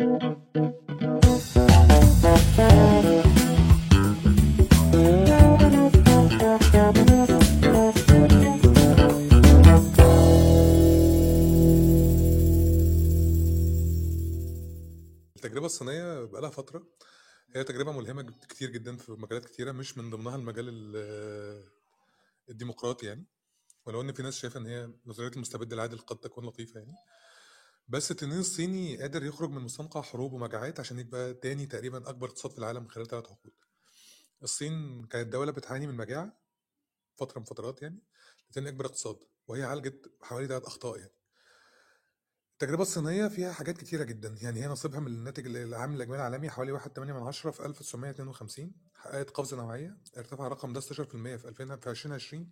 التجربة الصينية بقالها فترة. هي تجربة ملهمة كتير جدا في مجالات كتيرة مش من ضمنها المجال ال- الديمقراطي يعني. ولو إن في ناس شايفة إن هي نظرية المستبد العادل قد تكون لطيفة يعني. بس التنين الصيني قادر يخرج من مستنقع حروب ومجاعات عشان يبقى تاني تقريبا أكبر اقتصاد في العالم خلال ثلاث عقود. الصين كانت دولة بتعاني من مجاعة فترة من فترات يعني لتاني أكبر اقتصاد وهي عالجت حوالي ثلاث أخطاء يعني. التجربة الصينية فيها حاجات كتيرة جدا يعني هي نصيبها من الناتج العام الإجمالي العالمي حوالي 1.8 من عشرة في 1952 حققت قفزة نوعية ارتفع الرقم ده 16% في 2000 في 2020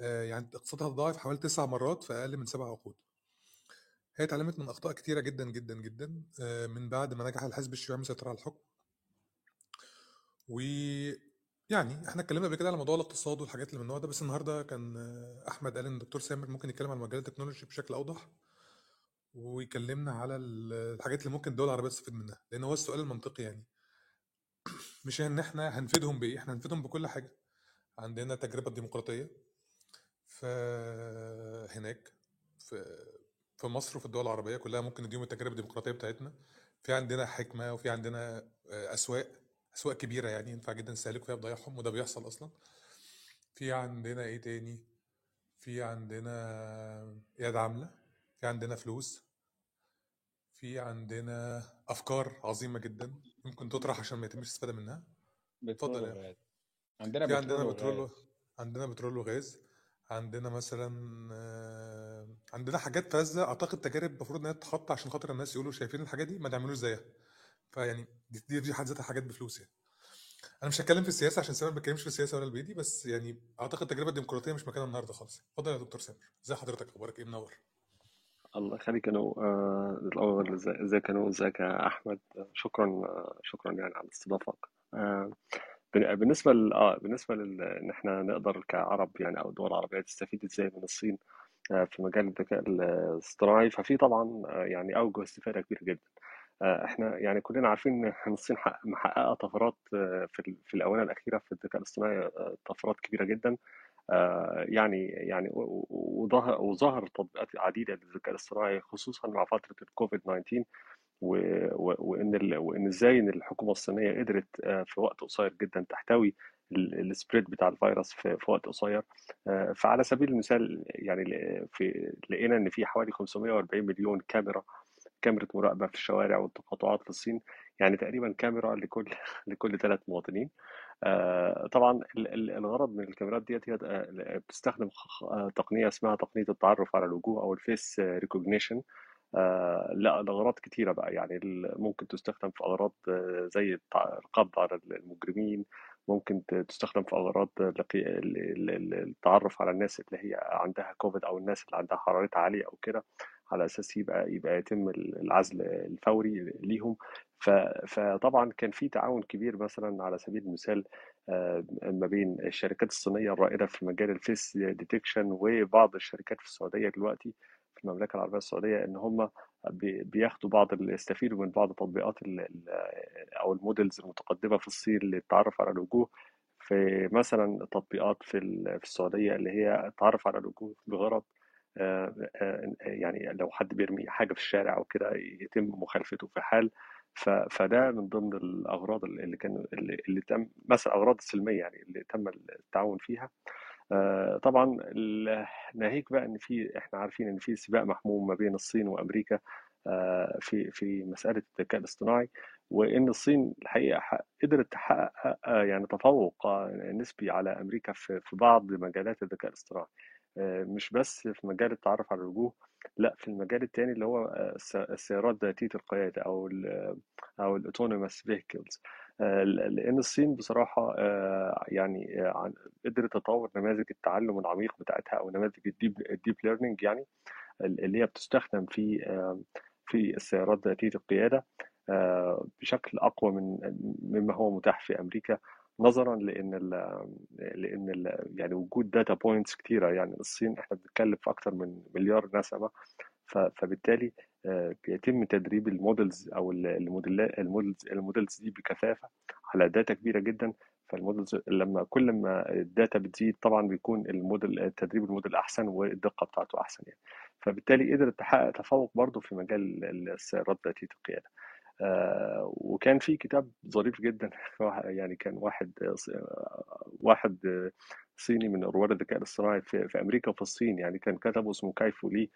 آه، يعني اقتصادها اتضاعف حوالي تسع مرات في أقل من سبع عقود. هي اتعلمت من أخطاء كتيرة جدا جدا جدا آه، من بعد ما نجح الحزب الشيوعي المسيطر على الحكم. و يعني إحنا اتكلمنا قبل كده على موضوع الاقتصاد والحاجات اللي من النوع ده بس النهارده كان أحمد قال إن الدكتور سامر ممكن يتكلم عن مجال التكنولوجي بشكل أوضح ويكلمنا على ال- الحاجات اللي ممكن الدول العربية تستفيد منها لأن هو السؤال المنطقي يعني. مش إن إحنا هنفيدهم بإيه إحنا هنفيدهم بكل حاجة. عندنا تجربة ديمقراطية في هناك في في مصر وفي الدول العربية كلها ممكن نديهم التجربه الديمقراطية بتاعتنا. في عندنا حكمة وفي عندنا آه، أسواق أسواق كبيرة يعني ينفع جدا نستهلك فيها بضياعهم وده بيحصل أصلا. في عندنا إيه تاني؟ في عندنا اياد عاملة في عندنا فلوس في عندنا أفكار عظيمة جدا ممكن تطرح عشان ما يتمش الاستفاده منها. بترول اتفضل عندنا في عندنا بترول بترول وغاز. عندنا بترول وغاز. عندنا مثلا آه، عندنا حاجات فذة. أعتقد تجارب المفروض إنها تتحط عشان خاطر الناس يقولوا شايفين الحاجات دي ما تعملوش زيها. فيعني دي دي في حد ذاتها حاجات بفلوس يعني. أنا مش هتكلم في السياسة عشان سامر ما بيتكلمش في السياسة ولا البيدي بس يعني أعتقد التجربه الديمقراطيه مش مكانها النهارده خالص. اتفضل يا دكتور سامر. ازي حضرتك؟ أخبارك إيه؟ منور. الله يخليك أنا آه، إزاي- إزيك أنا إزيك يا أحمد؟ آه، شكرا آه، شكرا يعني على استضافتك. آه، بن- بالنسبة ل... آه بالنسبة لل... إن إحنا نقدر كعرب يعني أو الدول العربية تستفيد إزاي من الصين آه، في مجال الذكاء الاصطناعي ففي طبعا آه، يعني أوجه استفادة كبيرة جدا. آه، إحنا يعني كلنا عارفين إن الصين حق- محققة طفرات في ال- في الآونة الأخيرة في الذكاء الاصطناعي طفرات كبيرة جدا. يعني يعني و- وظهر وظهر تطبيقات عديدة للذكاء الاصطناعي خصوصا مع فترة الكوفيد 19 و... و... وإن. وإن إزاي إن الحكومة الصينية قدرت آه، في وقت قصير جدا تحتوي ال- السبريد بتاع الفيروس في... وقت قصير آه، فعلى سبيل المثال يعني في لقينا إن في حوالي 540 مليون كاميرا كاميرا مراقبة في الشوارع والتقاطعات في الصين يعني تقريبا كاميرا لكل لكل ثلاث مواطنين آه، طبعا ال- ال- الغرض من الكاميرات ديت هي آه، بتستخدم آه، تقنية اسمها تقنية التعرف على الوجوه أو ال face recognition. آه، لا لأغراض كتيرة بقى. يعني ممكن تستخدم في أغراض آه، زي القبض على المجرمين. ممكن تستخدم في ال- التعرف على الناس اللي هي عندها كوفيد أو الناس اللي عندها حرارتها عالية أو كده على أساس يبقى يبقى يتم العزل الفوري ليهم. فطبعا كان في تعاون كبير مثلا على سبيل المثال آه، ما بين الشركات الصينية الرائدة في مجال ال face detection وبعض الشركات في السعودية دلوقتي في المملكة العربية السعودية إن هم بي- بياخدوا بعض يستفيدوا من بعض تطبيقات أو ال models المتقدمة في الصين للتعرف على الوجوه. في مثلا تطبيقات في ال- في السعودية اللي هي التعرف على الوجوه بغرض آه، آه، يعني لو حد بيرمي حاجة في الشارع أو كده يتم مخالفته في حال فده من ضمن الأغراض اللي كان اللي, تم مثلا أغراض السلمية يعني اللي تم التعاون فيها. آه، طبعا ناهيك بقى إن في إحنا عارفين إن في سباق محموم ما بين الصين وأمريكا آه، في في مسألة الذكاء الاصطناعي وإن الصين الحقيقة قدرت تحقق آه، يعني تفوق نسبي على أمريكا في بعض مجالات الذكاء الاصطناعي. مش بس في مجال التعرف على الوجوه لا في المجال التاني اللي هو آه، الس- السيارات ذاتية القيادة أو ال أو ال autonomous vehicles لأن الصين بصراحة آه، يعني آه، عن- قدرت تطور نماذج التعلم العميق بتاعتها أو نماذج ال deep ال deep learning يعني اللي هي بتستخدم في آه، في السيارات ذاتية القيادة آه، بشكل أقوى من مما هو متاح في أمريكا. نظرا لأن ال لأن ال يعني وجود data points كتيرة. يعني الصين إحنا بنتكلم في أكثر من مليار نسمة. ف- فبالتالي آه، بيتم تدريب ال models أو ال- الموديلات ال models ال models دي بكثافة على data كبيرة جدا. فال models لما كل ما ال data بتزيد طبعا بيكون الموديل تدريب الموديل أحسن والدقة بتاعته أحسن يعني. فبالتالي قدرت تحقق تفوق برضه في مجال السيارات ذاتيه القيادة. آه، وكان في كتاب ظريف جدا. يعني كان واحد واحد صيني من رواد الذكاء الاصطناعي في, أمريكا وفي الصين. يعني كان كتبه اسمه كايفو لي.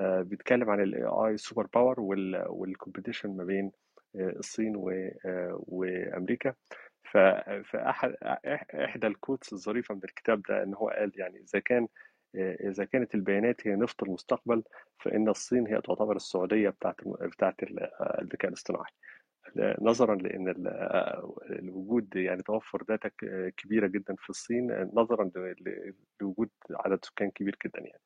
آه، بيتكلم عن ال AI superpower وال competition ما بين آه، الصين آه، وأمريكا. فاحد إحدى ال quotes الظريفة من الكتاب ده إن هو قال يعني إذا كان إذا كانت البيانات هي نفط المستقبل فإن الصين هي تعتبر السعودية بتاعت بتاعت الذكاء الاصطناعي. نظرا لإن ال- الوجود يعني توفر data ك- كبيرة جدا في الصين نظرا ل- لوجود عدد سكان كبير جدا يعني.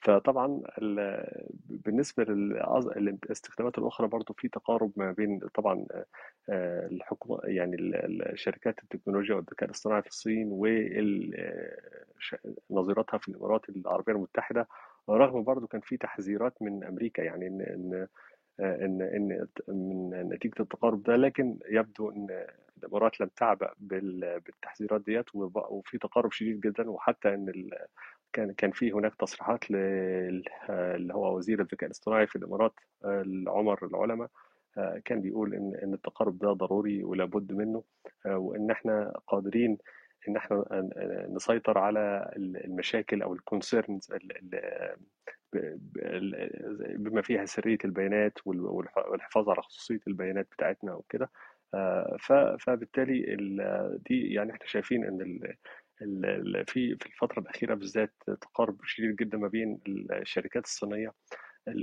فطبعا ال- بالنسبة للاستخدامات الأخرى برضو في تقارب ما بين طبعا آه، الحكومة يعني ال- ال- شركات التكنولوجيا والذكاء الاصطناعي في الصين ونظيرتها في الإمارات العربية المتحدة رغم برضو كان في تحذيرات من أمريكا يعني إن إن إن إن من نتيجة التقارب ده لكن يبدو إن الإمارات لم تعبأ بال- بالتحذيرات ديت وفي تقارب شديد جدا وحتى إن كان كان في هناك تصريحات لل- اللي هو وزير الذكاء الاصطناعي في الإمارات آه، عمر العلماء آه، كان بيقول إن إن التقارب ده ضروري ولا بد منه آه، وإن إحنا قادرين إن إحنا نسيطر على المشاكل أو الكونسيرنز بما فيها سرية البيانات وال- والح- والحفاظ على خصوصية البيانات بتاعتنا وكده آه، فبالتالي ال- دي يعني إحنا شايفين إن في في الفترة الأخيرة بالذات تقارب شديد جدا ما بين الشركات الصينية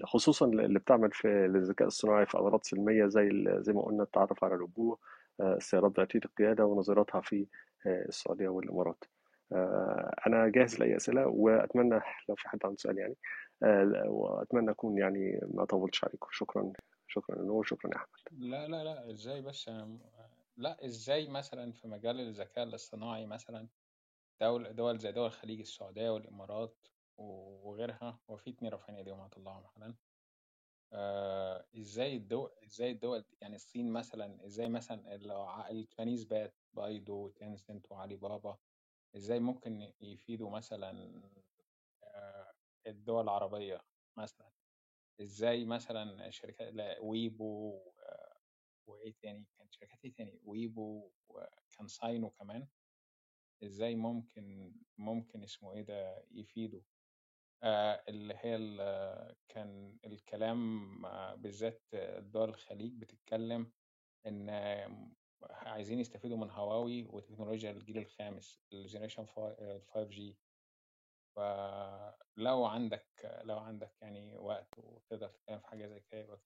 خصوصا اللي بتعمل في الذكاء الصناعي في أغراض سلمية زي زي ما قلنا التعرف على الوجوه آه، السيارات ذاتية القيادة ونظيرتها في السعودية والإمارات. آه، أنا جاهز لأي أسئلة وأتمنى لو في حد عنده سؤال يعني آه، وأتمنى أكون يعني ما طولتش عليكم. شكرا شكرا نور شكرا يا أحمد. لا لا لا إزاي بس؟ لا إزاي مثلا في مجال الذكاء الاصطناعي مثلا دول دول زي دول الخليج السعودية والإمارات وغيرها هو في اتنين رافعين إيديهم هطلعهم حالا آه إزاي الدول إزاي الدول يعني الصين مثلا إزاي مثلا التشاينيز بات بايدو تنسنت وعلي بابا إزاي ممكن يفيدوا مثلا آه الدول العربية مثلا؟ إزاي مثلا شركات ويبو وإيه تاني؟ كانت شركات إيه تاني؟ ويبو وكان سينا كمان. إزاي ممكن ممكن اسمه إيه ده يفيدوا؟ آه اللي هي كان الكلام آه، بالذات دول الخليج بتتكلم آه، عايزين يستفيدوا من هواوي وتكنولوجيا الجيل الخامس ال generation 5G فلو عندك لو عندك يعني وقت وتقدر تتكلم في حاجة زي كده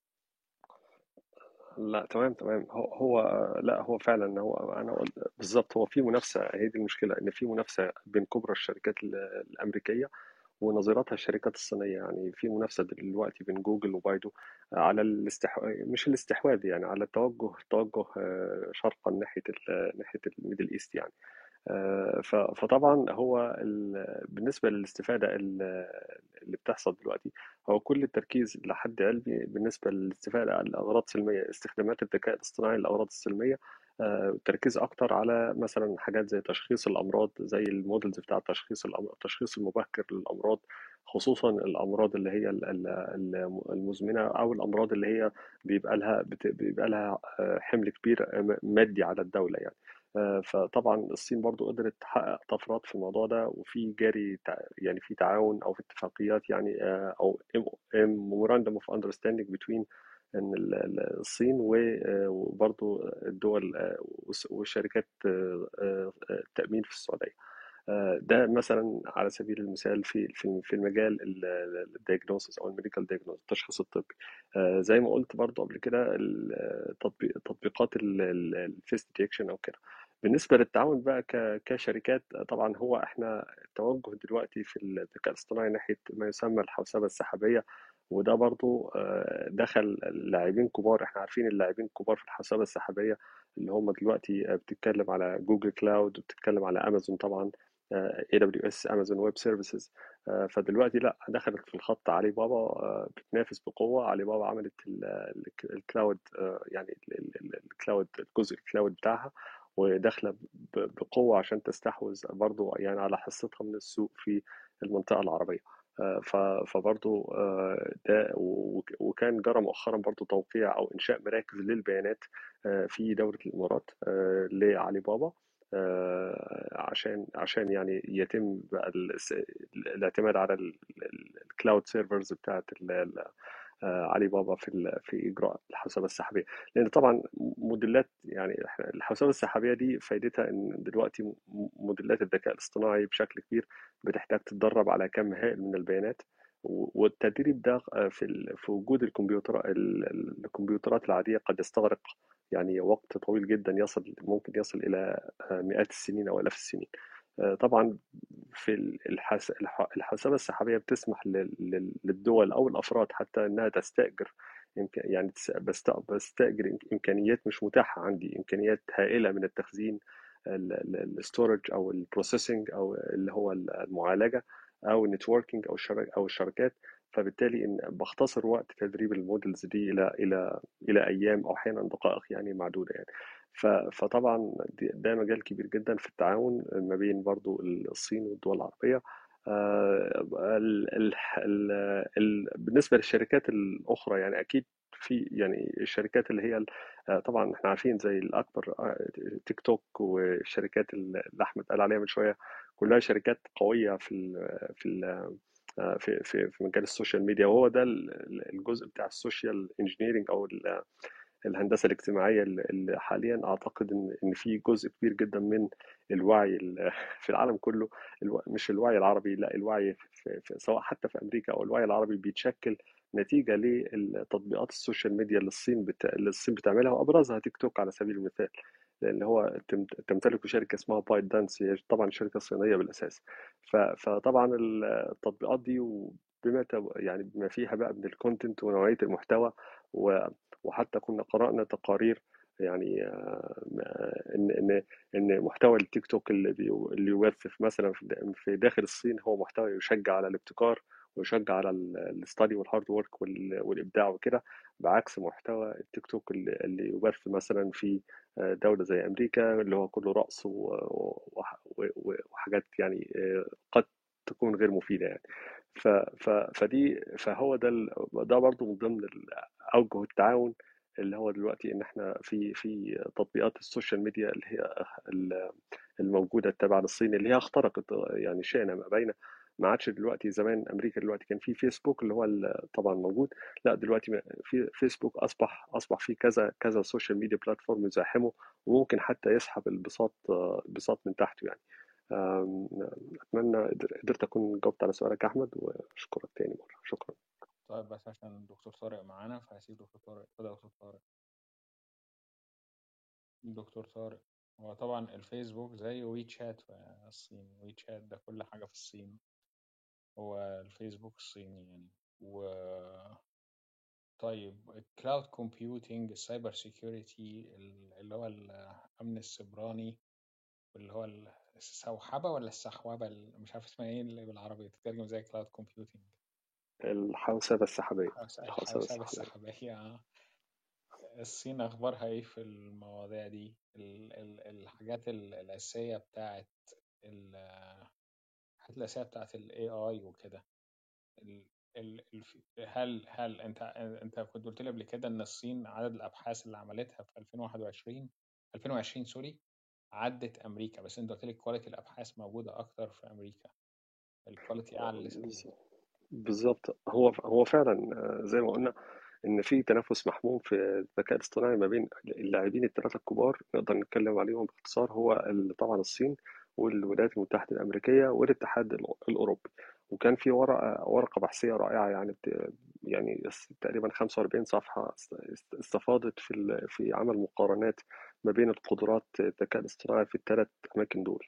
لا تمام تمام. هو لا هو فعلا هو أنا قلت هو في منافسة هي دي المشكلة إن في منافسة بين كبرى الشركات ال- الأمريكية ونظيرتها الشركات الصينية. يعني في منافسة دلوقتي بين جوجل وبايدو على الاستحواذ مش الاستحواذ يعني على التوجه التوجه آه، شرقا ناحية ال- ناحية ال Middle East يعني. آه، فطبعا هو ال- بالنسبة للاستفادة ال- اللي بتحصل دلوقتي هو كل التركيز لحد علمي بالنسبة للاستفادة على الأغراض السلمية استخدامات الذكاء الاصطناعي للأغراض السلمية آه، التركيز أكتر على مثلا حاجات زي تشخيص الأمراض زي المودلز بتاع تشخيص التشخيص المبكر للأمراض خصوصا الأمراض اللي هي ال- ال- ال- المزمنة أو الأمراض اللي هي بيبقى لها بيبقى لها آه، حمل كبير آه، مادي على الدولة يعني. فطبعا الصين برضو قدرت تحقق طفرات في الموضوع ده وفي جاري يعني في تعاون أو في اتفاقيات يعني أو memorandum of understanding between إن ال- ال- الصين آه، وبرضو الدول آه، والس- والشركات آه، في السعودية. آه، ده مثلا على سبيل المثال في في المجال ال diagnosis أو ال medical diagnosis التشخيص الطبي. زي ما قلت برضو قبل كده تطبيقات ال face detection أو كده. بالنسبة للتعاون بقى كشركات طبعا هو إحنا التوجه دلوقتي في الذكاء الاصطناعي ناحية ما يسمى الحوسبة السحابية. وده برضو آه، دخل لاعبين كبار. إحنا عارفين اللاعبين الكبار في الحوسبه السحابية اللي هم دلوقتي بتتكلم على Google Cloud وبتتكلم على امازون طبعا AWS Amazon Web Services فدلوقتي لأ دخلت في الخط علي بابا آه، بتنافس بقوة. علي بابا عملت ال- ال- ال cloud آه، يعني ال- ال- ال- ال cloud الجزء ال cloud بتاعها وداخلة بقوة عشان تستحوذ برضو يعني على حصتها من السوق في المنطقة العربية. آه، فبرضو آه، ده وك- وكان جرى مؤخرا برضو توقيع أو إنشاء مراكز للبيانات آه، في دولة الإمارات لعلي بابا عشان عشان يعني يتم الاعتماد على ال cloud servers بتاعت علي بابا في في إجراء الحوسبة السحابية. لأن طبعا موديلات يعني الحوسبة السحابية دي فايدتها إن دلوقتي موديلات الذكاء الاصطناعي بشكل كبير بتحتاج تتدرب على كم هائل من البيانات. والتدريب ده آه، في في وجود الكمبيوتر ال- ال- الكمبيوترات العادية قد يستغرق يعني وقت طويل جدا يصل ممكن يصل إلى آه، مئات السنين أو آلاف السنين. آه، طبعا في ال- الحس... الح- الحوسبة السحابية بتسمح لل... لل- للدول أو الأفراد حتى إنها تستأجر إمك... يعني تس- بست... بستأجر إم- إمكانيات مش متاحة عندي إمكانيات هائلة من التخزين ال storage أو ال processing أو اللي هو المعالجة أو ال networking أو الشبك... أو الشبكات فبالتالي إن بختصر وقت تدريب ال models دي إلى إلى إلى أيام أو أحيانا دقائق يعني معدودة يعني. فطبعا ده مجال كبير جدا في التعاون ما بين برضو الصين والدول العربية. آه، ال ال ال ال بالنسبة للشركات الأخرى يعني أكيد في يعني الشركات اللي هي آه، طبعا إحنا عارفين زي الأكبر آه، تيك توك والشركات اللي أحمد قال عليها من شوية كلها شركات قوية في ال في ال آه، في في في مجال ال social media. وهو ده ال- الجزء بتاع ال social engineering أو الهندسة الاجتماعية اللي حاليا. أعتقد إن إن في جزء كبير جدا من الوعي ال- في العالم كله. مش الوعي العربي لا الوعي في سواء حتى في أمريكا أو الوعي العربي بيتشكل نتيجة للتطبيقات ال social media اللي الصين بت... اللي الصين بتعملها وأبرزها تيك توك على سبيل المثال. لأن هو تمت- تمتلك شركة اسمها بايت دانس هي طبعا شركة صينية بالأساس. ف... فطبعا التطبيقات دي وبما يعني بما فيها بقى من ال content ونوعية المحتوى و... وحتى كنا قرأنا تقارير يعني آه، إن إن إن محتوى التيك توك اللي اللي يوظف مثلا في دا- في داخل الصين هو محتوى يشجع على الابتكار ويشجع على ال study وال hard work والإبداع وكده بعكس محتوى التيك توك اللي يبث مثلا في آه، دولة زي أمريكا اللي هو كله رقص وحاجات يعني آه، قد تكون غير مفيدة يعني. ف ف فدي فهو ده ال- ده برضه من ضمن أوجه التعاون اللي هو دلوقتي إن إحنا في في تطبيقات ال social media اللي هي ال- الموجودة التابعه للصين اللي هي اخترقت يعني شئنا أم أبينا ما عادش دلوقتي زمان أمريكا دلوقتي كان في فيسبوك اللي هو طبعا موجود لا دلوقتي في فيسبوك أصبح أصبح في كذا كذا social media platform يزاحمه وممكن حتى يسحب البساط البساط من تحته يعني. أتمنى قدر- قدرت أكون جاوبت على سؤالك أحمد وأشكرك تاني مرة. شكرا. طيب بس عشان الدكتور طارق معانا فهسيب دكتور طارق اتفضل دكتور طارق. دكتور طارق هو طبعا الفيسبوك زي وي شات في الصين وي شات ده كل حاجة في الصين. هو الفيسبوك الصيني يعني. و طيب ال cloud computing ال cyber security اللي هو الأمن السيبراني واللي هو السوحبة ولا السحوبة ال- مش عارف اسمها إيه اللي بالعربي تترجم زي cloud computing؟ الحوسبة السحابية. الحوسبة السحابية. آه. الصين أخبارها إيه في المواضيع دي؟ ال ال الحاجات ال- الأساسية بتاعت ال- الحاجات الأساسية بتاعت ال AI وكده. هل هل أنت أنت كنت قلت لي قبل كده إن الصين عدد الأبحاث اللي عملتها في 2021 2020 sorry؟ عدت أمريكا بس أنت قلت لي quality الأبحاث موجودة أكتر في أمريكا. ال quality أعلى لسه بز- بالظبط. هو هو فعلا آه، زي ما قلنا إن في تنافس محموم في الذكاء الاصطناعي ما بين اللاعبين الثلاثه الكبار نقدر نتكلم عليهم باختصار هو طبعا الصين والولايات المتحدة الأمريكية والاتحاد الأوروبي. وكان في ورقة ورقة بحثية رائعة يعني يعني تقريبا 45 صفحة است- استفاضت في في عمل مقارنات ما بين القدرات الذكاء الاصطناعي في الثلاث أماكن دول.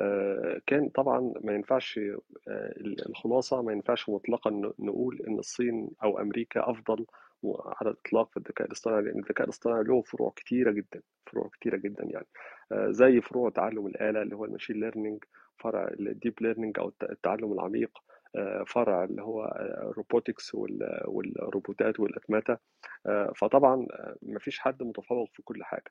آه، كان طبعا ما ينفعش آه، الخلاصة ما ينفعش مطلقا نقول إن الصين أو أمريكا أفضل على الإطلاق في الذكاء الاصطناعي لأن الذكاء الاصطناعي له فروع كتيرة جدا فروع كتيرة جدا يعني. آه، زي فروع تعلم الآلة اللي هو ال machine learning فرع ال deep learning أو الت- التعلم العميق فرع اللي هو ال robotics والروبوتات والأتمتة. آه، فطبعا آه، مفيش حد متفوق في كل حاجة.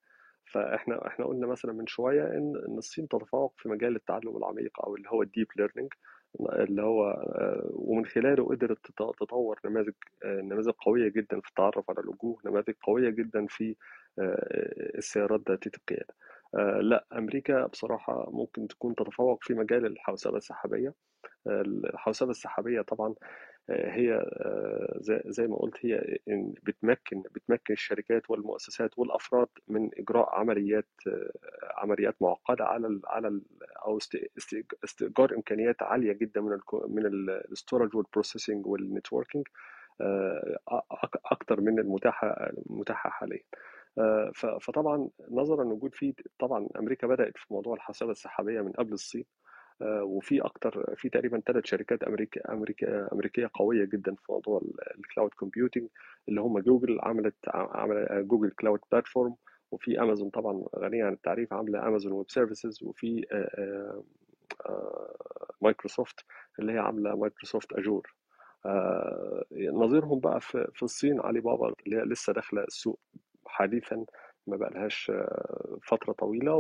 فإحنا إحنا قلنا مثلا من شوية إن إن الصين تتفوق في مجال التعلم العميق أو اللي هو ال deep learning اللي هو آه، ومن خلاله قدرت تط- تطور نماذج آه، نماذج قوية جدا في التعرف على الوجوه نماذج قوية جدا في آه، السيارات ذاتيه القيادة. لأ أمريكا بصراحة ممكن تكون تتفوق في مجال الحوسبة السحابية. الحوسبة السحابية طبعا هي آه، زي ما قلت هي بتمكن بتمكن الشركات والمؤسسات والأفراد من إجراء عمليات آه، عمليات معقدة على على أو است- است- استئجار إمكانيات عالية جدا من من ال storage وال processing وال networking أكتر من المتاحة المتاحة حاليا. آه، فطبعا نظرا لوجود في طبعا أمريكا بدأت في موضوع الحوسبه السحابية من قبل الصين. وفي أكتر في تقريبا ثلاث شركات أمريكا أمريكا أمريكية قوية جدا في موضوع ال cloud computing اللي هم جوجل عملت عمل Google Cloud Platform وفي امازون طبعا غنية عن التعريف عاملة Amazon Web Services وفي آه، آه، آه، مايكروسوفت اللي هي عاملة Microsoft Azure آه، نظيرهم بقى في الصين علي بابا اللي هي لسه داخلة السوق حديثا. ما بقى لهاش فترة طويلة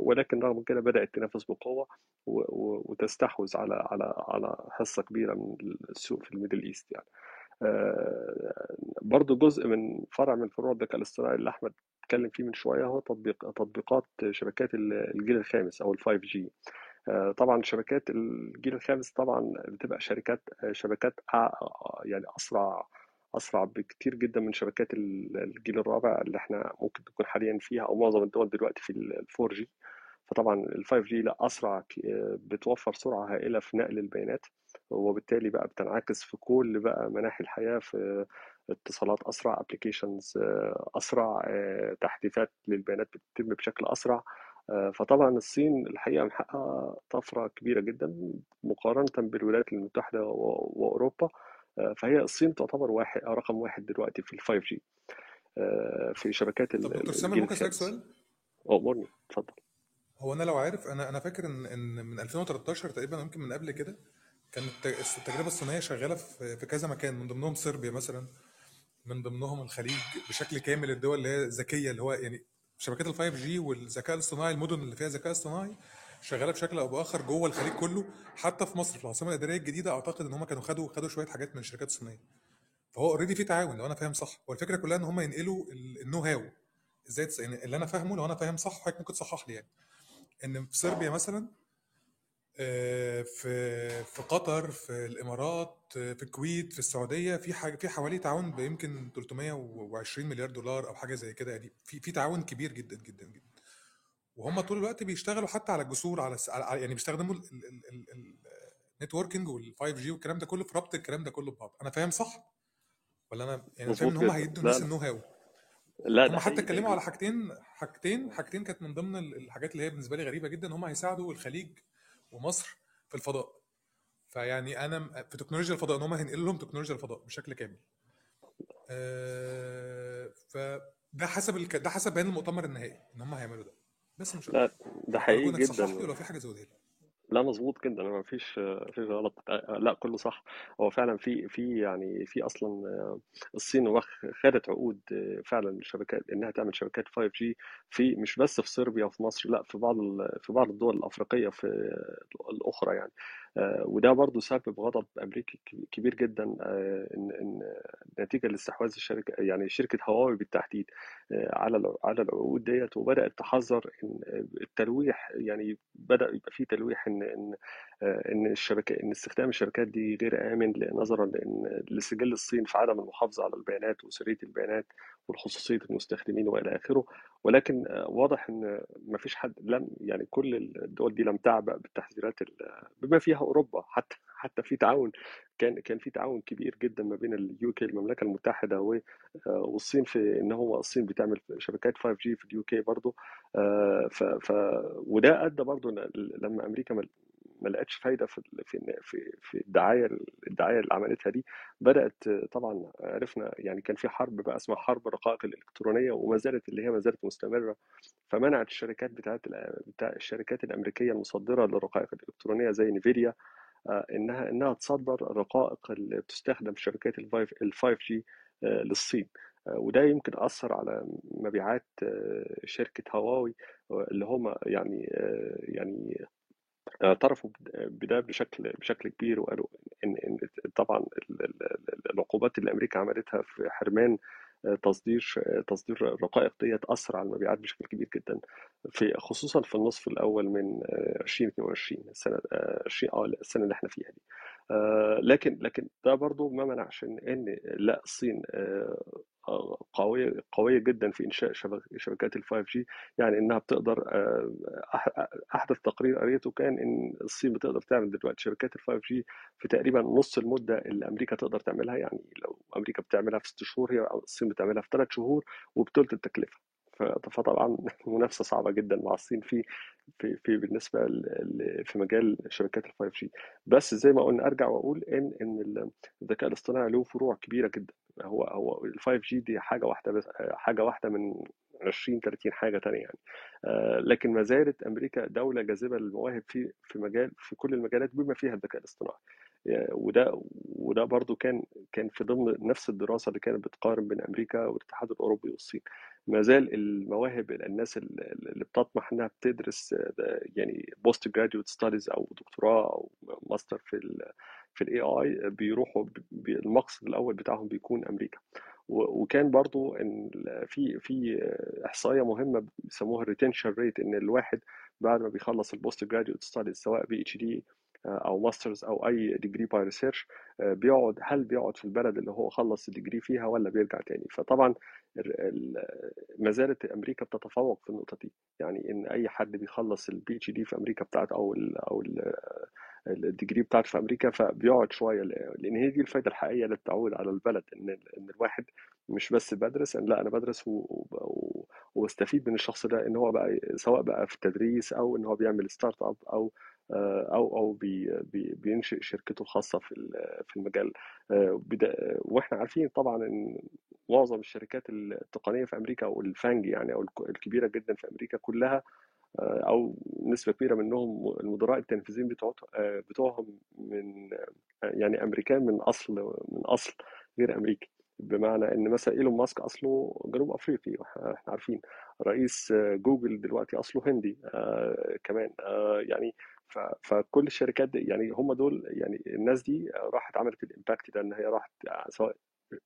ولكن رغم كده بدأت تنافس بقوة وتستحوذ على على على حصة كبيرة من السوق في ال Middle East يعني. آه، برضو جزء من فرع من فروع الذكاء الاصطناعي اللي أحمد اتكلم فيه من شوية هو تطبيق تطبيقات شبكات الجيل الخامس أو ال 5G آه، طبعا شبكات الجيل الخامس طبعا بتبقى شركات شبكات يعني أسرع أسرع بكتير جدا من شبكات ال- الجيل الرابع اللي إحنا ممكن تكون حاليا فيها أو معظم الدول دلوقتي في ال 4G فطبعا ال 5G لا أسرع بتوفر سرعة هائلة في نقل البيانات وبالتالي بقى بتنعكس في كل بقى مناحي الحياة في اتصالات أسرع ابلكيشنز أسرع آه، تحديثات للبيانات بتتم بشكل أسرع. آه، فطبعا الصين الحقيقة محققة طفرة كبيرة جدا مقارنة بالولايات المتحدة وأوروبا. آه، فهي الصين تعتبر واحد رقم واحد دلوقتي في ال 5G آه، في شبكات طب ال- دكتور سامر الجيل ممكن أسألك سؤال؟ أمرني اتفضل. هو أنا لو عارف أنا أنا فاكر إن إن من 2013 تقريبا يمكن من قبل كده كانت الت- التجربة الصينية شغالة في في كذا مكان من ضمنهم صربيا مثلا من ضمنهم الخليج بشكل كامل الدول اللي هي ذكية اللي هو يعني شبكات ال 5G والذكاء الاصطناعي المدن اللي فيها ذكاء اصطناعي شغالة بشكل أو بآخر جوه الخليج كله حتى في مصر في العاصمة الإدارية الجديدة أعتقد إن هم كانوا خدوا خدوا شوية حاجات من الشركات الصينية. فهو already في تعاون لو أنا فاهم صح. هو الفكرة كلها إن هم ينقلوا ال- know-how إزاي يعني اللي أنا فاهمه لو أنا فاهم صح حضرتك ممكن تصحح لي يعني. إن في صربيا مثلا آه، في في قطر في الإمارات في الكويت في السعودية في حاجة في حوالي تعاون بيمكن 320 مليار دولار أو حاجة زي كده يعني. في في تعاون كبير جدا جدا جدا. وهم طول الوقت بيشتغلوا حتى على الجسور على, يعني بيستخدموا ال networking وال 5G والكلام ده كله في ربط الكلام ده كله ببعض. أنا فاهم صح؟ ولا أنا يعني فاهم إن هم هيدوا الناس النو هاو لا هم حتى اتكلموا على حاجتين حاجتين حاجتين كانت من ضمن ال- الحاجات اللي هي بالنسبة لي غريبة جدا هم هيساعدوا الخليج ومصر في الفضاء. فيعني أنا في تكنولوجيا الفضاء إن هم هينقلوا لهم تكنولوجيا الفضاء بشكل كامل. آه، فده حسب الك... ده حسب بيان المؤتمر النهائي إن هم هيعملوا ده. بس مش لا ده حقيقي لي جدا. ولو في حاجة زودها لي لا مظبوط جدا. ما فيش فيش غلط. آه، لا كله صح. هو فعلا في في يعني في أصلا آه، الصين خدت عقود آه، فعلا الشبكات إنها تعمل شبكات 5G في مش بس في صربيا وفي مصر لا في بعض في بعض الدول الأفريقية في الأخرى يعني. وده برضو سبب غضب امريكي كبير جدا آه، ان إن نتيجة لاستحواذ الشركة يعني شركة هواوي بالتحديد آه، على على العقود ديت وبدأت تحذر إن التلويح يعني بدأ يبقى في تلويح ان إن آه، إن الشبكه إن استخدام الشبكات دي غير آمن نظرا لإن لسجل الصين في عدم المحافظة على البيانات وسرية البيانات. وخصوصيه المستخدمين وإلى آخره. ولكن آه، واضح إن ما فيش حد لم يعني كل الدول دي لم تعبأ بالتحذيرات ال- بما فيها أوروبا. حتى حتى في تعاون كان كان في تعاون كبير جدا ما بين ال UK المملكة المتحدة آه، والصين في إن هو الصين بتعمل شبكات 5G في ال UK برضه آه، ف وده أدى برضه لما أمريكا ما لقتش فايدة في في في الدعاية الدعاية اللي عملتها دي. بدأت طبعا عرفنا يعني كان في حرب بقى اسمها حرب الرقائق الإلكترونية وما زالت اللي هي ما زالت مستمرة فمنعت الشركات بتاعت بتاع الشركات الأمريكية المصدرة للرقائق الإلكترونية زي نيفيديا إنها إنها تصدر الرقائق اللي بتستخدم في شركات ال 5 جي للصين. وده يمكن أثر على مبيعات شركة هواوي اللي هم يعني يعني اعترفوا بده بشكل بشكل كبير وقالوا ان إن طبعا العقوبات اللي أمريكا عملتها في حرمان تصدير تصدير الرقائق دي تاثر على المبيعات بشكل كبير جدا. في خصوصا في النصف الأول من 2022 السنة 20 آه السنة اللي إحنا فيها دي. لكن لكن ده برضو ما منعش إن إن لا الصين قوية قوية جدا في إنشاء شبكات ال 5 جي يعني إنها بتقدر أحدث تقرير قريته كان إن الصين بتقدر تعمل دلوقتي شبكات ال 5 جي في تقريبا نص المدة اللي أمريكا تقدر تعملها. يعني لو أمريكا بتعملها في ست شهور هي الصين بتعملها في ثلاث شهور وبثلث التكلفة. فطبعا منافسة صعبة جدا مع الصين في في في بالنسبة في مجال شبكات ال 5 جي بس زي ما قلنا أرجع وأقول ان إن الذكاء الاصطناعي له فروع كبيرة جدا. هو هو ال 5 جي دي حاجة واحدة بس حاجة واحدة من 20 30 حاجة ثانية يعني. لكن ما زالت أمريكا دولة جاذبة للمواهب في في مجال في كل المجالات بما فيها الذكاء الاصطناعي. وده وده برضو كان كان في ضمن نفس الدراسة اللي كانت بتقارن بين أمريكا والاتحاد الأوروبي والصين. ما زال المواهب الناس اللي بتطمح إنها بتدرس يعني postgraduate studies أو دكتوراه أو ماستر في ال في ال AI بيروحوا المقصد الأول بتاعهم بيكون أمريكا. وكان برضو إن في في إحصائية مهمة بيسموها ال retention rate إن الواحد بعد ما بيخلص ال postgraduate studies سواء PhD أو masters أو أي degree by research بيقعد هل بيقعد في البلد اللي هو خلص ال degree فيها ولا بيرجع تاني؟ فطبعا ما زالت أمريكا بتتفوق في النقطة دي. يعني إن أي حد بيخلص ال PhD في أمريكا بتاعته أو ال أو ال degree بتاعته في أمريكا فبيقعد شوية لأن هي دي الفائده الحقيقية اللي بتعود على البلد إن إن الواحد مش بس بدرس لأ أنا بدرس واستفيد من الشخص ده إن هو بقى سواء بقى في التدريس أو إن هو بيعمل startup أو أو أو بي بي بينشئ شركته الخاصه في في المجال. وإحنا عارفين طبعا إن معظم الشركات التقنية في أمريكا أو ال FAANG يعني أو الكبيرة جدا في أمريكا كلها أو نسبة كبيرة منهم المدراء التنفيذيين بتوعهم من يعني أمريكان من اصل من أصل غير أمريكي. بمعنى إن مثلا إيلون ماسك أصله جنوب أفريقي إحنا عارفين. رئيس جوجل دلوقتي أصله هندي آه كمان. آه يعني فكل الشركات دي يعني هم دول يعني الناس دي راحت عملت ال impact ده إن هي راحت سواء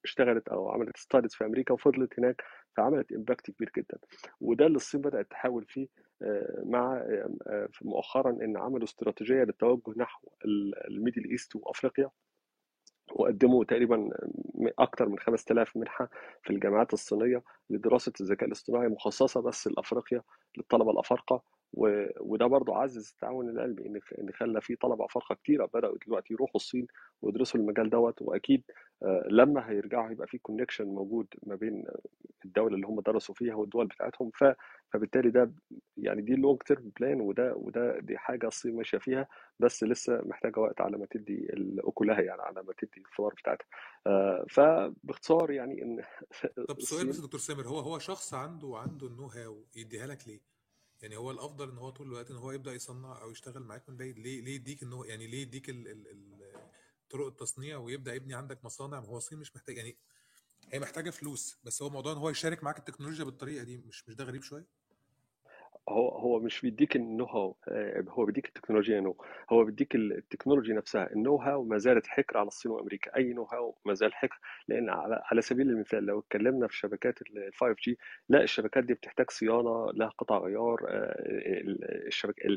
اشتغلت أو عملت studies في أمريكا وفضلت هناك فعملت impact كبير جدا. وده اللي الصين بدأت تحاول فيه مع مؤخرا إن عملوا استراتيجية للتوجه نحو ال Middle East وأفريقيا وقدموا تقريبا أكثر من 5000 منحة في الجامعات الصينية لدراسة الذكاء الاصطناعي مخصصة بس لأفريقيا للطلبة الأفارقة. وده برضه عزز التعاون العلمي إن إن خلى في طلبة افارقه كتيرة بدأوا دلوقتي يروحوا الصين ويدرسوا المجال دوت وأكيد لما هيرجعوا هيبقى في connection موجود ما بين الدولة اللي هم درسوا فيها والدول بتاعتهم ف فبالتالي ده يعني دي ال long term plan وده وده دي حاجة الصين ماشية فيها بس لسه محتاجة وقت على ما تدي اكلها يعني على ما تدي الثمار بتاعتها فباختصار يعني إن طب سؤال بس دكتور سامر هو هو شخص عنده عنده ال know-how يديها لك ليه؟ يعني هو الأفضل إن هو طول الوقت إن هو يبدأ يصنع أو يشتغل معاك من بعيد ليه ليه يديك إن هو يعني ليه يديك ال ال ال طرق التصنيع ويبدأ يبني عندك مصانع ما هو الصين مش محتاج يعني هي محتاجة فلوس بس هو موضوع إن هو يشارك معاك التكنولوجيا بالطريقة دي مش مش ده غريب شوية؟ هو هو مش بيديك ال know-how هو بيديك التكنولوجيا no هو بيديك ال technology نفسها. ال know-how ما زالت حكر على الصين وأمريكا. أي know-how ما زال حكر. لأن على, على سبيل المثال لو اتكلمنا في شبكات ال 5G لا الشبكات دي بتحتاج صيانة لها قطع غيار الشبكه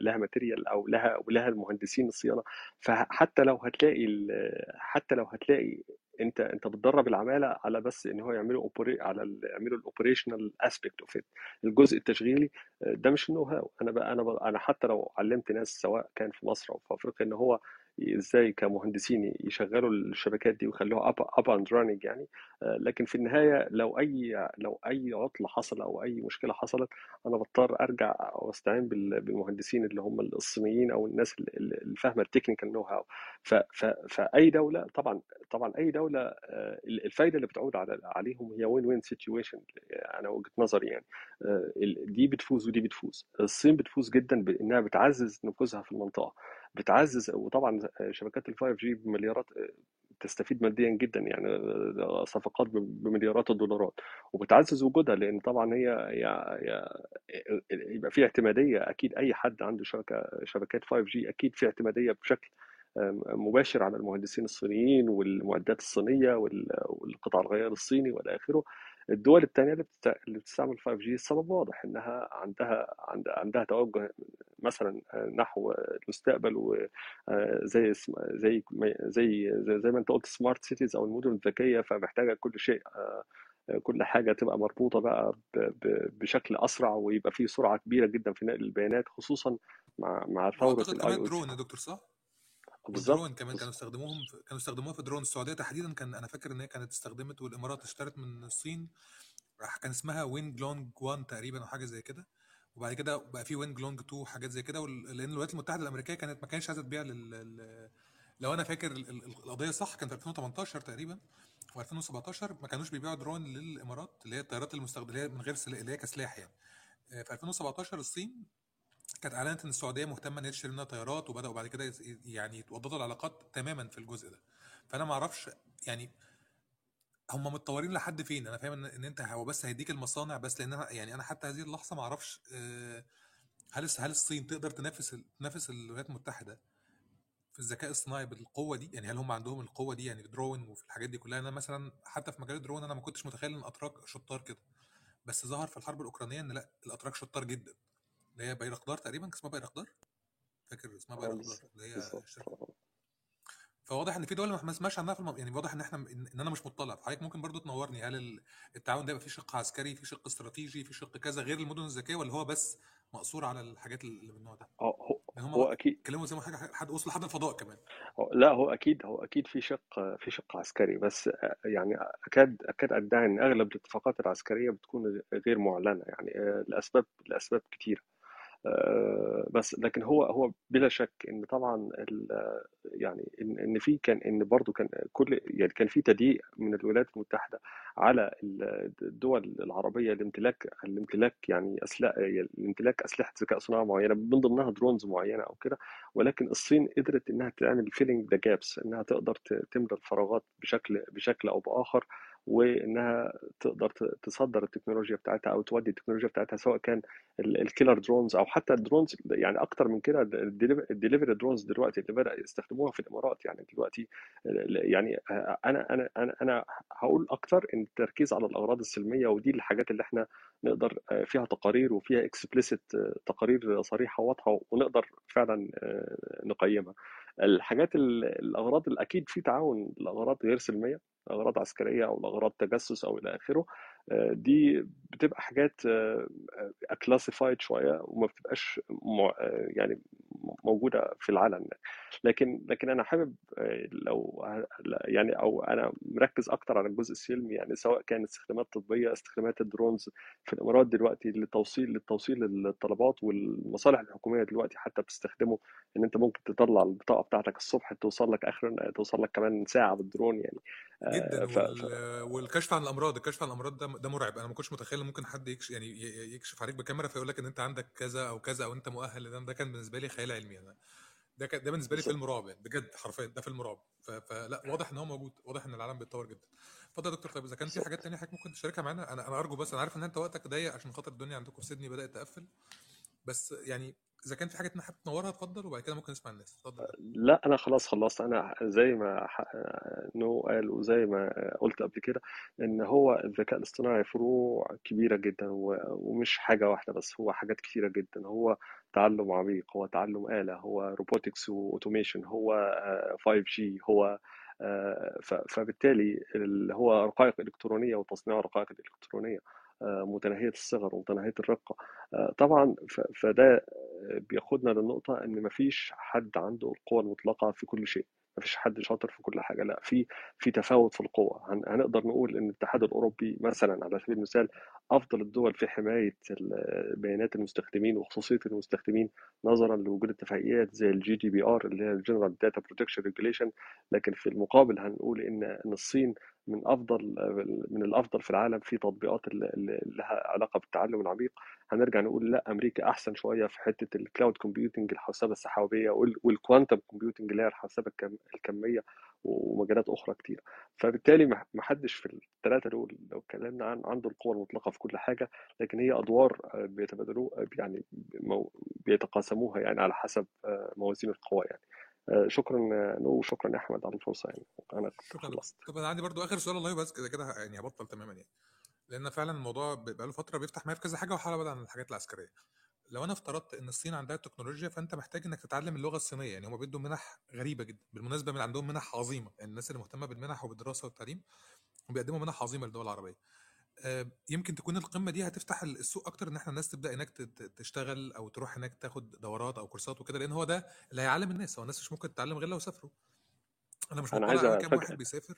لها material أو لها ولها المهندسين الصيانة. فحتى لو هتلاقي حتى لو هتلاقي أنت أنت بتدرب العمالة على بس إن هو يعملوا opera- على يعملوا ال operational aspect of الجزء التشغيلي ده مش ال know-how. أنا بقى أنا بقى أنا حتى لو علمت ناس سواء كان في مصر أو في أفريقيا إن هو إزاي كمهندسين يشغلوا الشبكات دي ويخلوها up and running يعني. آه، لكن في النهاية لو أي لو أي عطل حصل أو أي مشكلة حصلت أنا بضطر أرجع وأستعين بال- بالمهندسين اللي هم الصينيين أو الناس اللي فاهمه ال technical know-how ففي دولة طبعا طبعا أي دولة آه، الفايدة اللي بتعود عليهم هي win-win situation أنا وجهة نظري يعني. آه، دي بتفوز ودي بتفوز. الصين بتفوز جدا بإنها بتعزز نفوذها في المنطقة. بتعزز وطبعا شبكات ال 5G بمليارات تستفيد ماديا جدا يعني صفقات بمليارات الدولارات وبتعزز وجودها لأن طبعا هي يبقى في اعتمادية أكيد أي حد عنده شبكة شبكات 5 جي أكيد في اعتمادية بشكل مباشر على المهندسين الصينيين والمعدات الصينية والقطع الغيار الصيني والى آخره. الدول الثانية اللي اللي بتستعمل 5 جي السبب واضح إنها عندها عندها توجه مثلا نحو المستقبل وزي زي زي زي ما أنت قلت smart cities أو المدن الذكية فمحتاجة كل شيء كل حاجة تبقى مربوطة بقى بشكل أسرع ويبقى في سرعة كبيرة جدا في نقل البيانات خصوصا مع مع ثورة ال AI والـ drone يا دكتور صح؟ بالظبط كمان كانوا استخدموهم في... كانوا استخدموها في درون السعودية تحديدا كان أنا فاكر إن هي كانت استخدمت والإمارات اشترت من الصين كان اسمها وينج لونج 1 تقريبا أو حاجة زي كده. وبعد كده بقى في وينج لونج 2 حاجات زي كده لأن الولايات المتحدة الأمريكية كانت ما كانش عايزة تبيع لل... لو أنا فاكر القضية صح كان في 2018 تقريبا و2017 ما كانوش بيبيعوا درون للإمارات اللي هي الطيارات المستخدمه من غير سلاح اللي هي كسلاح يعني. في 2017 الصين كانت إعلنت إن السعودية مهتمة إن هي تشتري منها طيارات وبدأوا بعد كده يعني يتوضدوا العلاقات تماما في الجزء ده. فأنا ما أعرفش يعني هم متطورين لحد فين؟ أنا فاهم إن, أنت هو بس هيديك المصانع بس لأن أنا يعني أنا حتى هذه اللحظة ما أعرفش هل هل الصين تقدر تنافس تنافس الولايات المتحدة في الذكاء الصناعي بالقوة دي؟ يعني هل هم عندهم القوة دي؟ يعني درون وفي الحاجات دي كلها. أنا مثلا حتى في مجال الدرون أنا ما كنتش متخيل إن الاتراك شطار كده. بس ظهر في الحرب الأوكرانية إن لأ الأتراك شطار جدا. اللي هي بيرقدار تقريبا اسمها بيرقدار فاكر اسمها بيرقدار اللي هي فواضح إن في دول ما اسمهاش عنها في. يعني واضح إن إحنا ان أنا مش مطلع. فحضرتك ممكن برضو تنورني هل التعاون ده يبقى فيه شق عسكري في شق استراتيجي في شق كذا غير المدن الذكية ولا هو بس مقصور على الحاجات اللي من النوع ده؟ هو يعني هو أكيد. كلامه زي ما حاجة حد وصل لحد الفضاء كمان. لا هو أكيد هو أكيد في شق في شق عسكري بس يعني أكاد أكاد أدعي إن أغلب الاتفاقات العسكرية بتكون غير معلنة يعني لأسباب لأسباب كثيره بس لكن هو هو بلا شك إن طبعا يعني إن إن في كان إن برضه كان كل يعني كان في تضييق من الولايات المتحدة على الدول العربية لامتلاك الامتلاك يعني أسلحة الامتلاك أسلحة ذكاء صناعي معينة من ضمنها drones معينة أو كده ولكن الصين قدرت إنها تعمل filling the gaps إنها تقدر تملى الفراغات بشكل بشكل أو بآخر وإنها تقدر تصدر التكنولوجيا بتاعتها أو تودي التكنولوجيا بتاعتها سواء كان ال killer drones أو حتى ال drones يعني أكتر من كده ال delivery drones دلوقتي اللي بدأ يستخدموها في الإمارات يعني دلوقتي يعني أنا أنا أنا أنا هقول أكتر إن التركيز على الأغراض السلمية ودي الحاجات اللي إحنا نقدر فيها تقارير وفيها explicit تقارير صريحة واضحه ونقدر فعلا نقيمها. الحاجات الأغراض الاكيد في تعاون لاغراض غير سلمية اغراض عسكرية أو لاغراض تجسس أو إلى آخره دي بتبقى حاجات classified شوية وما بتبقاش يعني موجودة في العلن لكن لكن أنا حابب لو يعني أو أنا مركز أكتر على الجزء السلمي يعني سواء كان استخدامات طبية استخدامات ال drones في الإمارات دلوقتي للتوصيل للتوصيل للطلبات والمصالح الحكومية دلوقتي حتى بتستخدمه إن أنت ممكن تطلع البطاقة بتاعتك الصبح توصل لك آخر توصل لك كمان ساعة بالدرون يعني. جدا. ف... وال... والكشف عن الأمراض الكشف عن الأمراض ده ده مرعب. أنا ما كنتش متخيل ممكن حد يكشف يعني يكشف عليك بكاميرا فيقول لك إن أنت عندك كذا أو كذا أو أنت مؤهل لده. ده كان بالنسبة لي خيال علمي أنا ده كان ده بالنسبة لي فيلم رعب يعني بجد حرفيا ده فيلم رعب. ف... فلا واضح إن هو موجود واضح إن العالم بيتطور جدا. اتفضل يا دكتور. طيب إذا كان في حاجات تانية حضرتك ممكن تشاركها معانا؟ أنا أنا أرجو بس أنا عارف إن أنت وقتك ضيق عشان خاطر الدنيا عندكم في سيدني بدأت تقفل. بس يعني إذا كان في حاجات انت حابب تنورها اتفضل وبعد كده ممكن نسمع الناس. اتفضل. لا أنا خلاص خلصت. أنا زي ما نو قال وزي ما قلت قبل كده إن هو الذكاء الاصطناعي فروع كبيرة جدا ومش حاجة واحدة بس هو حاجات كثيره جدا. هو تعلم عميق هو تعلم آلة هو robotics و automation هو 5G هو فبالتالي هو رقائق إلكترونية وتصنيع الرقائق الالكترونيه متناهية الصغر ومتناهية الرقة طبعا فده بياخدنا للنقطة إن مفيش حد عنده القوة المطلقة في كل شيء. مفيش حد شاطر في كل حاجة لأ في في تفاوت في القوة. هن- هنقدر نقول إن الاتحاد الأوروبي مثلا على سبيل المثال أفضل الدول في حماية ال- بيانات المستخدمين وخصوصية المستخدمين نظرا لوجود اتفاقيات زي ال GDPR اللي هي ال General Data Protection Regulation لكن في المقابل هنقول إن إن الصين من أفضل من الأفضل في العالم في تطبيقات اللي لها علاقة بالتعلم العميق. هنرجع نقول لأ أمريكا أحسن شوية في حتة ال cloud computing الحوسبه السحابية وال quantum computing اللي هي الحوسبه الكم- الكمية ومجالات أخرى كتير. فبالتالي ما حدش في الثلاثه دول لو اتكلمنا عن عنده القوة المطلقة في كل حاجة لكن هي أدوار آه، بيتبادلوا يعني مو- بيتقاسموها يعني على حسب آه، موازين القوى يعني. شكرا آه، no وشكرا يا أحمد على الفرصة يعني. أنا شكرا. خلصت. طب أنا عندي برضو آخر سؤال والله بس كده كده يعني هبطل تماما يعني. لأن فعلا الموضوع ب- بقاله فترة بيفتح معايا في كذا حاجة وحاول أبعد عن الحاجات العسكرية. لو أنا افترضت إن الصين عندها التكنولوجيا فأنت محتاج إنك تتعلم اللغة الصينية. يعني هم بيدوا منح غريبة جدا بالمناسبة من عندهم منح عظيمة. يعني الناس اللي مهتمة بالمنح وبالدراسة والتعليم بيقدموا منح عظيمة للدول العربية. آه، يمكن تكون القمة دي هتفتح السوق أكتر إن إحنا الناس تبدأ هناك تشتغل أو تروح هناك تاخد دورات أو كورسات وكده لأن هو ده اللي هيعلم الناس هو الناس مش ممكن تتعلم غير لو سافروا. أنا مش مقتنع كام واحد بيسافر.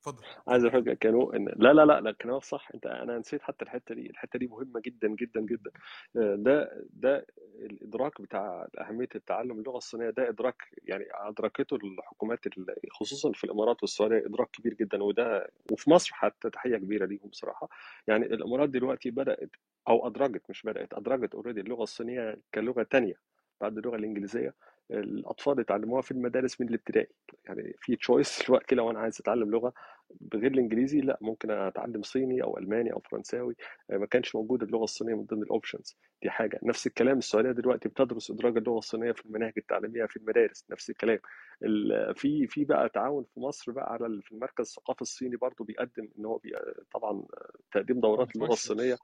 اتفضل. عايز افاجئك يا نو ان لا لا لا لا كلامك صح. أنت أنا نسيت حتى الحتة دي. الحتة دي مهمة جدا جدا جدا. آه، ده ده الإدراك بتاع أهمية التعلم اللغة الصينية ده إدراك يعني أدركته الحكومات ال- خصوصا في الإمارات والسعودية إدراك كبير جدا. وده وفي مصر حتى تحية كبيرة ليهم بصراحه يعني الإمارات دلوقتي بدأت أو ادرجت مش بدأت ادرجت already اللغة الصينية كلغة تانية بعد اللغة الإنجليزية. الأطفال يتعلموها في المدارس من الابتدائي. يعني في choice دلوقتي لو أنا عايز أتعلم لغة بغير الإنجليزي لأ ممكن أتعلم صيني أو ألماني أو فرنساوي. آه، ما كانش موجود اللغة الصينية من ضمن ال options دي حاجة. نفس الكلام السعودية دلوقتي بتدرس إدراج اللغة الصينية في المناهج التعليمية في المدارس. نفس الكلام. ال- في في بقى تعاون في مصر بقى على في المركز الثقافي الصيني برضو بيقدم إن هو بي طبعا آه، تقديم دورات اللغة الصينية.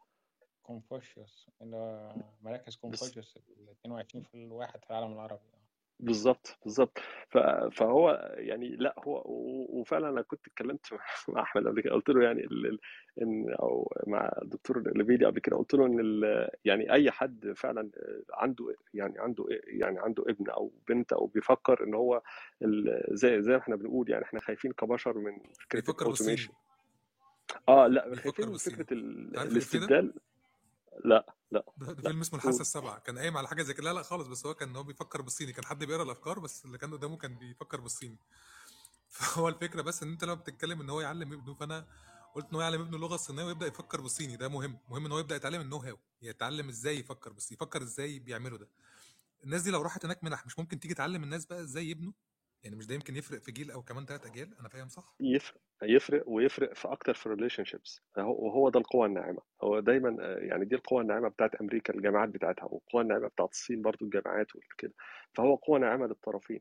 كونفوشيوس مراكز كونفوشيوس ال 22 في الواحد في العالم العربي. بالظبط بالظبط فهو يعني لأ هو وفعلا أنا كنت اتكلمت مع أحمد قبل كده قلت له يعني إن أو مع الدكتور لبيدي قبل كده قلت له إن يعني أي حد فعلا عنده يعني عنده يعني عنده ابن أو بنت أو بيفكر إن هو زي زي ما إحنا بنقول يعني إحنا خايفين كبشر من فكرة بيفكر الاوتوميشن آه لأ بيفكر خايفين من فكرة؟ الاستبدال لا لا ده, فيلم اسمه الحاسة السابعة. كان قايم على حاجة زي كده. لا لا خالص بس هو كان هو بيفكر بالصيني. كان حد بيقرأ الأفكار بس اللي كان قدامه كان بيفكر بالصيني. فهو الفكرة بس إن أنت لما بتتكلم إن هو يعلم ابنه فأنا قلت إن هو يعلم ابنه اللغة الصينيه ويبدأ يفكر بالصيني. ده مهم. مهم إن هو يبدأ يتعلم ال know-how. يتعلم إزاي يفكر بس يفكر إزاي بيعملوا ده. الناس دي لو راحت هناك منح مش ممكن تيجي تعلم الناس بقى إزاي يبنوا؟ يعني مش ده يمكن يفرق في جيل أو كمان ثلاث أجيال؟ أنا فاهم صح؟ يفرق يفرق ويفرق في أكتر في ال relationships وهو ده القوة الناعمة. هو دايما آه، يعني دي القوة الناعمة بتاعت أمريكا الجامعات بتاعتها والقوة الناعمة بتاعت الصين برضو الجامعات وكده فهو قوة ناعمة للطرفين.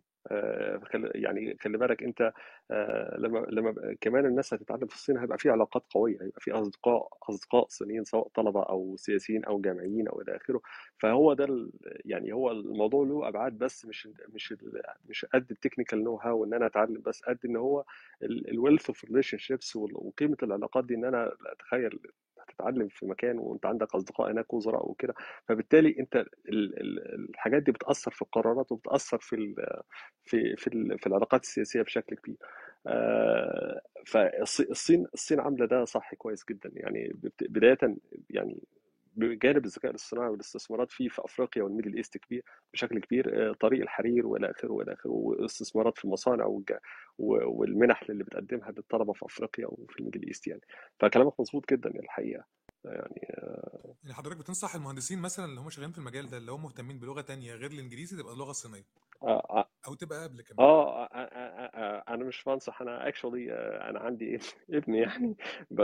يعني خلي بالك انت آه، لما لما كمان الناس هتتعلم في الصين هيبقى في علاقات قوية هيبقى في أصدقاء أصدقاء صينيين سواء طلبة أو سياسيين أو جامعيين أو إلى آخره. فهو ده يعني هو الموضوع له أبعاد بس مش مش مش قد ال technical know-how إن أنا أتعلم بس قد إن هو ال wealth of relationships وقيمة العلاقات دي إن أنا أتخيل هتتعلم في مكان وانت عندك أصدقاء هناك وزراء وكده. فبالتالي انت ال- ال- الحاجات دي بتأثر في القرارات وبتأثر في ال في في ال- في العلاقات السياسية بشكل كبير. آه، فالصين الصين عاملة ده صح كويس جدا. يعني بداية يعني بجانب الذكاء الاصطناعي والاستثمارات فيه في أفريقيا وال Middle East كبير بشكل كبير آه، طريق الحرير والى آخره والى آخره واستثمارات في المصانع والمنح اللي بتقدمها للطلبة في أفريقيا وفي ال Middle East يعني. فكلامك مظبوط جدا الحقيقة. يعني يعني حضرتك بتنصح المهندسين مثلا اللي هم شغالين في المجال ده اللي هم مهتمين بلغة تانية غير الإنجليزي تبقى اللغة الصينية؟ آه آه. أو تبقى قبل كمان؟ آه آه، آه، أنا مش بنصح أنا actually أنا عندي ابني يعني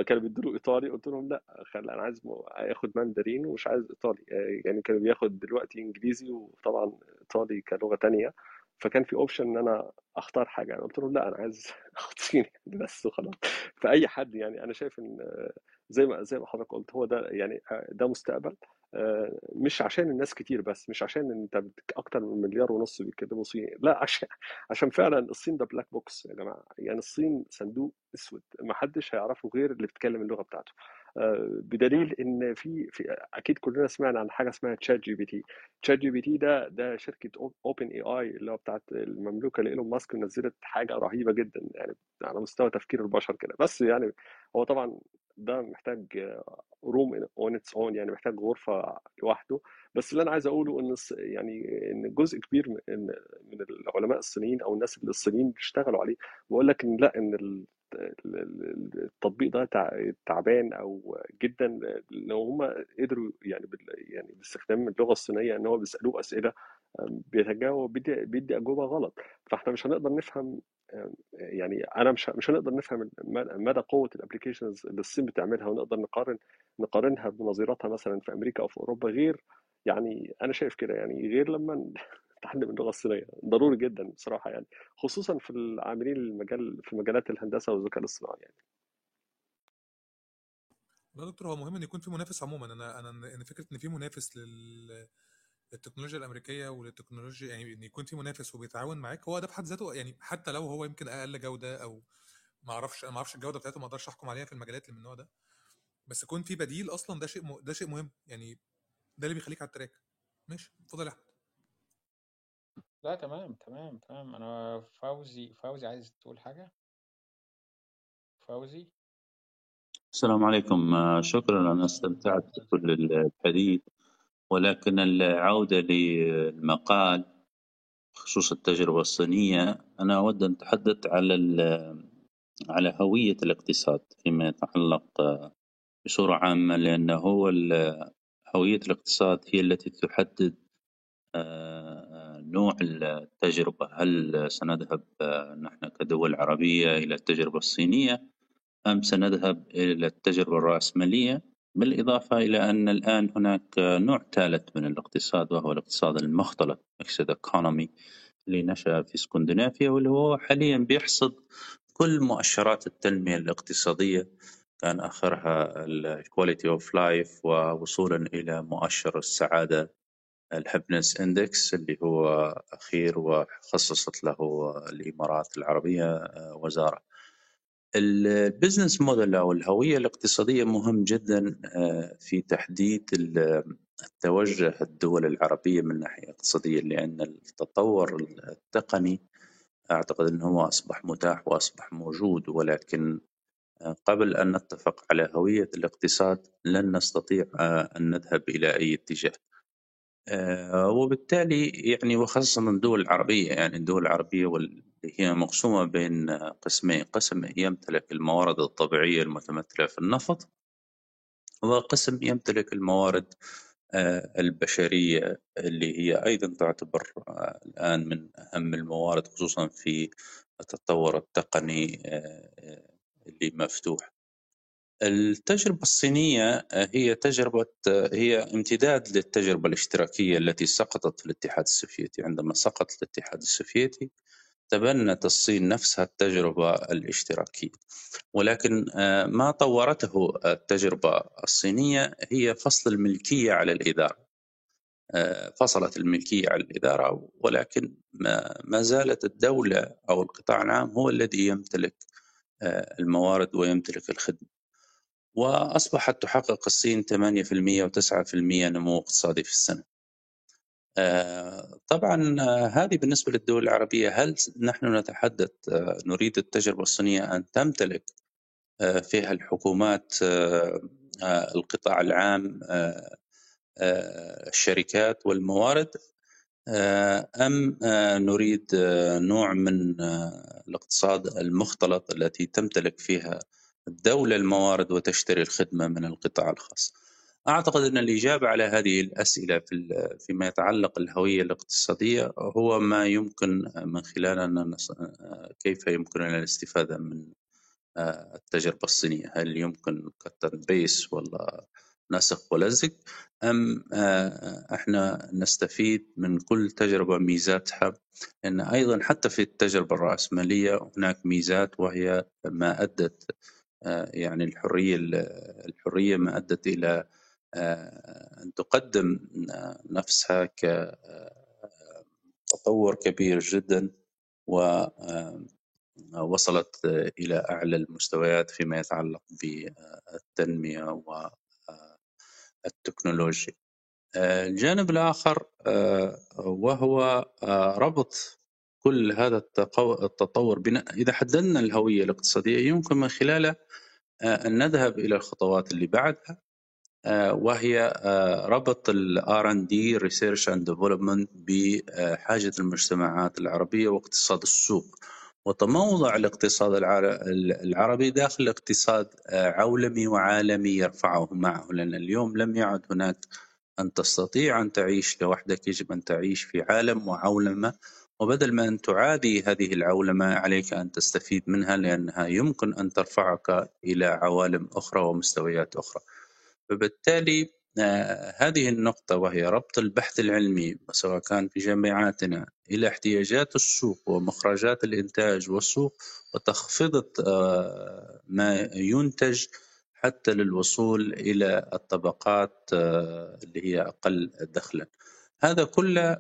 كانوا بيدوا إيطالي قلت لهم لأ خل أنا عايز اخد ماندرين ومش عايز إيطالي يعني كانوا بياخد دلوقتي إنجليزي وطبعا إيطالي كلغة تانية فكان في option إن أنا أختار حاجة قلت لهم لأ أنا عايز أخد صيني بس وخلاص فأي حد يعني أنا شايف إن زي ما زي ما حضرتك قلت هو ده يعني آه، ده مستقبل. آه، مش عشان الناس كتير بس مش عشان انت أكتر من مليار ونص بيتكلموا صيني. لا عشان عشان فعلا الصين ده black box يا جماعة. يعني الصين صندوق أسود ما حدش هيعرفه غير اللي بيتكلم اللغة بتاعته. آه، بدليل إن في في أكيد كلنا سمعنا عن حاجة اسمها تشات جي بي تي تشات جي بي تي ده ده شركة OpenAI اللي هو بتاعت المملوكة لايلون ماسك نزلت حاجة رهيبة جدا يعني على مستوى تفكير البشر كده. بس يعني هو طبعا ده محتاج room on its own يعني محتاج غرفة لوحده. بس اللي أنا عايز أقوله إن يعني إن جزء كبير من العلماء الصينيين أو الناس اللي الصينيين بيشتغلوا عليه بقول لك إن لأ إن ال- ال- ال- التطبيق ده تع- تعبان أو جدا لو هم قدروا يعني يعني باستخدام اللغة الصينية إن هو بيسألوه أسئلة بيتجاوب بيدي, بيدي أجوبة غلط. فإحنا مش هنقدر نفهم يعني أنا مش مش هنقدر نفهم مدى قوة الابلكيشنز اللي الصين بتعملها ونقدر نقارن نقارنها بنظيرتها مثلا في أمريكا أو في أوروبا غير يعني أنا شايف كده يعني غير لما نتعلم اللغة الصينية. ضروري جدا بصراحة يعني خصوصا في العاملين المجال في مجالات الهندسة والذكاء الاصطناعي يعني. لا دكتور هو مهم إن يكون في منافس عموما. أنا أنا إن فكرة إن في منافس لل للتكنولوجيا الأمريكية وللتكنولوجيا يعني إن يكون في منافس وبيتعاون معاك هو ده في حد ذاته يعني حتى لو هو يمكن أقل جودة أو ما أعرفش أنا ما أعرفش الجودة بتاعته ما أقدرش أحكم عليها في المجالات اللي من النوع ده بس يكون في بديل أصلا ده شيء م... ده شيء مهم يعني ده اللي بيخليك على التراك. ماشي اتفضل يا أحمد. لا تمام تمام تمام. أنا فوزي فوزي عايز تقول حاجة؟ فوزي؟ السلام عليكم. آه، شكرا أنا استمتعت بكل الحديث. ولكن العودة للمقال بخصوص التجربة الصينية أنا أود أن أتحدث على على هوية الاقتصاد فيما يتعلق بصورة عامة لأنه هو هوية الاقتصاد هي التي تحدد آه، نوع التجربة. هل سنذهب آه، نحن كدول عربية إلى التجربة الصينية أم سنذهب إلى التجربة الرأسمالية؟ بالإضافة إلى أن الآن هناك نوع ثالث من الاقتصاد وهو الاقتصاد المختلط Mixed Economy اللي نشأ في إسكندنافيا واللي هو حاليا بيحصد كل مؤشرات التنمية الاقتصادية. كان آخرها ال Quality of Life ووصولا إلى مؤشر السعادة ال Happiness Index اللي هو أخير وخصصت له الإمارات العربية وزارة البزنس موديل أو الهوية الاقتصادية مهم جدا آه، في تحديد التوجه الدول العربية من ناحية اقتصادية لأن التطور التقني أعتقد إنه هو أصبح متاح وأصبح موجود ولكن آه، قبل أن نتفق على هوية الاقتصاد لن نستطيع آه، أن نذهب إلى أي اتجاه. آه، وبالتالي يعني وخاصة الدول العربية يعني الدول العربية واللي هي مقسومة بين قسمين قسم يمتلك الموارد الطبيعية المتمثلة في النفط وقسم يمتلك الموارد آه، البشرية اللي هي أيضا تعتبر آه، الآن من أهم الموارد خصوصا في التطور التقني اللي مفتوح. التجربة الصينية هي تجربة هي امتداد للتجربة الاشتراكية التي سقطت في الاتحاد السوفيتي. عندما سقط الاتحاد السوفيتي تبنت الصين نفسها التجربة الاشتراكية. ولكن آه، ما طورته التجربة الصينية هي فصل الملكية على الإدارة. آه، فصلت الملكية على الإدارة ولكن ما زالت الدولة أو القطاع العام هو الذي يمتلك آه، الموارد ويمتلك الخدمة. وأصبحت تحقق الصين 8% و9% نمو اقتصادي في السنة. آه، طبعا آه، هذه بالنسبة للدول العربية هل نحن نتحدث آه، نريد التجربة الصينية أن تمتلك فيها الحكومات القطاع العام الشركات والموارد أم نريد نوع من الاقتصاد المختلط التي تمتلك فيها الدولة الموارد وتشتري الخدمة من القطاع الخاص. أعتقد أن الإجابة على هذه الأسئلة في فيما يتعلق الهوية الاقتصادية هو ما يمكن من آه، كيف يمكننا الاستفادة من آه، التجربة الصينية. هل يمكن كت بيس ولا نسخ ولزق أم آه، إحنا نستفيد من كل تجربة ميزاتها لأن أيضا حتى في التجربة الرأسمالية هناك ميزات وهي ما أدت يعني الحرية الحرية ما أدت إلى آه، أن تقدم نفسها كتطور كبير جدا و آه، إلى أعلى المستويات فيما يتعلق بالتنمية والتكنولوجيا الجانب الآخر وهو ربط كل هذا التطور بناء إذا حددنا الهوية الاقتصادية يمكن من خلاله أن نذهب إلى الخطوات اللي بعدها وهي ربط ال R&D Research and Development بحاجة المجتمعات العربية واقتصاد السوق. وتموضع الاقتصاد العربي داخل اقتصاد عولمي وعالمي يرفعه معه لأن اليوم لم يعد هناك أن تستطيع أن تعيش لوحدك يجب أن تعيش في عالم وعولمة وبدل ما أن تعادي هذه العولمة عليك أن تستفيد منها لأنها يمكن أن ترفعك إلى عوالم أخرى ومستويات أخرى. فبالتالي هذه النقطة وهي ربط البحث العلمي سواء كان في جامعاتنا إلى احتياجات السوق ومخرجات الإنتاج والسوق وتخفيض ما ينتج حتى للوصول إلى الطبقات اللي هي أقل دخلا. هذا كله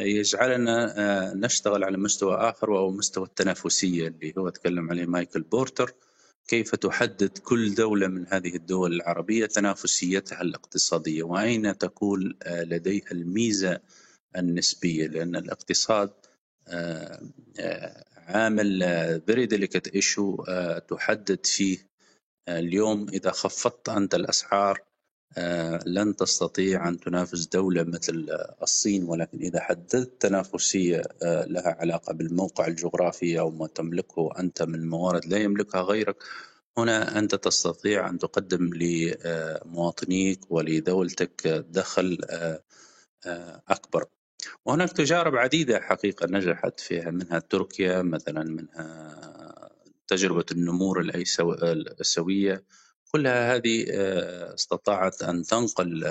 يجعلنا نشتغل على مستوى آخر وهو مستوى التنافسية اللي هو تكلم عليه مايكل بورتر. كيف تحدد كل دولة من هذه الدول العربية تنافسيتها الاقتصادية؟ وأين تكون لديها الميزة النسبية؟ لأن الاقتصاد عامل very delicate issue تحدد فيه اليوم إذا خفضت أنت الأسعار لن تستطيع أن تنافس دولة مثل الصين ولكن إذا حددت تنافسية لها علاقة بالموقع الجغرافي أو ما تملكه أنت من موارد لا يملكها غيرك هنا أنت تستطيع أن تقدم لمواطنيك ولدولتك دخل أكبر. وهناك تجارب عديدة حقيقة نجحت فيها منها تركيا مثلا منها تجربة النمور الآسيوية. كلها هذه استطاعت أن تنقل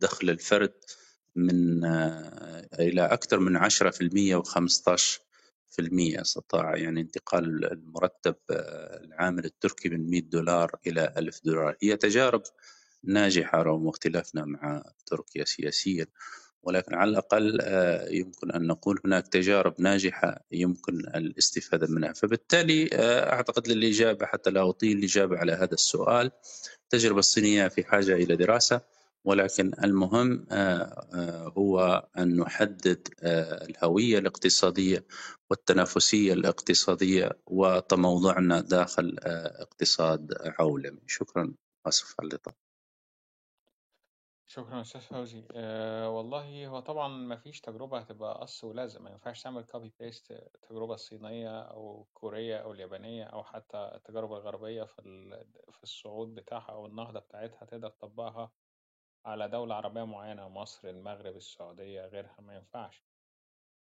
دخل الفرد من إلى أكثر من 10% و15% استطاع يعني انتقال المرتب العامل التركي من 100 دولار إلى 1000 دولار. هي تجارب ناجحة رغم اختلافنا مع تركيا سياسيا. ولكن على الأقل يمكن أن نقول هناك تجارب ناجحة يمكن الاستفادة منها. فبالتالي أعتقد للإجابة حتى لا أطيل الإجابة على هذا السؤال. التجربة الصينية في حاجة إلى دراسة ولكن المهم هو أن نحدد الهوية الاقتصادية والتنافسية الاقتصادية وتموضعنا داخل اقتصاد عولمي. شكرا أسف على الإطالة شكرا أستاذ فوزي. أه والله هو طبعا ما فيش تجربة هتبقى قص ولزق. ما ينفعش تعمل copy paste التجربة الصينية أو الكورية أو اليابانية أو حتى التجارب الغربية في في الصعود بتاعها أو النهضة بتاعتها تقدر تطبقها على دولة عربية معينة مصر المغرب السعودية غيرها. ما ينفعش.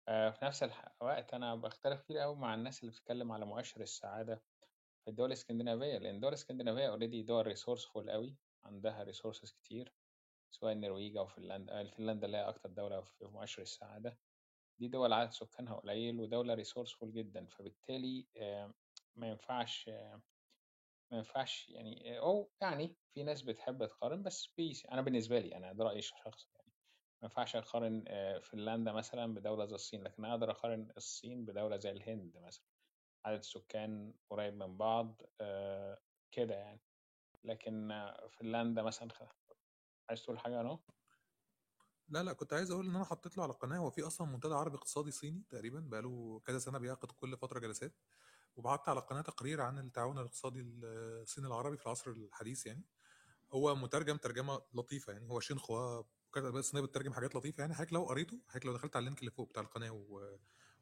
أه في نفس الوقت أنا بختلف كتير أوي مع الناس اللي بتتكلم على مؤشر السعادة في الدول الإسكندنافية لأن الدول الإسكندنافية already دول resourceful أوي عندها resources كتير. سواء النرويج أو فنلندا فنلندا اللي هي أكتر دولة في مؤشر السعادة. دي دول عدد سكانها قليل ودولة resourceful جدا فبالتالي ما ينفعش ما ينفعش يعني أو يعني في ناس بتحب تقارن بس بيس أنا بالنسبة لي أنا ده رأيي الشخصي يعني. ما ينفعش أقارن فنلندا مثلا بدولة زي الصين لكن أقدر أقارن الصين بدولة زي الهند مثلا. عدد السكان قريب من بعض كده يعني. لكن فنلندا مثلا عايز تقول حاجة أنا؟ لا لا كنت عايز أقول إن أنا حطيت له على القناه هو في أصلا منتدى عربي اقتصادي صيني تقريبا بقاله كذا سنة بيعقد كل فترة جلسات. وبعت على القناه تقرير عن التعاون الاقتصادي الصيني العربي في العصر الحديث يعني. هو مترجم ترجمة لطيفة يعني. هو شين خوا الأدبيات الصينيه بتترجم حاجات لطيفة يعني. حضرتك لو قريته حضرتك لو دخلت على اللينك اللي فوق بتاع القناة و...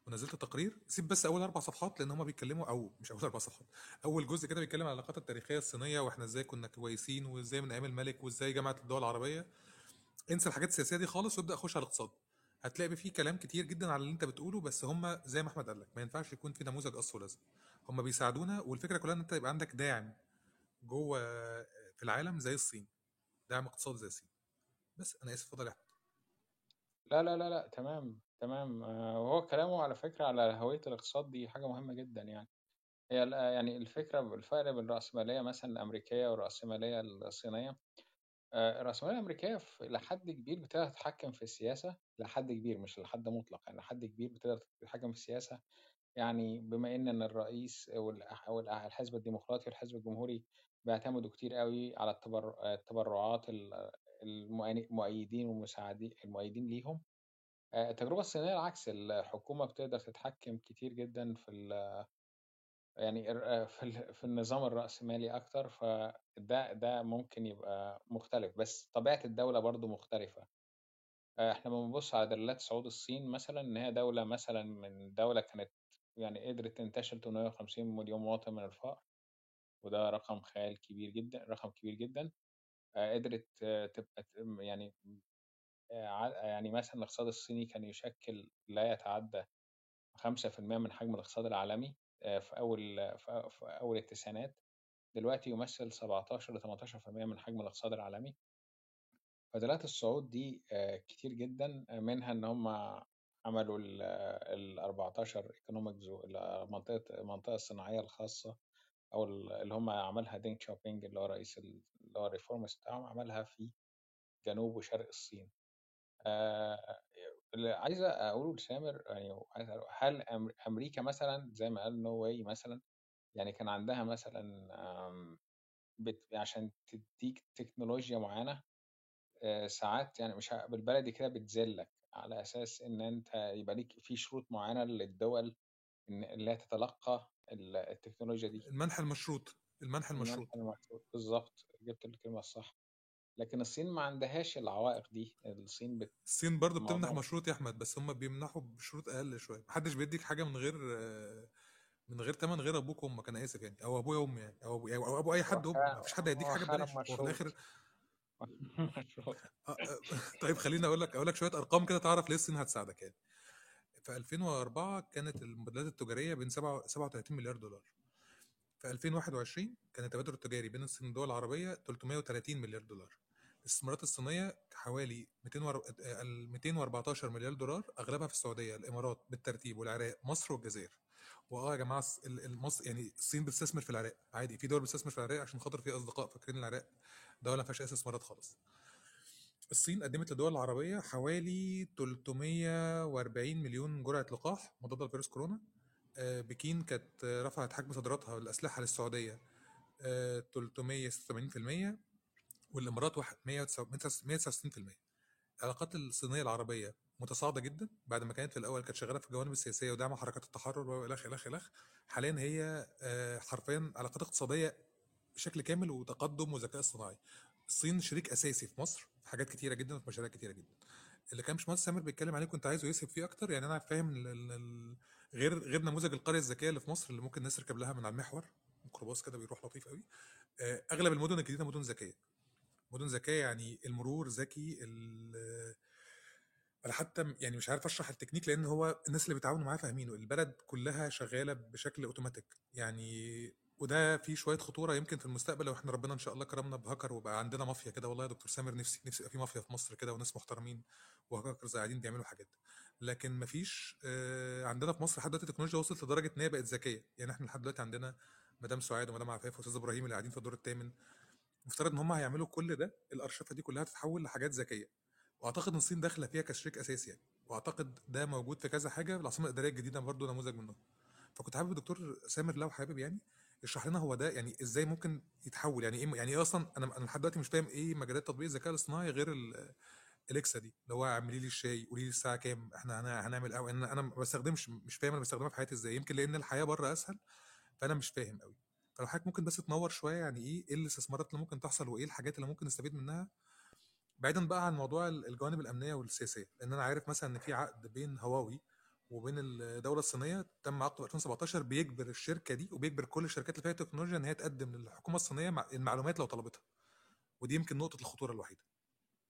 ونزلت التقرير سيب بس أول أربع صفحات لأن هم بيتكلموا أو مش أول أربع صفحات أول جزء كده بيتكلم عن العلاقات التاريخية الصينية وإحنا إزاي كنا كويسين وإزاي من أيام الملك وإزاي جامعه الدول العربية. انسى الحاجات السياسية دي خالص وابدأ خش على الاقتصاد. هتلاقي فيه كلام كتير جدا على اللي أنت بتقوله بس هم زي ما أحمد قال لك ما ينفعش يكون في نموذج قص ولزق هم بيساعدونا والفكرة كلها إن أنت يبقى عندك داعم جوه في العالم زي الصين. داعم اقتصادي زي الصين. بس أنا آسف اتفضل يا أحمد. لا لا لا لا تمام. تمام. وهو كلامه على فكرة على هوية الاقتصاد دي حاجة مهمة جدا يعني. هي يعني الفكرة الفرق بين الرأسمالية مثلا الأمريكية والرأسمالية الصينية. الرأسمالية الأمريكية لحد كبير بتقدر تتحكم في السياسة لحد كبير مش لحد مطلق يعني لحد كبير بتقدر تتحكم في السياسة. يعني بما إن الرئيس والأح- والأح- الحزب الديمقراطي والحزب الجمهوري بيعتمدوا كتير قوي على التبر- التبرعات المؤيدين والمساعدين المؤيدين ليهم. آه، التجربة الصينية العكس الحكومة بتقدر تتحكم كتير جدا في ال يعني آه، في ال- في النظام الرأسمالي أكتر فده ده ممكن يبقى مختلف. بس طبيعة الدولة برضو مختلفة. آه، إحنا لما بنبص على دلالات صعود الصين مثلا إن هي دولة مثلا من دولة كانت يعني قدرت تنتشل 850 مليون مواطن من الفقر وده رقم خيال كبير جدا رقم كبير جدا قدرت تبقى يعني يعني مثلا الاقتصاد الصيني كان يشكل لا يتعدى 5% من حجم الاقتصاد العالمي آه، في أول في أول التسعينات. دلوقتي يمثل 17 ل 18% من حجم الاقتصاد العالمي. فدلالات الصعود دي آه، كتير جدا آه، منها إن هم عملوا ال 14 economic zone المنطقة المنطقة الصناعية الخاصة أو ال- اللي هم عملها دينغ شاوبينج اللي هو رئيس ال- اللي هو ال reformist بتاعهم عملها في جنوب وشرق الصين. آه، اللي عايز أقوله لسامر يعني عايز هل أم- أمريكا مثلا زي ما قال no way مثلا يعني كان عندها مثلا بت... عشان تديك تكنولوجيا معينة آه، ساعات يعني مش ه- بالبلدي كده بتذلك على أساس إن أنت يبقى ليك في شروط معينة للدول إن اللي هي تتلقى ال- التكنولوجيا دي. المنح المشروط المنح المشروط. المنح المشروط بالظبط جبت الكلمة الصح. لكن الصين ما عندهاش العوائق دي. الصين بت... الصين برضو بتمنح مشروط يا أحمد بس هم بيمنحوا بشروط أقل شوية. محدش بيديك حاجة من غير من غير تمن غير أبوك وأمك أنا آسف يعني أو أبويا وأمي يعني أو ابو أو أبو أي حد وامه مفيش حد هيديك حاجة ببلاش هو في الآخر آه، آه، طيب خليني أقول لك أقول لك شوية أرقام كده تعرف ليه الصين هتساعدك يعني. في 2004 كانت المبادلات التجارية بين 7 37 مليار دولار. في 2021 كان التبادل التجاري بين الصين والدول العربية 330 مليار دولار. الاستثمارات الصينية حوالي 200 ور- آه، ال 214 مليار دولار أغلبها في السعودية الإمارات بالترتيب والعراق مصر والجزائر. وآه يا جماعة المصر يعني الصين بتستثمر في العراق عادي في دول بتستثمر في العراق عشان خاطر في أصدقاء فاكرين العراق دولة ما فيهاش استثمارات خالص. الصين قدمت للدول العربية حوالي 340 مليون جرعة لقاح مضاد لفيروس كورونا. آه، بكين كانت آه، رفعت حجم صادراتها للأسلحة للسعودية آه، 386% والإمارات واحد- 169% العلاقات الصينية العربية متصاعدة جدا بعد ما كانت في الأول كانت شغالة في الجوانب السياسية ودعم حركات التحرر وإلخ إلخ إلخ حاليا هي آه، حرفيا علاقات اقتصادية بشكل كامل وتقدم وذكاء اصطناعي. الصين شريك أساسي في مصر في حاجات كتيرة جدا وفي مشاريع كتيرة جدا. اللي كان باشمهندس سامر بيتكلم عليه كنت عايزه يسهب فيه أكتر. يعني أنا فاهم غير غير نموذج القرية الذكية اللي في مصر اللي ممكن الناس تركب لها من على المحور ميكروباص كده بيروح لطيف قوي. آه، أغلب المدن الجديدة مدن ذكية. مدن ذكية يعني المرور ذكي أنا حتى يعني مش عارف أشرح التكنيك لأن هو الناس اللي بيتعاونوا معاه فاهمينه البلد كلها شغالة بشكل اوتوماتيك يعني وده فيه شوية خطورة يمكن في المستقبل لو إحنا ربنا إن شاء الله كرمنا بهاكر وبقى عندنا مافيا كده والله يا دكتور سامر نفسي نفسي يبقى في مافيا في مصر كده وناس محترمين وهاكرز قاعدين بيعملوا حاجات. لكن مفيش آه، عندنا في مصر لحد دلوقتي التكنولوجيا وصلت لدرجة إن هي بقت ذكية. يعني إحنا لحد دلوقتي عندنا مدام سعاد ومدام عفاف واستاذ إبراهيم اللي قاعدين في الدور الثامن مفترض إن هم هيعملوا كل ده الارشفه دي كلها تتحول لحاجات ذكية. وأعتقد إن الصين داخلة فيها كشريك أساسي يعني. وأعتقد ده موجود في كذا حاجة العاصمة الإدارية الجديدة برضو نموذج منه فكنت حابب الدكتور سامر لو حابب يعني يشرح لنا هو ده يعني إزاي ممكن يتحول يعني إيه يعني إيه أصلا أنا أنا لحد دلوقتي مش فاهم إيه مجالات تطبيق الذكاء الاصطناعي غير ال- إليكسا دي اللي هو اعملي لي الشاي قولي لي الساعة كام إحنا هن- هنعمل أنا أنا ما بستخدمش مش فاهم أنا بستخدمها في حياتي إزاي. يمكن لأن الحياة بره أسهل فأنا مش فاهم قوي فلو حضرتك ممكن بس تنور شوية يعني إيه إيه الاستثمارات اللي ممكن تحصل وإيه الحاجات اللي ممكن نستفيد منها؟ بعيدا بقى عن موضوع ال- الجوانب الأمنية والسياسية لأن أنا عارف مثلا إن في عقد بين هواوي وبين الدولة الصينية تم عقده في 2017 بيجبر الشركة دي وبيجبر كل الشركات اللي فيها تكنولوجيا إن هي تقدم للحكومة الصينية مع- المعلومات لو طلبتها. ودي يمكن نقطة الخطورة الوحيدة.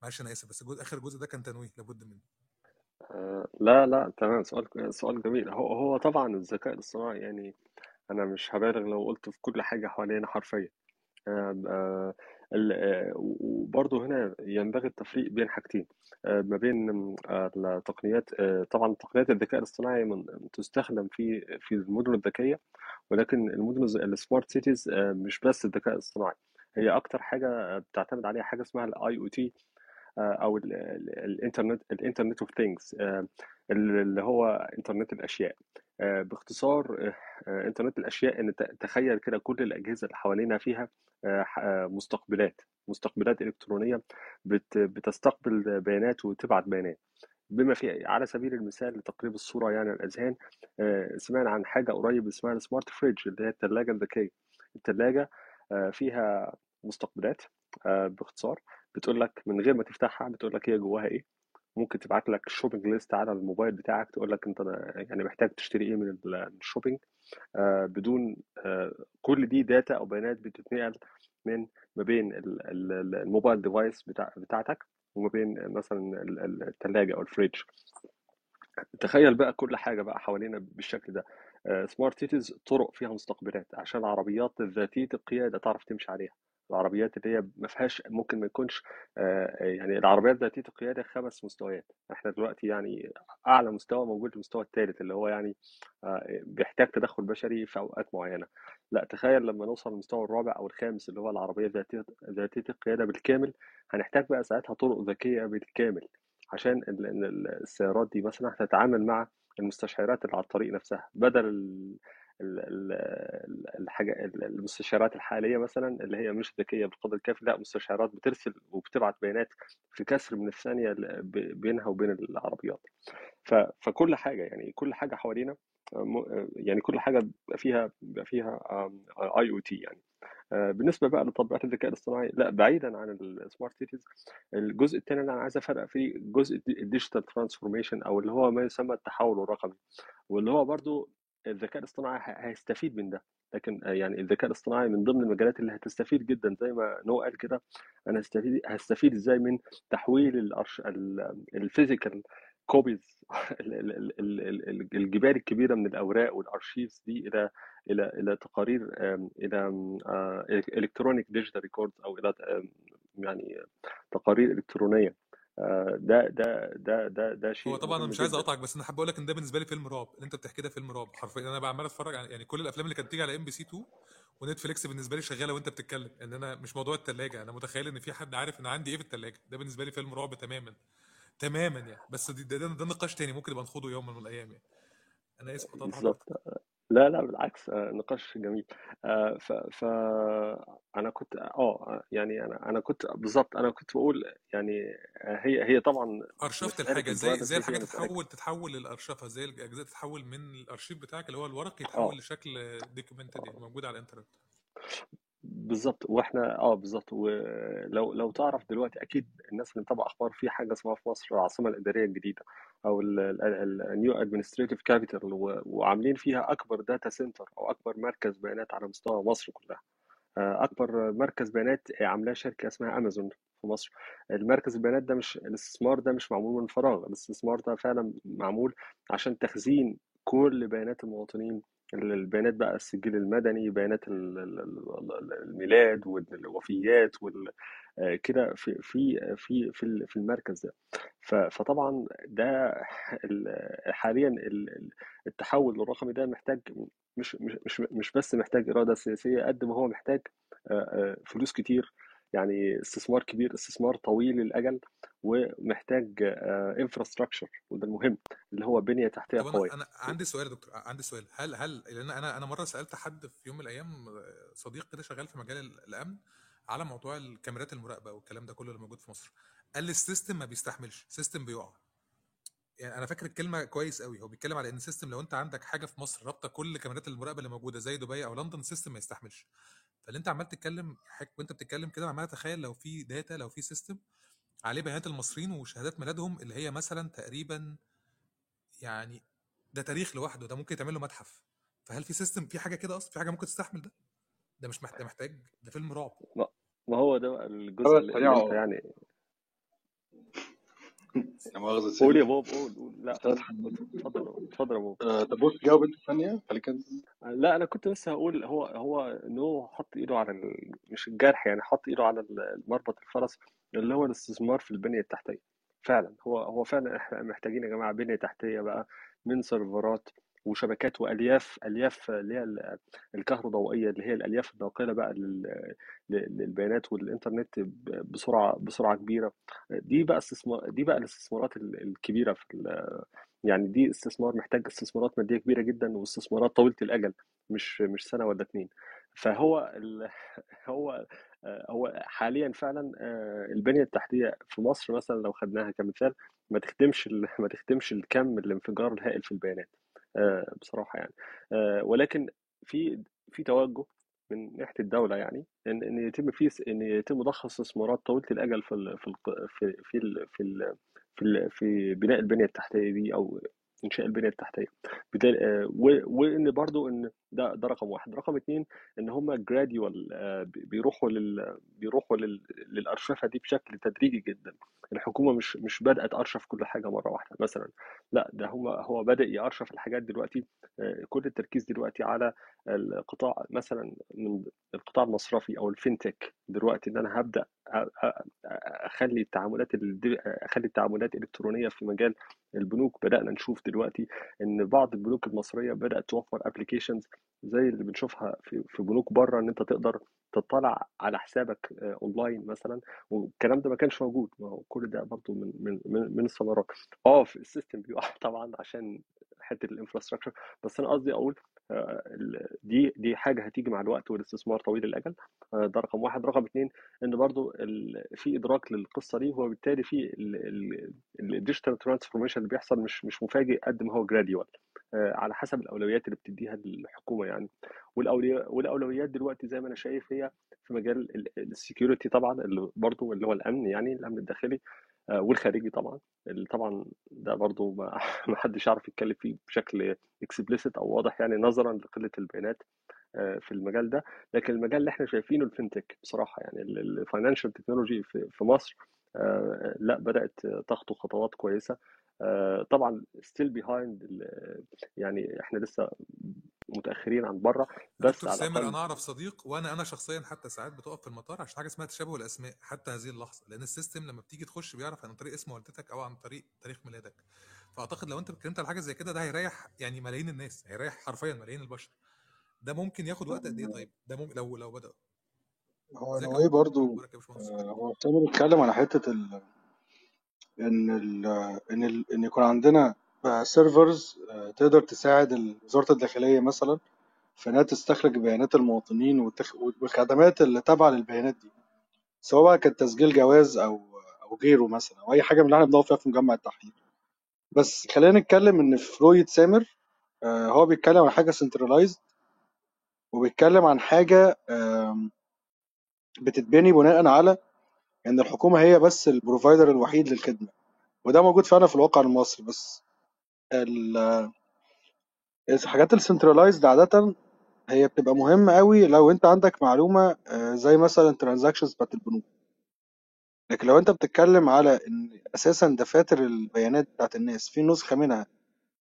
معلش أنا آسف بس الجزء آخر جزء ده كان تنويه لابد منه. آه، لا لا تمام. سؤال سؤال جميل. هو هو طبعا الذكاء الاصطناعي يعني أنا مش هبالغ لو قلت في كل حاجة حوالينا حرفيا. آه، آه، آه، وبرضه هنا ينبغي التفريق بين حاجتين. ما بين التقنيات طبعا تقنيات الذكاء الاصطناعي من تستخدم في في المدن الذكية ولكن المدن ال smart cities مش بس الذكاء الاصطناعي. هي أكتر حاجة بتعتمد عليها حاجة اسمها ال IoT أو ال- ال- الإنترنت ال Internet of Things اللي هو انترنت الأشياء. باختصار آه، آه، إنترنت الأشياء إن تخيل كده كل الأجهزة اللي حوالينا فيها آه، آه، مستقبلات مستقبلات إلكترونية بت- بتستقبل بيانات وتبعت بيانات. بما في على سبيل المثال لتقريب الصورة يعني الأذهان آه، سمعنا عن حاجة قريب اسمها السمارت فريج اللي هي الثلاجه الذكية. الثلاجه فيها مستقبلات آه، باختصار بتقول لك من غير ما تفتحها بتقول لك هي جواها إيه؟ ممكن تبعت لك shopping list على الموبايل بتاعك تقول لك أنت يعني محتاج تشتري إيه من ال- ال shopping آه، بدون آه، كل دي data أو بيانات بتتنقل من ما بين ال- ال- ال- ال mobile device بتاع بتاعتك وما بين مثلا الثلاجه أو الفريج تخيل بقى كل حاجة بقى حوالينا بالشكل ده. smart cities طرق فيها مستقبلات عشان العربيات ذاتية القيادة تعرف تمشي عليها. العربيات اللي هي ما فيهاش ممكن ما يكونش آه، يعني العربيات ذاتية القيادة خمس مستويات. إحنا دلوقتي يعني أعلى مستوى موجود المستوى الثالث اللي هو يعني آه، بيحتاج تدخل بشري في أوقات معينة. لا تخيل لما نوصل للمستوى الرابع أو الخامس اللي هو العربية ذاتية ذاتية القيادة بالكامل هنحتاج بقى ساعتها طرق ذكية بالكامل عشان ال- ال- ال- السيارات دي مثلا هتتعامل مع المستشعرات اللي على الطريق نفسها بدل ال- ال- ال- الحاجة ال- المستشعرات الحالية مثلا اللي هي مش ذكية بالقدر الكافي لا مستشعرات بترسل وبتبعت بيانات في كسر من ب- بينها وبين العربيات. فكل حاجة يعني كل حاجة حوالينا م- يعني كل بيبقى فيها فيها IoT يعني. آه، بالنسبة بقى لتطبيقات الذكاء الاصطناعي لا بعيدا عن ال smart cities الجزء الثاني اللي أنا عايز أفرق فيه جزء ال digital transformation أو اللي هو ما يسمى التحول الرقمي واللي هو برضو الذكاء الاصطناعي هيستفيد من ده. لكن آه، يعني الذكاء الاصطناعي من ضمن المجالات اللي هتستفيد جدا زي ما نو قال كده أنا هستفيد هستفيد إزاي من تحويل الأرش... ال physical copies الجبال الكبيرة من الأوراق وال archives دي إلى إلى إلى تقارير إلى electronic digital records أو إلى يعني تقارير إلكترونية. آه، ده ده ده ده ده هو شيء طبعا أنا مش عايز اقطعك بس أنا حابب أقول لك إن ده بالنسبة لي فيلم رعب. اللي أنت بتحكي ده فيلم رعب حرفيا. أنا بقى عمال أتفرج على يعني كل الأفلام اللي كانت بتيجي على إم بي سي 2 ونتفليكس بالنسبة لي شغالة وأنت بتتكلم إن أنا مش موضوع الثلاجه أنا متخيل إن في حد عارف إن عندي إيه في الثلاجه ده بالنسبة لي فيلم رعب تماما. تماما يعني. بس دي- ده, ده, ده نقاش تاني ممكن نبقى نخوضه يوم من الأيام يعني. أنا آسف بالظبط. لا لا بالعكس آه، نقاش جميل. آه، ف ف أنا كنت آه يعني أنا أنا كنت بالظبط أنا كنت بقول يعني آه، هي هي طبعا أرشفت الحاجة إزاي ال privacy الحاجة تتحول تتحول للأرشفة إزاي الأجزاء تتحول من الأرشيف بتاعك اللي هو الورق يتحول لشكل documented يعني موجود على الإنترنت. بالظبط وإحنا آه بالظبط ولو لو تعرف دلوقتي أكيد الناس اللي متابعة أخبار في حاجة اسمها في مصر العاصمة الإدارية الجديدة أو ال new administrative capital وعاملين فيها أكبر data center أو أكبر مركز بيانات على مستوى مصر كلها. آه، أكبر مركز بيانات عاملاه شركة اسمها امازون في مصر. المركز البيانات ده مش الاستثمار ده مش معمول من فراغ. الاستثمار ده فعلا معمول عشان تخزين كل بيانات المواطنين البيانات بقى السجل المدني بيانات ال- ال- ال- الميلاد والوفيات وال آه، كده في في في في في المركز ده. فطبعا ده ال- حاليا ال- ال- التحول الرقمي ده محتاج مش مش مش بس محتاج إرادة سياسية قد ما هو محتاج آه، آه، فلوس كتير يعني استثمار كبير استثمار طويل الأجل ومحتاج infrastructure وده المهم اللي هو بنية تحتية طب قوية. أنا عندي سؤال يا دكتور عندي سؤال هل هل لأن أنا أنا مرة سألت حد في يوم من الأيام آه، صديق كده شغال في مجال ال- الأمن على موضوع الكاميرات المراقبة والكلام ده كله اللي موجود في مصر قال لي ال system ما بيستحملش system بيقع. يعني أنا فاكر الكلمة كويس قوي هو بيتكلم على إن ال system لو أنت عندك حاجة في مصر رابطة كل كاميرات المراقبة اللي موجودة زي دبي أو لندن ال system ما يستحملش. فاللي أنت عمال تتكلم حك... وأنت بتتكلم كده عمال أتخيل لو في data لو في system عليه بيانات المصريين وشهادات ميلادهم اللي هي مثلا تقريبا يعني ده تاريخ لوحده ده ممكن يتعمل له متحف. فهل في system في حاجة كده أصلا؟ في حاجة ممكن تستحمل ده؟ ده مش محتاج محتاج ده فيلم رعب. ما ما هو ده الجزء اللي الطبيعة يعني. لا مؤاخذة قول يا بوب قول قول. لا اتفضل اتفضل يا بوب آه، طب بص جاوب أنت ثانية خليك لا أنا كنت بس هقول هو هو نو حط إيده على ال... مش الجرح يعني حط إيده على ال- مربط الفرس اللي هو الاستثمار في البنية التحتية. فعلا هو هو فعلا إحنا محتاجين يا جماعة بنية تحتية بقى من سيرفرات. وشبكات وألياف ألياف اللي هي ال- الكهروضوئيه اللي هي الألياف الناقلة بقى لل- لل- للبيانات والإنترنت بسرعة بسرعة كبيرة. دي بقى استثمار دي بقى الاستثمارات ال- الكبيرة في يعني دي استثمار محتاج استثمارات مادية كبيرة جدا واستثمارات طويلة الأجل مش مش سنة ولا اتنين. فهو ال... هو هو حاليا فعلا البنية التحتية في مصر مثلا لو خدناها كمثال ما تخدمش ال... ما تخدمش الكم الانفجار الهائل في البيانات. بصراحة يعني آه، ولكن في في توجه من ناحية الدولة يعني إن إن يتم في إن يتم ضخ استثمارات طويلة الأجل في ال... في ال... في في ال... في ال... في, ال... في بناء البنية التحتية دي أو إنشاء البنية التحتية. آه،. وإن برضو إن ده ده رقم واحد. رقم اتنين إن هم جراديوال بيروحوا لل بيروحوا لل... للأرشفة دي بشكل تدريجي جدا. الحكومة مش مش بدأت تارشف كل حاجة مرة واحدة مثلا. لا ده هو هو بدأ يأرشف الحاجات دلوقتي آه، كل التركيز دلوقتي على القطاع مثلا من القطاع المصرفي أو ال fintech دلوقتي إن أنا هبدأ أخلي التعاملات ال- أخلي التعاملات الالكترونيه في مجال البنوك. بدأنا نشوف دلوقتي إن بعض البنوك المصرية بدأت توفر applications زي اللي بنشوفها في في بنوك بره إن أنت تقدر تطلع على حسابك آه، أونلاين مثلا والكلام ده ما كانش موجود. ما هو كل ده برضه من من من من الثمرات. آه ال system بيقع طبعا عشان حتة ال infrastructure بس أنا قصدي أقول دي دي حاجة هتيجي مع الوقت والاستثمار طويل الأجل. آه، ده رقم واحد. رقم اتنين إن برضو في إدراك للقصة دي. وبالتالي في ال digital transformation اللي بيحصل مش مش مفاجئ قد ما هو gradual على حسب الأولويات اللي بتديها الحكومة يعني. والأولويات دلوقتي زي ما أنا شايف هي في مجال ال security طبعا اللي برضو اللي هو الأمن يعني الأمن الداخلي. آه، والخارجي طبعا. اللي طبعا ده برضو ما حدش يعرف يتكلم فيه بشكل explicit أو واضح يعني نظرا لقلة البيانات آه، في المجال ده. لكن المجال اللي إحنا شايفينه ال fintech بصراحة يعني ال financial technology في مصر آه، لا بدأت تخطو خطوات كويسة. آه، طبعا still behind ال- يعني إحنا لسه متأخرين عن بره بس دكتور على سامر أنا أعرف صديق وأنا أنا شخصيا حتى ساعات بتقف في المطار عشان حاجة اسمها تشابه الأسماء حتى هذه اللحظة لأن ال system لما بتيجي تخش بيعرف عن طريق اسم والدتك أو عن طريق تاريخ ميلادك. فأعتقد لو أنت اتكلمت على حاجة زي كده ده هيريح يعني ملايين الناس هيريح حرفيا ملايين البشر. ده ممكن ياخد وقت قد إيه طيب؟ ده ممكن لو لو بدأ. هو يا إيه آه، هو سامر بيتكلم على حتة ال... إن ال... إن ال... إن يكون عندنا سيرفرز تقدر تساعد وزارة الداخلية مثلا في إنها تستخرج بيانات المواطنين. والخدمات اللي تابعة للبيانات دي سواء بقى كان تسجيل جواز أو أو غيره مثلا أو أي حاجة من اللي إحنا بندور فيها في مجمع التحرير بس خلينا نتكلم إن في رؤيه سامر آه، هو بيتكلم عن حاجة centralized وبيتكلم عن حاجة بتتبني بناء على إن الحكومة هي بس ال provider الوحيد للخدمة. وده موجود فعلا في الواقع المصري بس ال- الحاجات ال centralized عادة هي بتبقى مهمة قوي لو أنت عندك معلومة آه، زي مثلا transactions بتاعت البنوك. لكن لو أنت بتتكلم على إن أساسا دفاتر البيانات بتاعت الناس في نسخة منها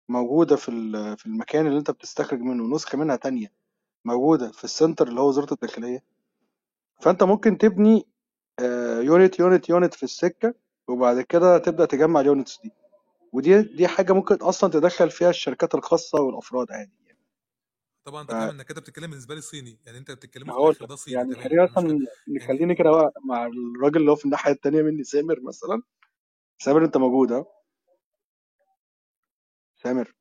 موجودة في في المكان اللي أنت بتستخرج منه نسخة منها تانية موجودة في ال center اللي هو وزارة الداخلية فأنت ممكن تبني unit unit unit في السكة وبعد كده تبدأ تجمع ال units دي. ودي دي حاجة ممكن أصلا تدخل فيها الشركات الخاصة والأفراد عادي يعني. طبعا أنت ف- فاهم انك كده بتتكلم بالنسبة لي صيني. يعني أنت ما بتتكلموا في ده صيني يعني خلينا نخليني كده بقى مع الراجل اللي هو في الناحية التانية مني سامر مثلا. سامر أنت موجود ها سامر.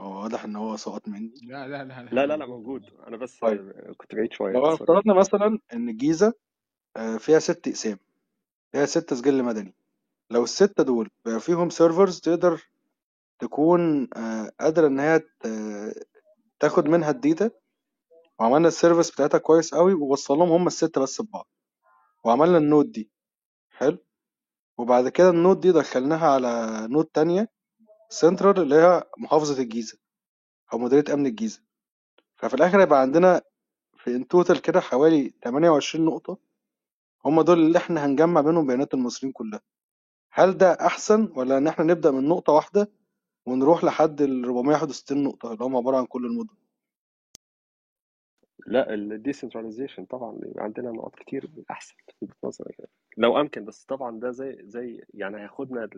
هو واضح إن هو سقط مني. لا لا لا لا لا لا لا موجود. أنا بس طيب. كنت بعيد شوية لو افترضنا مثلا إن الجيزه آه، فيها ست اقسام. فيها ست سجل مدني. لو الستة دول بقى فيهم سيرفرز تقدر تكون آه، قادرة إن هي تاخد منها ال data وعملنا ال service بتاعتها كويس قوي ووصلهم هم الستة بس ببعض. وعملنا ال node دي. حلو. وبعد كده ال node دي دخلناها على node تانية سنترال اللي هي محافظة الجيزة أو مديرية أمن الجيزة. ففي الآخر يبقى عندنا في in total كده حوالي 28 نقطة. هم دول اللي إحنا هنجمع منهم بيانات المصريين كلها هل ده أحسن ولا إن إحنا نبدأ من نقطة واحدة ونروح لحد ال 461 نقطة اللي هم عبارة عن كل المدن لا ال decentralization طبعا عندنا نقط كتير أحسن في يعني. لو أمكن بس طبعا ده زي زي يعني هياخدنا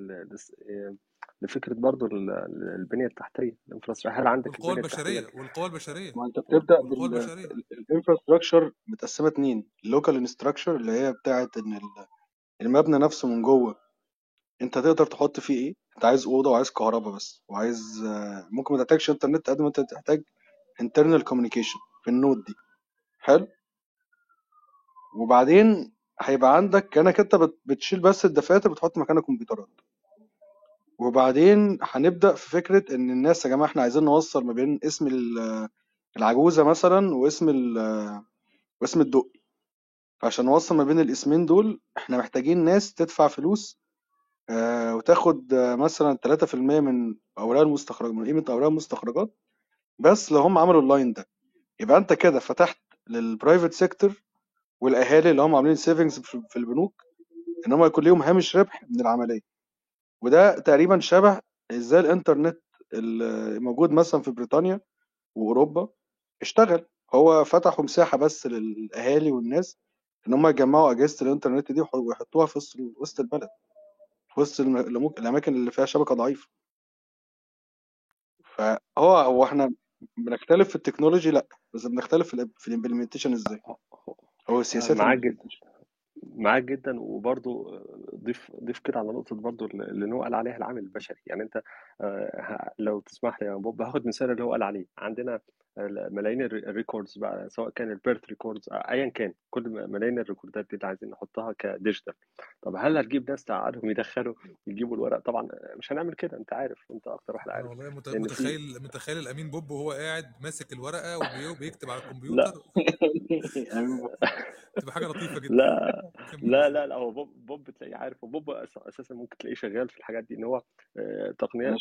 لفكرة برضو ال- ال- البنية التحتية ال infrastructure. هل عندك التحتية البشرية والقوى البشرية. ما أنت بتبدأ الانفراستراكشر متقسمة اتنين ال local infrastructure اللي هي بتاعت إن ال- المبنى نفسه من جوه أنت تقدر تحط فيه إيه؟ أنت عايز أوضة وعايز كهرباء بس وعايز آه، ممكن ما تحتاجش انترنت قد ما أنت تحتاج internal communication في النود دي. حلو؟ وبعدين هيبقى عندك كأنك أنت بت- بتشيل بس الدفاتر بتحط مكانها كمبيوترات. وبعدين هنبدأ في فكرة إن الناس يا جماعة إحنا عايزين نوصل ما بين اسم ال- العجوزة مثلا واسم واسم الدقي فعشان نوصل ما بين الاسمين دول إحنا محتاجين ناس تدفع فلوس آه، وتاخد مثلا 3% من أوراق المستخرج من قيمة أوراق المستخرجات. بس لو هم عملوا ال line ده يبقى أنت كده فتحت لل private sector والأهالي اللي هم عاملين savings في البنوك إن هم يكون ليهم هامش ربح من العملية. وده تقريبا شبه إزاي الإنترنت اللي موجود مثلا في بريطانيا وأوروبا اشتغل. هو فتحوا مساحة بس للأهالي والناس إن هم يجمعوا أجهزة الإنترنت دي ويحطوها في وسط البلد في وسط الأماكن اللي فيها شبكة ضعيفة. فهو هو إحنا بنختلف في ال technology؟ لأ بس بنختلف في ال في ال implementation إزاي؟ هو السياسات معاك جدا. معاك جدا وبرضو ضيف ضيف كده على نقطة برضو اللي نو قال عليها العامل البشري. يعني أنت آه، لو تسمح لي يا بوب هاخد مثال اللي هو قال عليه. عندنا ملايين الري- ال records بقى سواء كان ال birth records ايا كان كل ملايين ال record ات دي اللي عايزين نحطها ك digital طب هل هتجيب ناس تقعدهم يدخلوا يجيبوا الورق؟ طبعا مش هنعمل كده أنت عارف أنت أكتر واحد عارف والله مت- لأن في متخيل متخيل الأمين بوب وهو قاعد ماسك الورقة وبي- وبيكتب على الكمبيوتر. يعني تبقى حاجة لطيفة جدا. لا لا لا لا هو بوب بوب بتلاقيه عارف وبوب أساسا ممكن تلاقيه شغال في الحاجات دي إن هو آه، تقنيات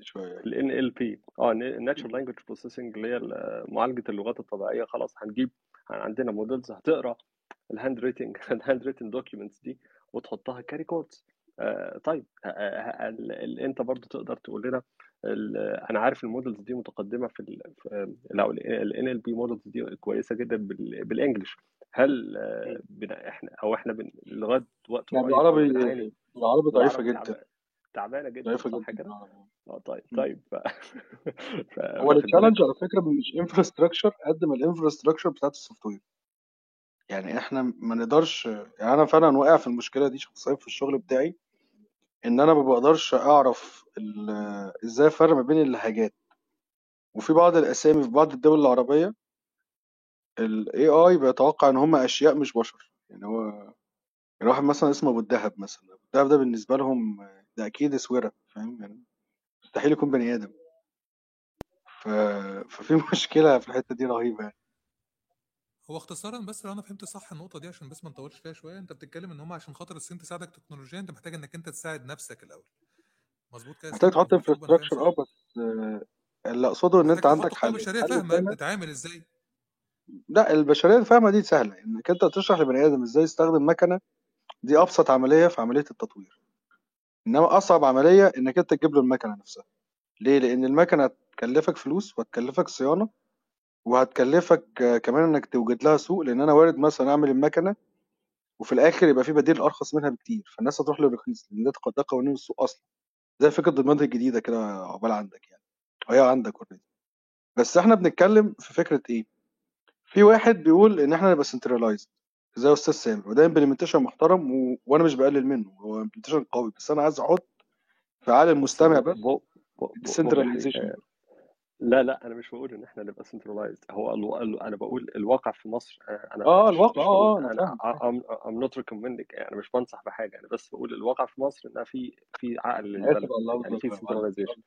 شوية ال NLP آه Natural Language Processing اللي هي ال- معالجة اللغات الطبيعية. خلاص هنجيب عندنا models هتقرأ ال handwriting ال handwritten documents دي وتحطها ك records آه طيب آه آه ال- ال- انت برضو تقدر تقول لنا ال- أنا عارف ال models دي متقدمة في ال في لو ال NLP models دي كويسة جدا بال- بال English. هل آه إحنا أو إحنا بن لغاية وقت يعني بنعاني بالعربي ضعيفة جدا. تعب- تعبانة جدا ضعيفة جدا. آه طيب. طيب ف... ف... هو ال challenge على فكرة مش infrastructure قد ما ال infrastructure بتاعت ال software يعني إحنا ما نقدرش يعني أنا فعلا واقع في المشكلة دي شخصيا في الشغل بتاعي إن أنا ما بقدرش أعرف ال- إزاي أفرق ما بين اللهجات. وفي بعض الأسامي في بعض الدول العربية ال AI بيتوقع إن هم أشياء مش بشر. يعني هو يعني واحد مثلا اسمه أبو الدهب مثلا. أبو الدهب ده بالنسبة لهم ده أكيد إسورة فاهم يعني؟ مستحيل يكون بني آدم. ف... ففي مشكلة في الحتة دي رهيبة يعني. هو اختصارا بس لو أنا فهمت صح النقطة دي عشان بس ما نطولش فيها شوية أنت بتتكلم إن هم عشان خاطر الصين تساعدك تكنولوجيا أنت محتاج إنك أنت تساعد نفسك الأول. مظبوط كده محتاج تحط infrastructure آه بس آه، اللي أقصده إن أنت عندك حل. بشرية الحل فاهمة التاني تتعامل إزاي؟ لا البشرية الفاهمة دي سهلة إنك أنت تشرح لبني آدم إزاي يستخدم مكنة دي أبسط عملية في عملية التطوير. إنما أصعب عملية إنك أنت تجيب له المكنة نفسها. ليه؟ لأن المكنة هتكلفك فلوس وهتكلفك صيانة وهتكلفك كمان إنك توجد لها سوق. لأن أنا وارد مثلا أعمل المكنة وفي الآخر يبقى في بديل أرخص منها بكتير. فالناس هتروح للرخيص لأن ده قوانين السوق أصلا. زي فكرة الضمانات الجديدة كده عقبال عندك يعني. وهي عندك already بس إحنا بنتكلم في فكرة إيه؟ في واحد بيقول إن إحنا نبقى centralized زي أستاذ سامر وده implementation محترم و... وأنا مش بقلل منه هو implementation قوي بس أنا عايز أحط في عقل المستمع بس ال decentralization آه، لا لا أنا مش بقول إن إحنا نبقى centralized هو ألو... ألو... أنا بقول الواقع في مصر آه، أنا آه الواقع مش آه أنا أنا I'm, I'm not recommending يعني أنا مش بنصح بحاجة أنا بس بقول الواقع في مصر انها في في عقل أنا للبلد يعني في centralization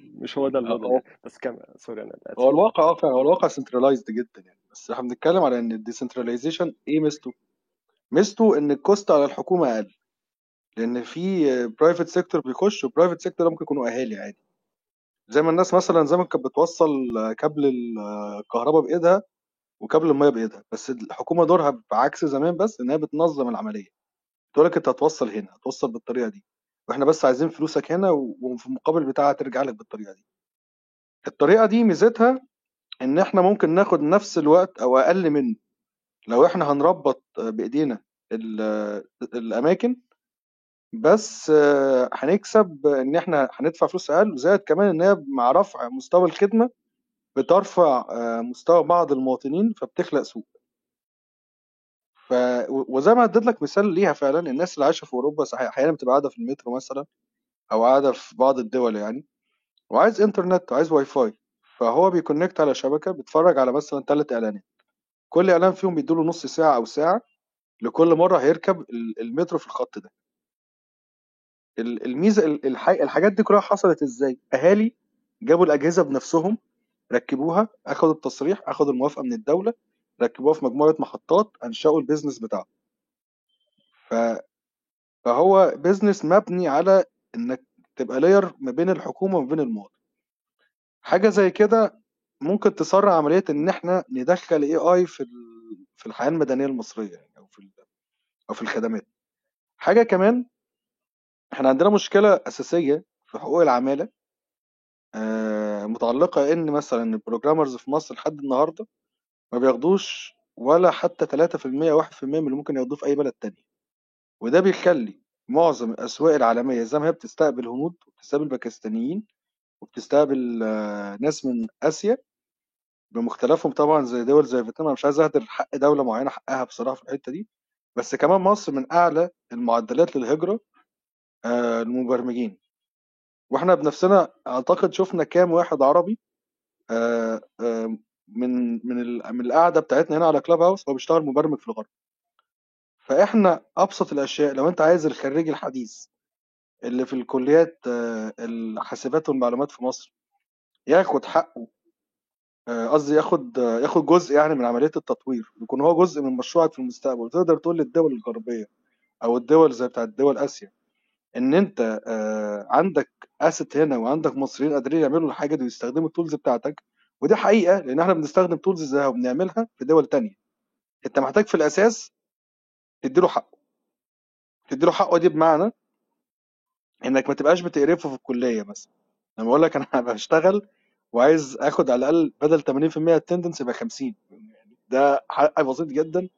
مش هو ده يعني بس كم sorry أنا هو الواقع آه فعلا هو الواقع centralized جدا يعني. بس إحنا بنتكلم على إن ال decentralization إيه ميزته؟ ميزته إن ال cost على الحكومة أقل. لأن في private sector بيخش و private sector ممكن يكونوا أهالي عادي. زي ما الناس مثلا زمان كانت بتوصل كابل الكهرباء بإيدها وكابل المية بإيدها. بس الحكومة دورها بعكس زمان بس إن هي بتنظم العملية. تقول لك أنت هتوصل هنا هتوصل بالطريقة دي. وإحنا بس عايزين فلوسك هنا وفي المقابل بتاعها ترجع لك بالطريقة دي. الطريقة دي ميزتها إن إحنا ممكن ناخد نفس الوقت أو أقل منه. لو إحنا هنربط بإيدينا ال- الأماكن بس هنكسب إن إحنا هندفع فلوس أقل وزائد كمان إن هي مع رفع مستوى الخدمة بترفع مستوى بعض المواطنين فبتخلق سوق. ف وزي ما اديت لك مثال ليها فعلا الناس اللي عايشة في أوروبا صحيح أحيانا بتبقى قاعدة في المترو مثلا أو قاعدة في بعض الدول يعني وعايز إنترنت وعايز واي فاي فهو بي connect على شبكة بيتفرج على مثلا ثلاث إعلانات. كل إعلان فيهم بيديله نص ساعة أو ساعة لكل مرة هيركب ال- المترو في الخط ده. ال- الميزة ال- الح- الحاجات دي كلها حصلت إزاي؟ أهالي جابوا الأجهزة بنفسهم ركبوها أخدوا التصريح أخدوا الموافقة من الدولة ركبوها في مجموعة محطات أنشأوا ال business بتاعهم. ف... فهو business مبني على إنك تبقى layer ما بين الحكومة وما بين المواطن حاجة زي كده ممكن تسرع عملية إن إحنا ندخل AI في في الحياة المدنية المصرية يعني أو في أو في الخدمات. حاجة كمان إحنا عندنا مشكلة أساسية في حقوق العمالة آه، متعلقة إن مثلا ال programmers في مصر لحد النهارده ما بياخدوش ولا حتى 3% 1% من اللي ممكن ياخدوه في أي بلد تاني وده بيخلي معظم الأسواق العالمية زي ما هي بتستقبل هنود وبتستقبل باكستانيين وبتستقبل آه، ناس من آسيا بمختلفهم طبعا زي دول زي فيتنام. أنا مش عايز أهدر حق دولة معينة حقها بصراحة في الحتة دي بس كمان مصر من أعلى المعدلات للهجرة آه، المبرمجين. وإحنا بنفسنا أعتقد شفنا كام واحد عربي آه، من من من القعدة بتاعتنا هنا على كلاب هاوس هو بيشتغل مبرمج في الغرب. فإحنا أبسط الأشياء لو أنت عايز الخريج الحديث اللي في الكليات آه، الحاسبات والمعلومات في مصر ياخد حقه آه، قصدي ياخد آه، ياخد جزء يعني من عملية التطوير يكون هو جزء من مشروعك في المستقبل. وتقدر تقول للدول الغربية أو الدول زي بتاعت دول آسيا إن أنت عندك asset هنا وعندك مصريين قادرين يعملوا الحاجة دي ويستخدموا ال tools بتاعتك ودي حقيقة لأن إحنا بنستخدم tools زيها وبنعملها في دول تانية. أنت محتاج في الأساس تديله حقه. تديله حقه دي بمعنى إنك ما تبقاش بتقرفه في الكلية مثلا لما بقول لك أنا بشتغل وعايز آخد على الأقل بدل 80% attendance يبقى 50 ده حق بسيط جدا.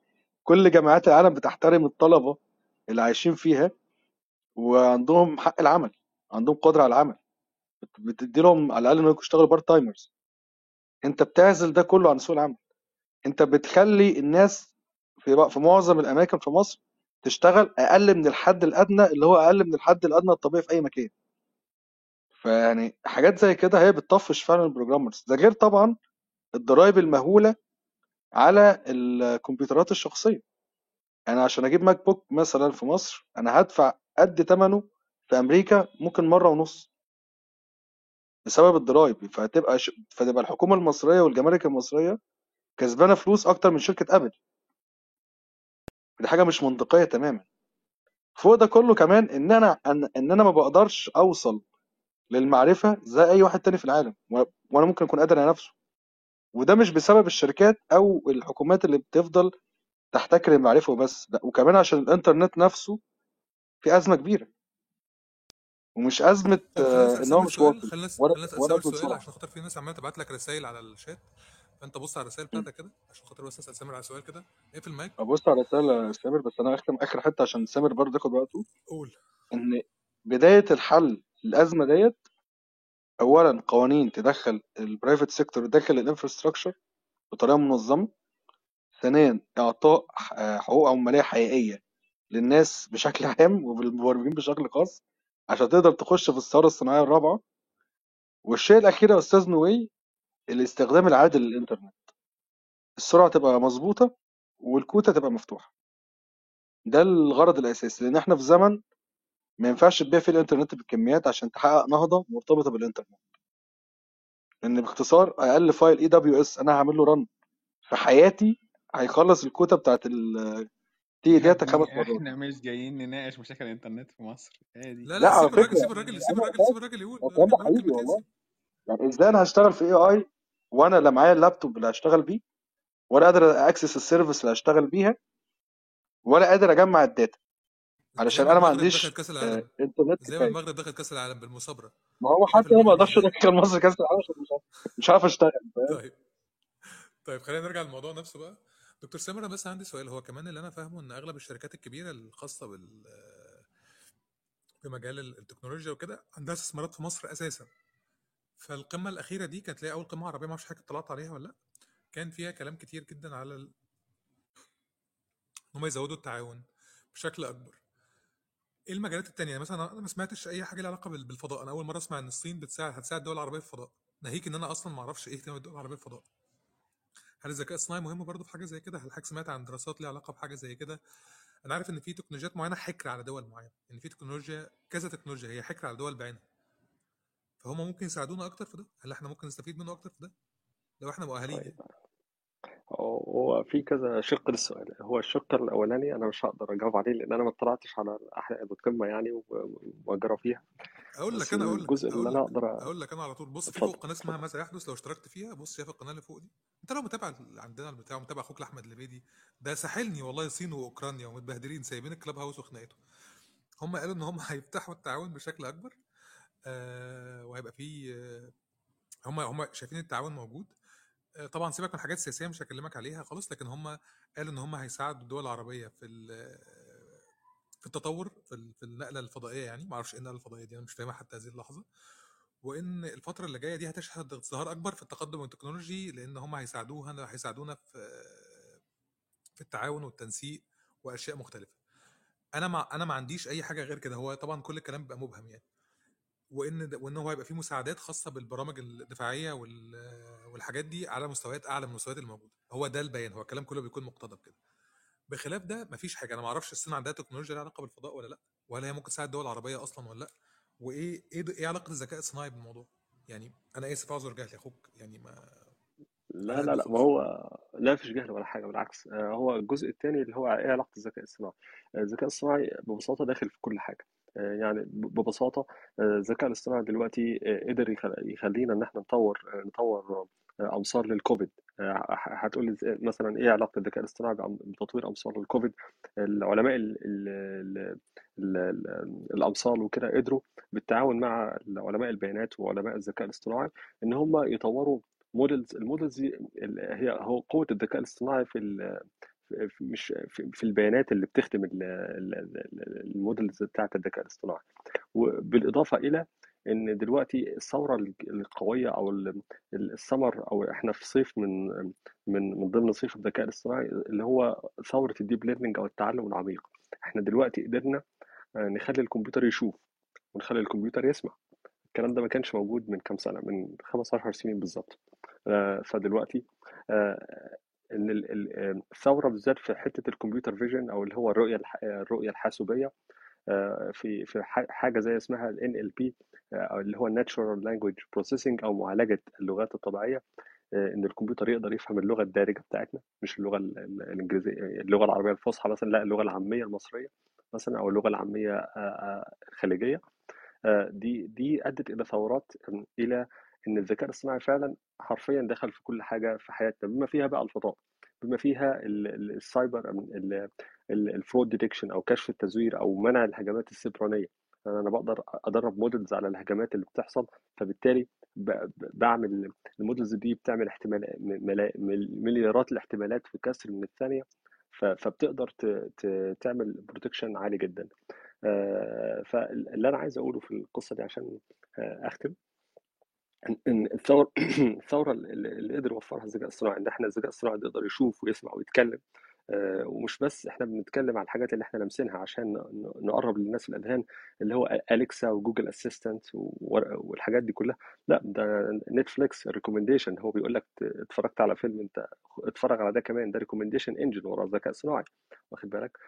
كل جامعات العالم بتحترم الطلبة اللي عايشين فيها وعندهم حق العمل عندهم قدرة على العمل. بتدي لهم على الأقل إنهم يشتغلوا part-timers انت بتعزل ده كله عن سوق العمل. انت بتخلي الناس في في معظم الأماكن في مصر تشتغل أقل من الحد الأدنى اللي هو أقل من الحد الأدنى الطبيعي في أي مكان. فيعني حاجات زي كده هي بتطفش فعلا ال programmers ده غير طبعا الضرايب المهولة على الكمبيوترات الشخصية. أنا عشان أجيب MacBook مثلا في مصر أنا هدفع قد ثمنه في أمريكا ممكن مرة ونص. بسبب الضرايب فتبقى ش... فتبقى الحكومة المصرية والجمارك المصرية كسبانة فلوس أكتر من شركة أبل. دي حاجة مش منطقية تماما. فوق ده كله كمان إن أنا ان, إن أنا ما بقدرش أوصل للمعرفة زي أي واحد تاني في العالم و... وأنا ممكن أكون قادر على نفسه. وده مش بسبب الشركات أو الحكومات اللي بتفضل تحتكر المعرفة وبس لا وكمان عشان الإنترنت نفسه في أزمة كبيرة. ومش طب خلينا آه، إن هو مش سؤال واصل ولا ولا سامر ازمه سؤال عشان خاطر في ناس عماله تبعت لك رسائل على الشات. فأنت بص على الرسائل بتاعتك كده عشان خاطر بس أسأل سامر على سؤال كده. اقفل المايك. ابص على رسالة سامر بس أنا اختم آخر حتة عشان سامر برضه ياخد وقته. قول. إن بداية الحل الازمه ديت اولا قوانين تدخل ال private sector داخل ال infrastructure بطريقة منظمة. ثانيا إعطاء آه، حقوق عماليه حقيقية للناس بشكل عام وبالمبرمجين بشكل خاص. عشان تقدر تخش في الثورة الصناعية الرابعة. والشيء الأخير يا أستاذ نوي الاستخدام العادل للإنترنت. السرعة تبقى مظبوطة والكوته تبقى مفتوحة. ده الغرض الأساسي لأن إحنا في زمن ما ينفعش تبيع فيه الإنترنت بالكميات عشان تحقق نهضة مرتبطة بالإنترنت. لأن باختصار أقل file AWS أنا هعمل له run في حياتي هيخلص الكوتا بتاعت ال TE Data خمس مرات. إحنا مش جايين نناقش مشاكل الإنترنت في مصر. هي دي؟ لا لا لا سيب الراجل سيب الراجل سيب الراجل سيب الراجل يقول. الكلام ده حقيقي والله. يعني إزاي أنا هشتغل في AI وأنا لا معايا اللابتوب اللي هشتغل بيه ولا قادر access ال service اللي هشتغل بيها ولا قادر أجمع ال data؟ علشان أنا ما عنديش آه، العالم؟ إنترنت زي ما المغرب دخلت كأس العالم بالمثابرة؟ ما هو حتى أنا ما أقدرش ادخل مصر كأس العالم عشان مش عارف أشتغل طيب. طيب خلينا نرجع للموضوع نفسه بقى. دكتور سامر بس عندي سؤال. هو كمان اللي أنا فاهمه إن أغلب الشركات الكبيرة الخاصة بال في مجال التكنولوجيا وكده عندها استثمارات في مصر أساسا. فالقمة الأخيرة دي كانت ليها أول قمة عربية ما أعرفش حضرتك اطلعت عليها ولا لأ؟ كان فيها كلام كتير جدا على ال... هم يزودوا التعاون بشكل أكبر. إيه المجالات التانية؟ يعني مثلا أنا ما سمعتش أي حاجة لها علاقة بال- بالفضاء. أنا أول مرة أسمع إن الصين بتساعد هتساعد الدول العربية في الفضاء. ناهيك إن أنا أصلا ما أعرفش إيه اهتمام الدول العربية في الفضاء. هل الذكاء الصناعي مهم برضه في حاجة زي كده؟ هل حضرتك سمعت عن دراسات ليها علاقة بحاجة زي كده؟ أنا عارف إن في تكنولوجيات معينة حكر على دول معينة إن في تكنولوجيا كذا تكنولوجيا هي حكر على دول بعينها. فهم ممكن يساعدونا أكتر في ده؟ هل إحنا ممكن نستفيد منه أكتر في ده؟ لو إحنا مؤهلين. طيب. هو في كذا شق للسؤال. هو الشق الأولاني أنا مش هقدر أجاوب عليه لأن أنا ما اطلعتش على القمة يعني و- وأجرى فيها. أقول لك أنا أقول لك الجزء اللي أقدر أ- أقول لك أنا على طول. بص في فوق قناة اسمها ماذا يحدث لو اشتركت فيها؟ بص شايف القناة اللي فوق دي. أنت لو متابع عندنا البتاع متابع أخوك احمد لبيدي ده ساحلني والله الصين وأوكرانيا ومتبهدلين سايبين الكلاب هاوس وخناقته هم قالوا إن هم هيفتحوا التعاون بشكل أكبر آه وهيبقى في آه هم هم شايفين التعاون موجود. طبعا سيبك من الحاجات السياسيه مش هكلمك عليها خالص لكن هم قالوا إن هم هيساعدوا الدول العربية في في التطور في في النقلة الفضائية يعني. ما أعرفش إيه النقلة الفضائية دي أنا مش فاهمها حتى هذه اللحظة. وإن الفترة اللي جاية دي هتشهد ازدهار أكبر في التقدم التكنولوجي لأن هم هيساعدوها هيساعدونا في في التعاون والتنسيق وأشياء مختلفة. أنا ما أنا ما عنديش أي حاجة غير كده. هو طبعا كل الكلام بيبقى مبهم يعني. وإن وإن هو هيبقى فيه مساعدات خاصة بالبرامج الدفاعية وال- والحاجات دي على مستويات أعلى من المستويات الموجودة. هو ده البيان هو الكلام كله بيكون مقتضب كده. بخلاف ده مفيش حاجة. أنا ما أعرفش الصين عندها تكنولوجيا لها علاقة بالفضاء ولا لأ ولا هي ممكن تساعد الدول العربيه أصلا ولا لأ وإيه إيه إيه علاقة الذكاء الصناعي بالموضوع؟ يعني أنا آسف اعذر جهلي يا أخوك. يعني ما لا لا لا ما هو لا فيش جهل ولا حاجة بالعكس. آه، هو الجزء الثاني اللي هو إيه علاقة الذكاء الصناعي؟ آه، الذكاء الصناعي ببساطة داخل في كل حاجة. آه، يعني ب- ببساطة آه، الذكاء الاصطناعي دلوقتي آه، قدر يخل- يخلينا إن إحنا نطور آه، نطور آه، أمصار للكوفيد آه، هتقول مثلا إيه علاقة الذكاء الاصطناعي بتطوير أمصار للكوفيد العلماء ال ال ال ال ال الأمصار وكده قدروا بالتعاون مع علماء البيانات وعلماء الذكاء الاصطناعي إن هم يطوروا models ال models دي ال- هي هو قوة الذكاء الاصطناعي في مش في البيانات اللي بتخدم ال- ال- ال- ال models بتاعت الذكاء الاصطناعي. وبالإضافة إلى إن دلوقتي الثورة القوية أو ال- السمر أو إحنا في صيف من من من ضمن صيف الذكاء الاصطناعي اللي هو ثورة ال deep learning أو التعلم العميق. إحنا دلوقتي قدرنا آه، نخلي الكمبيوتر يشوف ونخلي الكمبيوتر يسمع. الكلام ده ما كانش موجود من كام سنة من 15 سنين بالظبط. آه، فدلوقتي آه، إن ال- ال- الثورة بالذات في حتة الكمبيوتر فيجن أو اللي هو الرؤية الرؤية الحاسوبية آه، في في حاجة زي اسمها ال NLP آه، اللي هو Natural Language Processing أو معالجة اللغات الطبيعية آه، إن الكمبيوتر يقدر يفهم اللغة الدارجة بتاعتنا مش اللغة ال- ال- الإنجليزية اللغة العربية الفصحى مثلا لا اللغة العامية المصرية مثلا أو اللغة العامية الخليجيه دي دي أدت إلى ثورات إلى إن الذكاء الاصطناعي فعلا حرفيا دخل في كل حاجة في حياتنا بما فيها بقى الفضاء بما فيها ال- ال- ال cyber ال fraud detection أو كشف التزوير أو منع الهجمات السيبرانية. أنا بقدر أدرب models على الهجمات اللي بتحصل فبالتالي بعمل ال models دي بتعمل احتمال مليارات الاحتمالات في كسر من الثانية فبتقدر تعمل protection عالي جدا. فاللي أنا عايز أقوله في القصة دي عشان أختم الثورة الثورة اللي قدر يوفرها الذكاء الصناعي ان إحنا الذكاء الصناعي يقدر يشوف ويسمع ويتكلم آه، ومش بس إحنا بنتكلم عن الحاجات اللي إحنا لامسينها عشان نقرب للناس الأذهان اللي هو Alexa و Google Assistant والحاجات دي كلها. لأ ده Netflix recommendation هو بيقول لك اتفرجت على فيلم أنت اتفرج على ده كمان ده recommendation engine ورا الذكاء الصناعي واخد بالك؟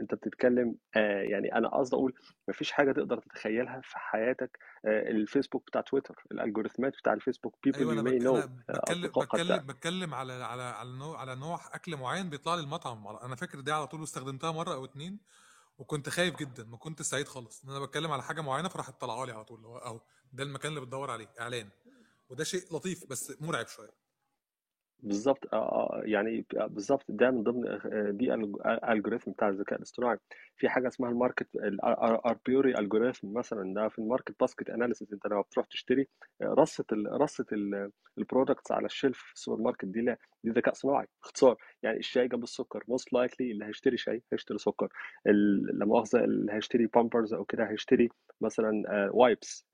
أنت بتتكلم آه، يعني أنا قصدي أقول مفيش حاجة تقدر تتخيلها في حياتك آه، الفيسبوك بتاع تويتر الالجوريثمات بتاع الفيسبوك أنا ما بك... know أنا آه، بتكلم بتكلم بتكلم على على على نوع على نوع أكل معين بيطلع لي المطعم أنا فاكر دي على طول واستخدمتها مرة أو اتنين وكنت خايف جدا ما كنت سعيد خالص إن أنا بتكلم على حاجة معينة فراحت طالعة لي على طول اللي هو أهو ده المكان اللي بتدور عليه إعلان وده شيء لطيف بس مرعب شوية. بالظبط آه، آه، يعني بالظبط ده من ضمن آه، دي ال algorithm بتاع الذكاء الاصطناعي. في حاجة اسمها ال market ال Apriori algorithm مثلا ده في ال market basket analysis انت لما بتروح تشتري آه، رصة رصة ال products على ال shelf في السوبر ماركت دي لا دي ذكاء صناعي باختصار يعني الشاي جنب السكر most likely اللي هيشتري شاي هيشتري سكر لا مؤاخذة اللي هيشتري بامبرز أو كده هيشتري مثلا wipes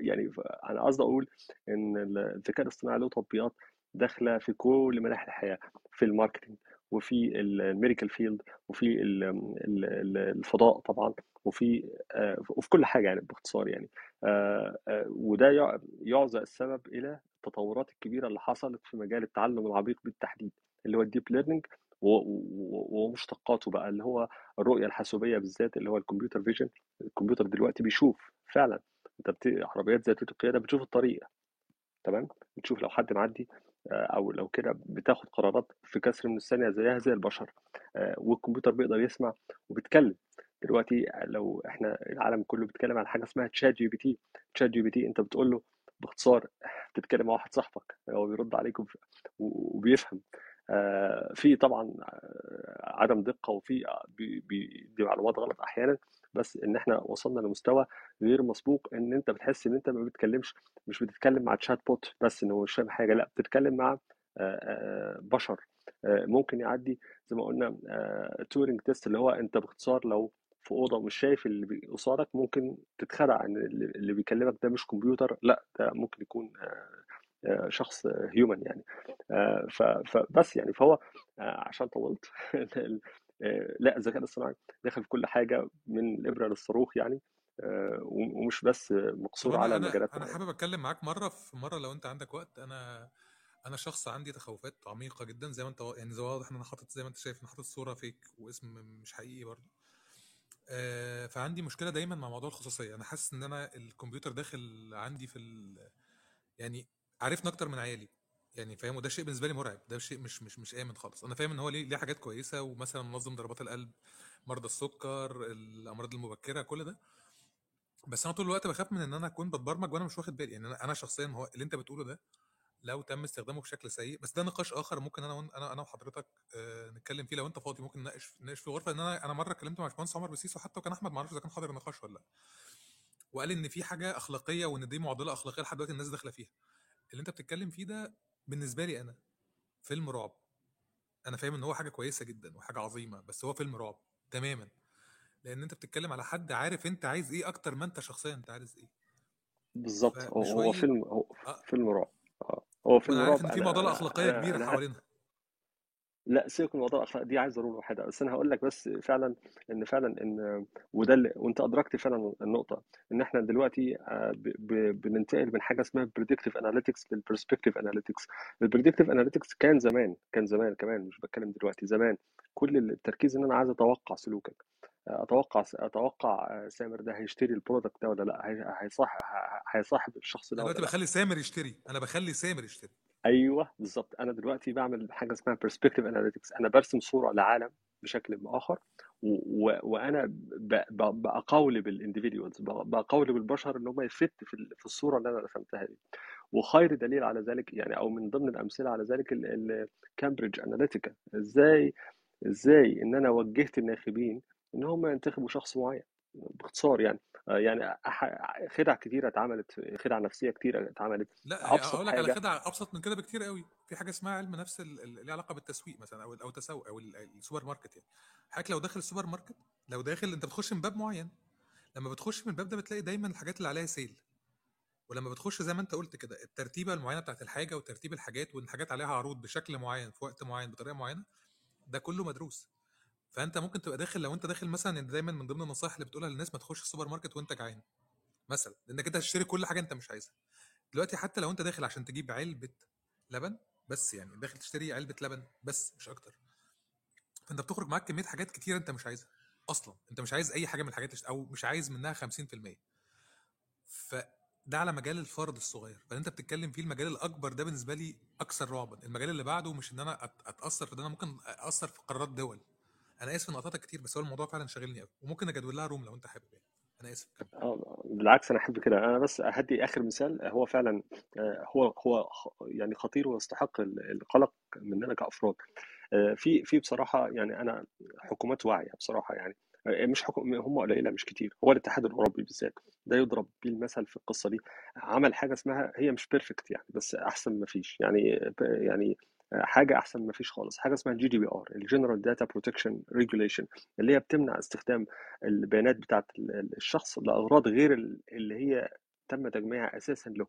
يعني أنا قصدي أقول إن الذكاء الاصطناعي له تطبيقات داخلة في كل مناحي الحياة في ال marketing وفي ال medical field وفي ال- ال- ال- الفضاء طبعا وفي آه، وفي كل حاجة يعني باختصار يعني. آه، آه، وده يع- يعزى السبب إلى التطورات الكبيرة اللي حصلت في مجال التعلم العميق بالتحديد اللي هو ال deep learning ومشتقاته بقى اللي هو الرؤية الحاسوبية بالذات اللي هو ال computer vision. الكمبيوتر دلوقتي بيشوف فعلا أنت بت... عربيات ذاتيه القيادة بتشوف الطريق تمام؟ بتشوف لو حد معدي آه، أو لو كده بتاخد قرارات في كسر من الثانية زيها زي البشر آه، والكمبيوتر بيقدر يسمع وبيتكلم. دلوقتي لو إحنا العالم كله بيتكلم عن حاجة اسمها تشات جي بي تي تشات جي بي تي أنت بتقول له باختصار بتتكلم مع واحد صاحبك هو بيرد عليك وب- وبيفهم. آه، في طبعا عدم دقة وفي بي- بيدي معلومات غلط أحيانا. بس إن إحنا وصلنا لمستوى غير مسبوق إن أنت بتحس إن أنت ما بتتكلمش مش بتتكلم مع chatbot بس إن هو مش فاهم حاجة لأ بتتكلم مع بشر. ممكن يعدي زي ما قلنا Turing test اللي هو أنت باختصار لو في أوضة ومش شايف اللي قصادك ممكن تتخدع ان اللي بيكلمك ده مش كمبيوتر لأ ده ممكن يكون شخص هيومن يعني. فبس يعني فهو عشان طولت لا الذكاء الاصطناعي داخل في كل حاجة من الإبرة للصاروخ يعني آه، ومش بس مقصور على مجالات أنا حابب أتكلم معاك مرة في مرة لو أنت عندك وقت. أنا أنا شخص عندي تخوفات عميقة جدا زي ما أنت يعني زي واضح إن أنا حاطط زي ما أنت شايف أنا حاطط صورة فيك واسم مش حقيقي برضه. آه، فعندي مشكلة دايما مع موضوع الخصوصية. أنا حاسس إن أنا الكمبيوتر داخل عندي في ال... يعني عارفني أكتر من عيالي. يعني فاهم؟ وده شيء بالنسبة لي مرعب ده شيء مش مش مش آمن خالص. أنا فاهم إن هو ليه ليه حاجات كويسة ومثلا منظم ضربات القلب مرضى السكر الأمراض المبكرة كل ده. بس أنا طول الوقت بخاف من إن أنا أكون بتبرمج وأنا مش واخد بالي. يعني أنا شخصيا هو اللي أنت بتقوله ده لو تم استخدامه بشكل سيء بس ده نقاش آخر ممكن أنا أنا أنا وحضرتك آه، نتكلم فيه لو أنت فاضي ممكن نناقش نناقش في غرفة إن أنا أنا مرة اتكلمت مع باشمهندس عمر بسيسو حتى وكان أحمد ما أعرفش إذا كان حاضر النقاش ولا لأ. وقال إن في حاجة أخلاقية وإن دي معضلة أخلاقية لحد دلوقتي الناس داخلة فيها. اللي أنت بتتكلم فيه ده بالنسبة لي أنا فيلم رعب. أنا فاهم إن هو حاجة كويسة جدا وحاجة عظيمة بس هو فيلم رعب تماما. لأن أنت بتتكلم على حد عارف أنت عايز إيه أكتر ما أنت شخصيا أنت عايز إيه. بالظبط. هو فيلم هو آه، فيلم رعب. آه، هو فيلم رعب. في معضله أخلاقية كبيرة حوالينها. لا سيبك من موضوع الأخلاق دي عايز ضروره واحدة بس أنا هقول لك بس فعلا إن فعلا إن وده اللي وأنت أدركت فعلا النقطة إن إحنا دلوقتي آه، بننتقل من حاجة اسمها predictive analytics لل prescriptive analytics ال predictive analytics كان زمان كان زمان كمان مش بتكلم دلوقتي زمان. كل التركيز إن أنا عايز أتوقع سلوكك. أتوقع أتوقع سامر ده هيشتري ال product ده ولا لأ؟ هي- هيصاحب هيصاحب الشخص ده دلوقتي بخلي سامر يشتري أنا بخلي سامر يشتري. أيوه بالظبط أنا دلوقتي بعمل حاجة اسمها prescriptive analytics. أنا برسم صورة لعالم بشكل آخر و... وأنا ب... ب... بقولب البشر إن هم يفت- fit في الصورة اللي أنا رسمتها دي. وخير دليل على ذلك يعني أو من ضمن الأمثلة على ذلك ال Cambridge Analytica إزاي إزاي إن أنا وجهت الناخبين إن هم ينتخبوا شخص معين باختصار يعني. يعني أح- خدع كتيرة اتعملت خدع نفسية كتيرة اتعملت لا أبسط أقول لك على خدعة أبسط من كده بكتير قوي في حاجة اسمها علم نفس ال- ال- ليه علاقة بالتسويق مثلا أو أو التسوق أو ال- السوبر ماركت يعني. حضرتك لو داخل السوبر ماركت لو داخل أنت بتخش من باب معين لما بتخش من الباب ده بتلاقي دايما الحاجات اللي عليها sale ولما بتخش زي ما أنت قلت كده الترتيبة المعينة بتاعت الحاجة وترتيب الحاجات وإن الحاجات عليها عروض بشكل معين في وقت معين بطريقة معينة ده كله مدروس. فأنت ممكن تبقى داخل لو أنت داخل مثلا دايما من ضمن النصائح اللي بتقولها للناس ما تخش السوبر ماركت وأنت جعان مثلا لأنك أنت هتشتري كل حاجة أنت مش عايزها. دلوقتي حتى لو أنت داخل عشان تجيب علبة لبن بس يعني داخل تشتري علبة لبن بس مش أكتر. فأنت بتخرج معاك كمية حاجات كتيرة أنت مش عايزها أصلا. أنت مش عايز أي حاجة من الحاجات أو مش عايز منها 50% فده على مجال الفرد الصغير. فانت بتتكلم فيه المجال الأكبر ده بالنسبة لي أكثر رعبا. المجال اللي بعده مش إن أنا أتأثر في ده أنا ممكن اثر في قرارات دول. أنا آسف إن قطعتك كتير بس هو الموضوع فعلا شاغلني قوي وممكن اجدول لها روم لو أنت حابب يعني. أنا آسف. آه، بالعكس أنا أحب كده. أنا بس هدي آخر مثال. هو فعلا آه، هو هو يعني خطير ويستحق ال- القلق مننا كأفراد. آه، في في بصراحة يعني أنا حكومات واعية بصراحة يعني. آه، مش حكم هم قليلة مش كتير. هو الاتحاد الأوروبي بالذات ده يضرب بيه المثل في القصة دي. عمل حاجة اسمها هي مش perfect يعني بس أحسن ما فيش. يعني يعني حاجة أحسن ما فيش خالص. حاجة اسمها ال GDPR ال General Data Protection Regulation اللي هي بتمنع استخدام البيانات بتاعت الشخص لأغراض غير اللي هي تم تجميعها أساسا له.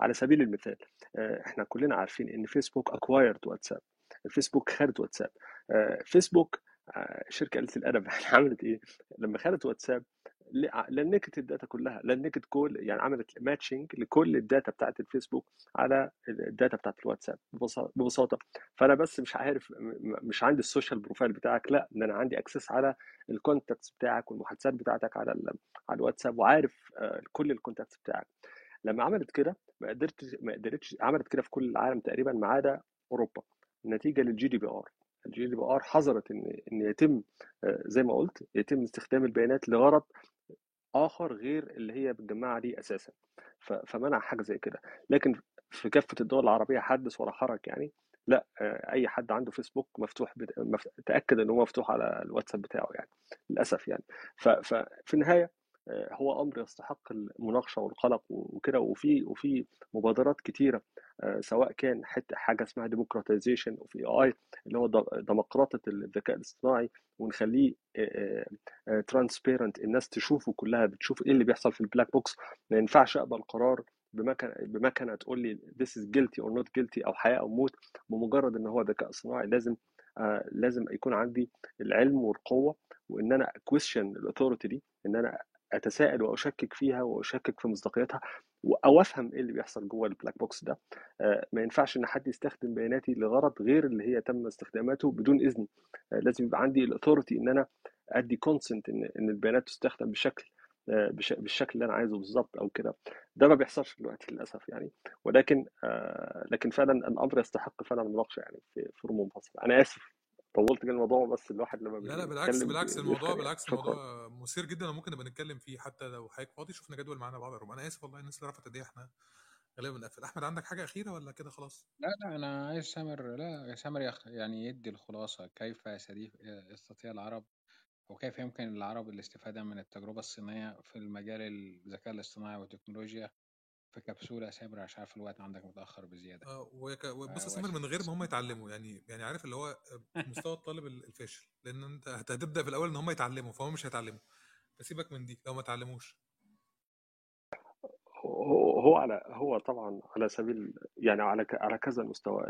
على سبيل المثال آه، إحنا كلنا عارفين إن فيسبوك acquired واتساب الفيسبوك خدت واتساب آه، فيسبوك آه، شركة قلت الأدب عملت إيه؟ لما خدت واتساب link ت ال data كلها link ت كل يعني عملت matching لكل ال data بتاعت الفيسبوك على ال data بتاعت الواتساب ببساطة. فأنا بس مش عارف مش عندي ال social profile بتاعك لأ ده أنا عندي access على ال contacts بتاعك والمحادثات بتاعتك على على الواتساب وعارف كل ال contacts بتاعك. لما عملت كده ما قدرتش ما قدرتش عملت كده في كل العالم تقريبا ما عدا أوروبا. نتيجة للجي دي بي ار الجي دي بي ار حظرت إن إن يتم آه، زي ما قلت يتم استخدام البيانات لغرض آخر غير اللي هي بتجمعها دي أساسا. فمنع حاجة زي كده. لكن في كافة الدول العربية حدث ولا حرج يعني لا آه، أي حد عنده فيسبوك مفتوح بت... مف... تأكد إن هو مفتوح على الواتساب بتاعه يعني للأسف يعني. ف... ففي النهاية آه، هو أمر يستحق المناقشة والقلق وكده وفي وفي مبادرات كتيرة سواء كان حتى حاجة اسمها democratization of AI اللي هو دمقرطة الذكاء الاصطناعي ونخليه transparent الناس تشوفه كلها بتشوف إيه اللي بيحصل في ال black box ما ينفعش أقبل قرار بمكنة تقول لي this is guilty or not guilty أو حياة أو موت بمجرد إن هو ذكاء اصطناعي لازم آه لازم يكون عندي العلم والقوة وإن أنا question ال authority دي إن أنا أتساءل وأشكك فيها وأشكك في مصداقيتها أو أفهم إيه اللي بيحصل جوه ال black box ده. آه، ما ينفعش إن حد يستخدم بياناتي لغرض غير اللي هي تم استخداماته بدون اذني آه، لازم يبقى عندي ال authority إن أنا أدي consent إن إن البيانات تستخدم بشكل آه، بالشكل اللي أنا عايزه بالظبط أو كده. ده ما بيحصلش دلوقتي للأسف يعني. ولكن لكن فعلا الأمر يستحق فعلا مناقشه يعني في في روم منفصله أنا آسف. طولت كده الموضوع بس الواحد لما لا لا بالعكس بالعكس الموضوع بالعكس الموضوع مثير جدا وممكن نبقى نتكلم فيه حتى لو حضرتك فاضي. شفنا جدول معانا بعض أنا آسف والله الناس اللي رفعت إيديها إحنا غالبا بنقفل. أحمد عندك حاجة أخيرة ولا كده؟ خلاص. لا لا أنا عايز سامر لا سامر يعني يدي الخلاصة كيف يستطيع العرب أو كيف يمكن للعرب الاستفادة من التجربة الصينية في المجال الذكاء الاصطناعي والتكنولوجيا. في كبسولة سامر عشان عارف الوقت عندك متأخر بزيادة. آه وبص آه سامر من غير ما هم يتعلموا. يعني يعني عارف اللي هو مستوى الطالب الفاشل. لأن أنت هتبدأ في الأول إن هم يتعلموا فهم مش هيتعلموا. فسيبك من دي لو ما اتعلموش. هو على هو طبعا على سبيل يعني على على كذا مستوى.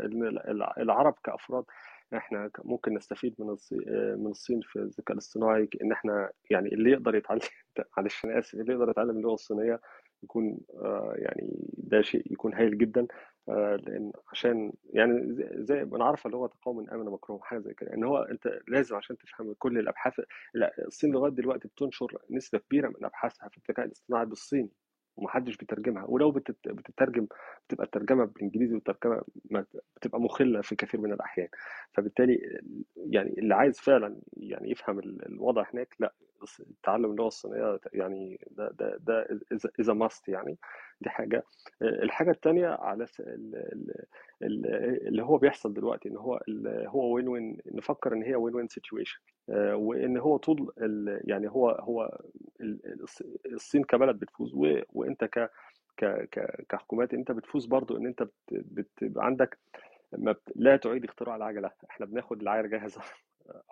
العرب كأفراد إحنا ممكن نستفيد من الصين من الصين في الذكاء الاصطناعي إن إحنا يعني اللي يقدر يتعلم معلش أنا آسف اللي يقدر يتعلم اللغة الصينية يكون آه، يعني ده شيء يكون هايل جدا آه، لأن عشان يعني زي ما نعرف اللي هو تقاوم آمن مكروه حاجة زي كده إن هو أنت لازم عشان تفهم كل الأبحاث لا الصين لغاية دلوقتي بتنشر نسبة كبيرة من أبحاثها في الذكاء الاصطناعي بالصيني ومحدش بيترجمها ولو بتترجم بتبقى الترجمة بالإنجليزي والترجمة بتبقى مخلة في كثير من الأحيان. فبالتالي يعني اللي عايز فعلا يعني يفهم الوضع هناك لا تعلم اللغة الصينية يعني ده ده ده is a must يعني دي حاجة. الحاجة الثانية على اللي هو بيحصل دلوقتي إن هو هو win-win نفكر إن هي win-win situation وإن هو طول يعني هو هو الصين كبلد بتفوز وإنت ك كحكومات إنت بتفوز برضو إن إنت بتبقى عندك ما لا تعيد اختراع العجلة. إحنا بناخد العجلة جاهزه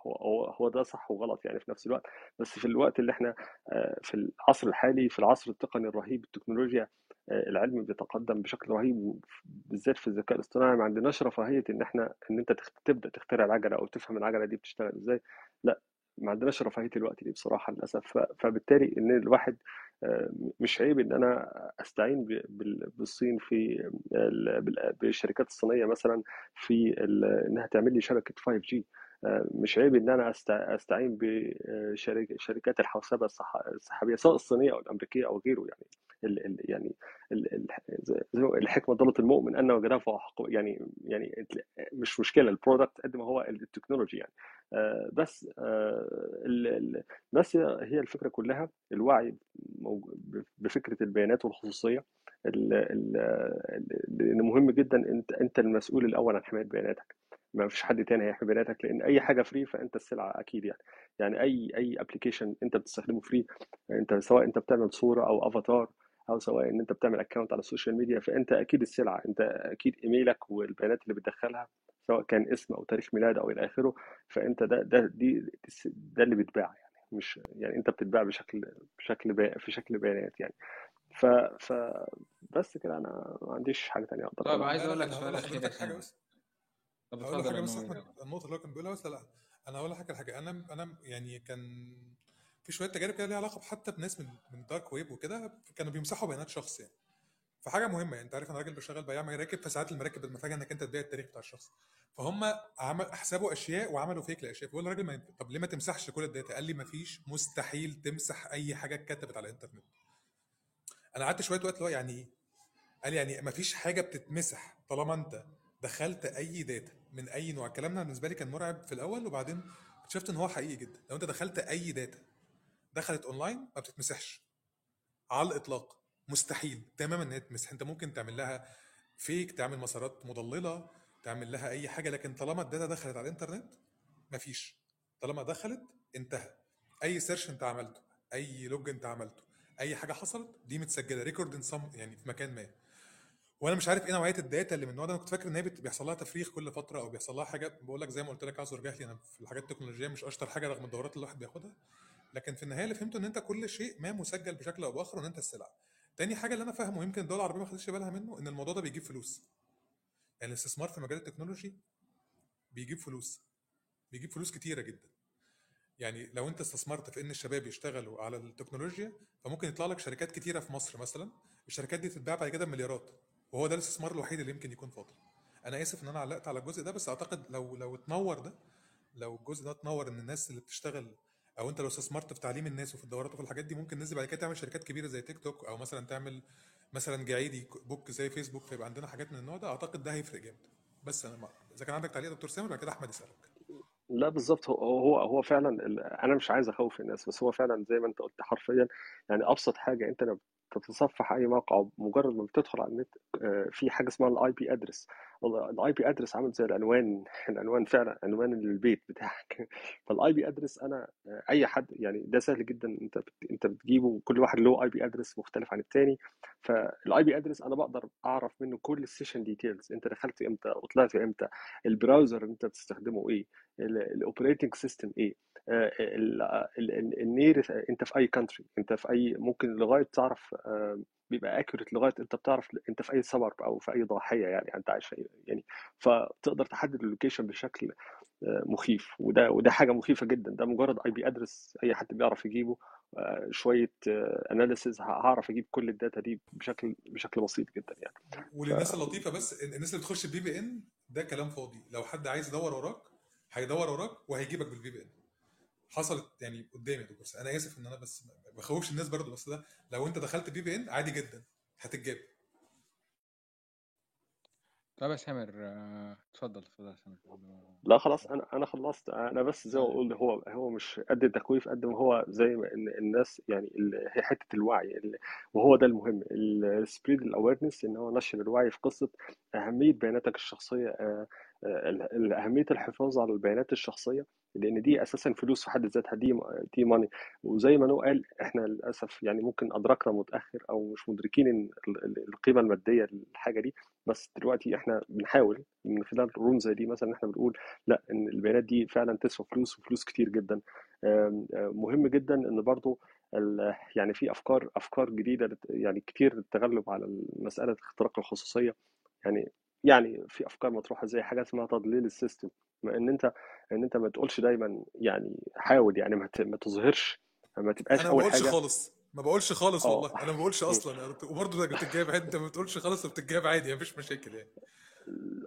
هو هو ده صح وغلط يعني في نفس الوقت. بس في الوقت اللي إحنا آه، في العصر الحالي في العصر التقني الرهيب التكنولوجيا آه، العلم بيتقدم بشكل رهيب بالذات في الذكاء الاصطناعي ما عندناش رفاهية إن إحنا إن أنت تبدأ تخترع العجلة أو تفهم العجلة دي بتشتغل إزاي. لأ ما عندناش رفاهية الوقت دي بصراحة للأسف. فبالتالي إن الواحد آه، مش عيب إن أنا أستعين بالصين في بالشركات الصينية مثلا في إنها تعمل لي شبكة 5G آه، مش عيب إن أنا أستعين بشركات الحوسبة السحابية سواء الصينية أو الأمريكية أو غيره يعني. ال ال يعني ال الحكمة ضالة المؤمن أنى وجدها فهو يعني يعني مش مشكلة ال product قد ما هو ال technology يعني. آه، بس آه، بس هي الفكرة كلها الوعي بفكرة البيانات والخصوصية لأن مهم جدا انت أنت المسؤول الأول عن حماية بياناتك. ما فيش حد تاني هيحمي بياناتك لأن أي حاجة free فأنت السلعة أكيد يعني. يعني أي أي application أنت بتستخدمه free أنت سواء أنت بتعمل صورة أو افاتار أو سواء إن أنت بتعمل account على ال social media فأنت أكيد السلعه أنت أكيد ايميلك والبيانات اللي بتدخلها سواء كان اسم أو تاريخ ميلاد أو إلى آخره فأنت ده ده دي ده اللي بيتباع يعني. مش يعني أنت بتتباع بشكل بشكل في شكل بيانات يعني. ف ف بس كده أنا ما عنديش حاجة تانية أقدر طيب عايز أقول لك سؤال أخير حاجة بس. لحاجه يا بس النقطة اللي هو كان بيقولها بس لا أنا هقول لحضرتك الحاجة أنا أنا يعني كان في شوية تجارب كده ليها علاقة حتى بناس من من ال dark web وكده كانوا بيمسحوا بيانات شخص يعني. فحاجة مهمة يعني أنت عارف أنا راجل بشتغل بياع مراكب فساعات المراكب بتفاجئ إنك أنت تبيع التاريخ بتاع الشخص. فهم عمل حسبوا أشياء وعملوا fake لاشياء فبقول الراجل ما. طب ليه ما تمسحش كل ال data؟ قال لي ما فيش مستحيل تمسح أي حاجة اتكتبت على الإنترنت. أنا قعدت شوية وقت اللي هو يعني إيه قال يعني ما فيش حاجة بتتمسح طالما أنت دخلت أي data من أي نوع. الكلام ده بالنسبة لي كان مرعب في الأول وبعدين اكتشفت إن هو حقيقي جدا. لو أنت دخلت أي data دخلت اونلاين ما بتتمسحش. على الإطلاق. مستحيل. تماما إن هي تتمسح. أنت ممكن تعمل لها fake تعمل مسارات مضللة تعمل لها أي حاجة لكن طالما ال data دخلت على الإنترنت مفيش طالما دخلت انتهى. أي search أنت عملته أي log أنت عملته أي حاجة حصلت دي متسجلة. record يعني في مكان ما. وأنا مش عارف إيه نوعية ال data اللي من النوع ده. أنا كنت فاكر إن هي بيحصل لها تفريغ كل فترة أو بيحصل لها حاجة. بقول لك زي ما قلت لك اعذر جهلي أنا في الحاجات التكنولوجية مش أشطر حاجة رغم الدورات اللي الواحد بياخدها. لكن في النهاية اللي فهمته إن أنت كل شيء ما مسجل بشكل أو بآخر وإن أنت السلعه تاني حاجة اللي أنا فاهمه ويمكن الدول العربية ما خدتش بالها منه إن الموضوع ده بيجيب فلوس. يعني الاستثمار في مجال التكنولوجي بيجيب فلوس. بيجيب فلوس كتيرة جدا. يعني لو أنت استثمرت في إن الشباب يشتغلوا على التكنولوجيا فممكن يطلع لك شركات كتيرة في مصر مثلا. الشركات دي تتباع بعد كده بمليارات. وهو ده الاستثمار الوحيد اللي يمكن يكون فاضل. أنا آسف إن أنا علقت على الجزء ده بس أعتقد لو لو اتنور ده لو الجزء ده اتنور إن الناس اللي بتشتغل أو أنت لو استثمرت في تعليم الناس وفي الدورات وفي الحاجات دي ممكن الناس بعد كده تعمل شركات كبيرة زي تيك توك أو مثلا تعمل مثلا جعيدي بوك زي فيسبوك فيبقى عندنا حاجات من النوع ده. أعتقد ده هيفرق جامد. بس أنا إذا كان عندك تعليق دكتور سامر بعد كده أحمد يسألك. لا بالظبط. هو هو هو فعلا أنا مش عايز أخوف الناس بس هو فعلا زي ما أنت قلت حرفيا يعني أبسط حاجة أنت لما بتتصفح أي موقع مجرد ما بتدخل على النت آه، في حاجة اسمها ال IP address ال IP address عامل زي العنوان العنوان فعلا عنوان البيت بتاعك. فال IP address أنا آه، أي حد يعني ده سهل جدا أنت أنت بتجيبه كل واحد له IP address مختلف عن التاني. فال IP address أنا بقدر أعرف منه كل ال session details أنت دخلت إمتى وطلعت إمتى ال browser أنت بتستخدمه إيه ال operating system إيه النير أنت في أي country أنت في أي ممكن لغاية تعرف آه، بيبقى accurate لغاية أنت بتعرف أنت في أي suburb أو في أي ضاحية يعني أنت عايش في يعني فبتقدر تحدد ال location بشكل آه، مخيف. وده وده حاجة مخيفة جدا. ده مجرد IP address أي حد بيعرف يجيبه آه، شوية analysis هعرف أجيب كل ال data دي بشكل بشكل بسيط جدا يعني. ف وللناس اللطيفة بس الناس اللي بتخش ال VPN ده كلام فاضي. لو حد عايز يدور وراك هيدور وراك وهيجيبك بال VPN حصلت يعني قدامي يا دكتور. أنا آسف إن أنا بس ما بخوفش الناس برضو بس ده لو أنت دخلت VPN عادي جدا هتتجاب. طب يا سامر آه، اتفضل اتفضل يا سامر. لا خلاص أنا أنا خلصت. أنا بس زي ما أقول هو هو مش قد التخويف قد ما هو زي ما إن الناس يعني ال- هي حتة الوعي ال- وهو ده المهم. ال spread ال awareness إن هو نشر الوعي في قصة أهمية بياناتك الشخصية. آه، آه، أهمية الحفاظ على البيانات الشخصية لأن دي أساسا فلوس في حد ذاتها دي دي money وزي ما نو قال إحنا للأسف يعني ممكن أدركنا متأخر أو مش مدركين القيمة المادية للحاجة دي. بس دلوقتي إحنا بنحاول من خلال room زي دي مثلا إحنا بنقول لأ إن البيانات دي فعلا تسوى فلوس وفلوس كتير جدا. مهم جدا إن برضو يعني في أفكار أفكار جديدة يعني كتير للتغلب على مسألة اختراق الخصوصية. يعني يعني في أفكار مطروحة زي حاجة اسمها تضليل السيستم ما إن أنت إن أنت ما تقولش دايما يعني حاول يعني ما ت- ما تظهرش ما تبقاش أنا ما أول بقولش حاجة خالص ما بقولش خالص آه. والله أنا ما بقولش أصلا وبرضه ده بتتجاب عادي أنت ما بتقولش خالص وبتتجاب عادي مفيش مشاكل يعني.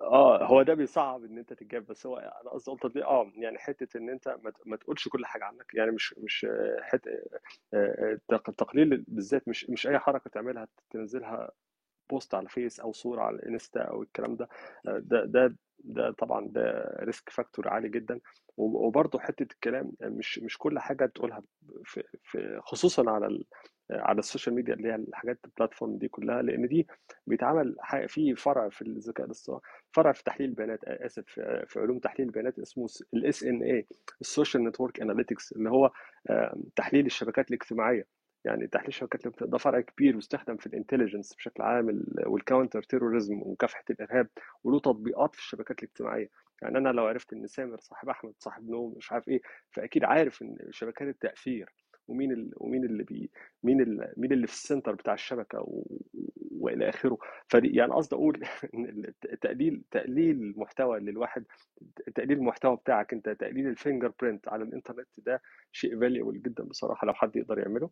آه هو ده بيصعب إن أنت تتجاب بس هو أنا قصدي قلت آه يعني حتة إن أنت ما تقولش كل حاجة عنك يعني مش مش حتة التقليل بالذات مش مش أي حركة تعملها تنزلها post على الفيس أو صورة على الإنستا أو الكلام ده آه، ده ده ده طبعا ده risk factor عالي جدا. وبرضه حتة الكلام مش مش كل حاجة تقولها في, في خصوصا على ال على ال social media اللي هي الحاجات ال platform دي كلها لأن دي بيتعمل في فرع في الذكاء الاصطناعي فرع في تحليل البيانات آسف في علوم تحليل البيانات اسمه ال SNA ال social network analytics اللي هو تحليل الشبكات الاجتماعية. يعني تحليل الشبكات الاجتماعيه ده فرع كبير بيستخدم في ال intelligence بشكل عام وال counter terrorism ومكافحة الإرهاب وله تطبيقات في الشبكات الاجتماعية. يعني أنا لو عرفت إن سامر صاحب أحمد صاحب نوم مش عارف إيه فأكيد عارف إن شبكات التأثير ومين ال... ومين اللي بي مين ال... مين اللي في ال center بتاع الشبكة و... وإلى آخره. فدي يعني قصدي أقول إن تقليل تقليل المحتوى للواحد تقليل المحتوى بتاعك أنت تقليل ال fingerprint على الإنترنت ده شيء valuable جدا بصراحة لو حد يقدر يعمله.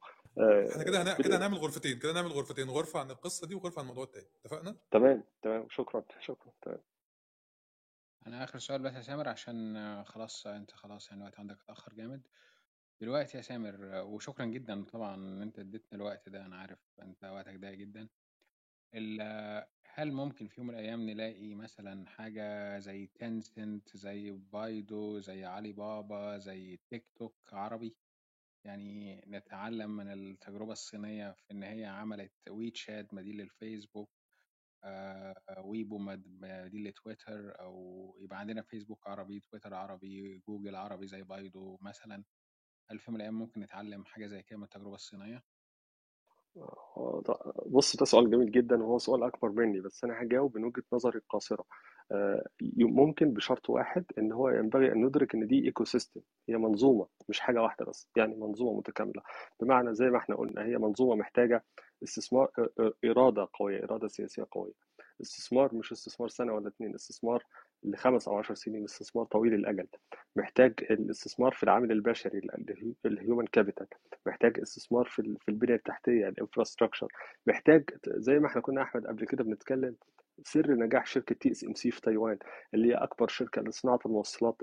إحنا كده هنعمل كده هنعمل غرفتين كده هنعمل غرفتين غرفة عن القصة دي وغرفة عن الموضوع التاني. اتفقنا؟ تمام تمام. شكرا شكرا. تمام. أنا آخر سؤال بس يا سامر عشان خلاص أنت خلاص يعني الوقت عندك اتأخر جامد. دلوقتي يا سامر وشكرا جدا طبعا إن أنت اديتنا الوقت ده أنا عارف أنت وقتك ضيق جدا. هل ممكن في يوم من الأيام نلاقي مثلا حاجة زي تنسنت زي بايدو زي علي بابا زي تيك توك عربي؟ يعني نتعلم من التجربة الصينية في إن هي عملت ويتشات بديل للفيسبوك آه، ويبو بديل لتويتر أو يبقى عندنا فيسبوك عربي تويتر عربي جوجل عربي زي بايدو مثلا. هل في يوم من الأيام ممكن نتعلم حاجة زي كده من التجربة الصينية؟ بص ده سؤال جميل جدا وهو سؤال أكبر مني بس أنا هجاوب من وجهة نظري القاصرة. ممكن بشرط واحد إن هو ينبغي أن ندرك إن دي ecosystem هي منظومة مش حاجة واحدة بس يعني منظومة متكاملة. بمعنى زي ما إحنا قلنا هي منظومة محتاجة استثمار إرادة قوية إرادة سياسية قوية. استثمار مش استثمار سنة ولا اتنين استثمار لخمس أو عشر سنين استثمار طويل الأجل. محتاج الاستثمار في العامل البشري ال human capital محتاج استثمار في في البنية التحتية ال infrastructure محتاج زي ما إحنا كنا أحمد قبل كده بنتكلم سر نجاح شركة TSMC في تايوان اللي هي أكبر شركة لصناعة الموصلات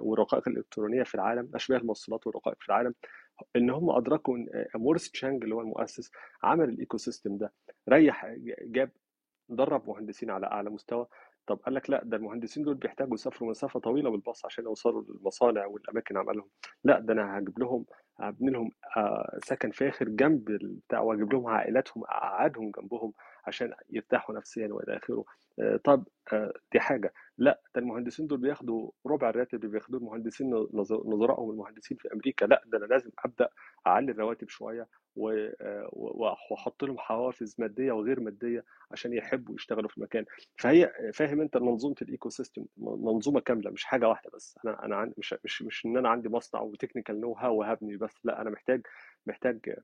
والرقائق الإلكترونية في العالم أشباه الموصلات والرقائق في العالم. إن هم أدركوا إن موريس تشانج اللي هو المؤسس عمل ال ecosystem ده. ريح جاب درب مهندسين على أعلى مستوى. طب قال لك لا ده المهندسين دول بيحتاجوا يسافروا مسافة طويلة بالباص عشان يوصلوا للمصانع والأماكن عملهم. لا ده أنا هجيب لهم هبني لهم سكن فاخر جنب بتاع وأجيب لهم عائلاتهم أقعدهم جنبهم. عشان يرتاحوا نفسيا وإلى آخره. طب دي حاجة. لا ده المهندسين دول بياخدوا ربع الراتب اللي بياخدوه المهندسين نظرائهم المهندسين في أمريكا. لا ده أنا لازم أبدأ أعلي الرواتب شوية وأحط لهم حوافز مادية وغير مادية عشان يحبوا يشتغلوا في المكان. فهي فاهم أنت منظومه ال ecosystem منظومه كاملة مش حاجة واحدة بس. أنا أنا مش مش مش إن أنا عندي مصنع و technical know-how وهبني بس. لا أنا محتاج محتاج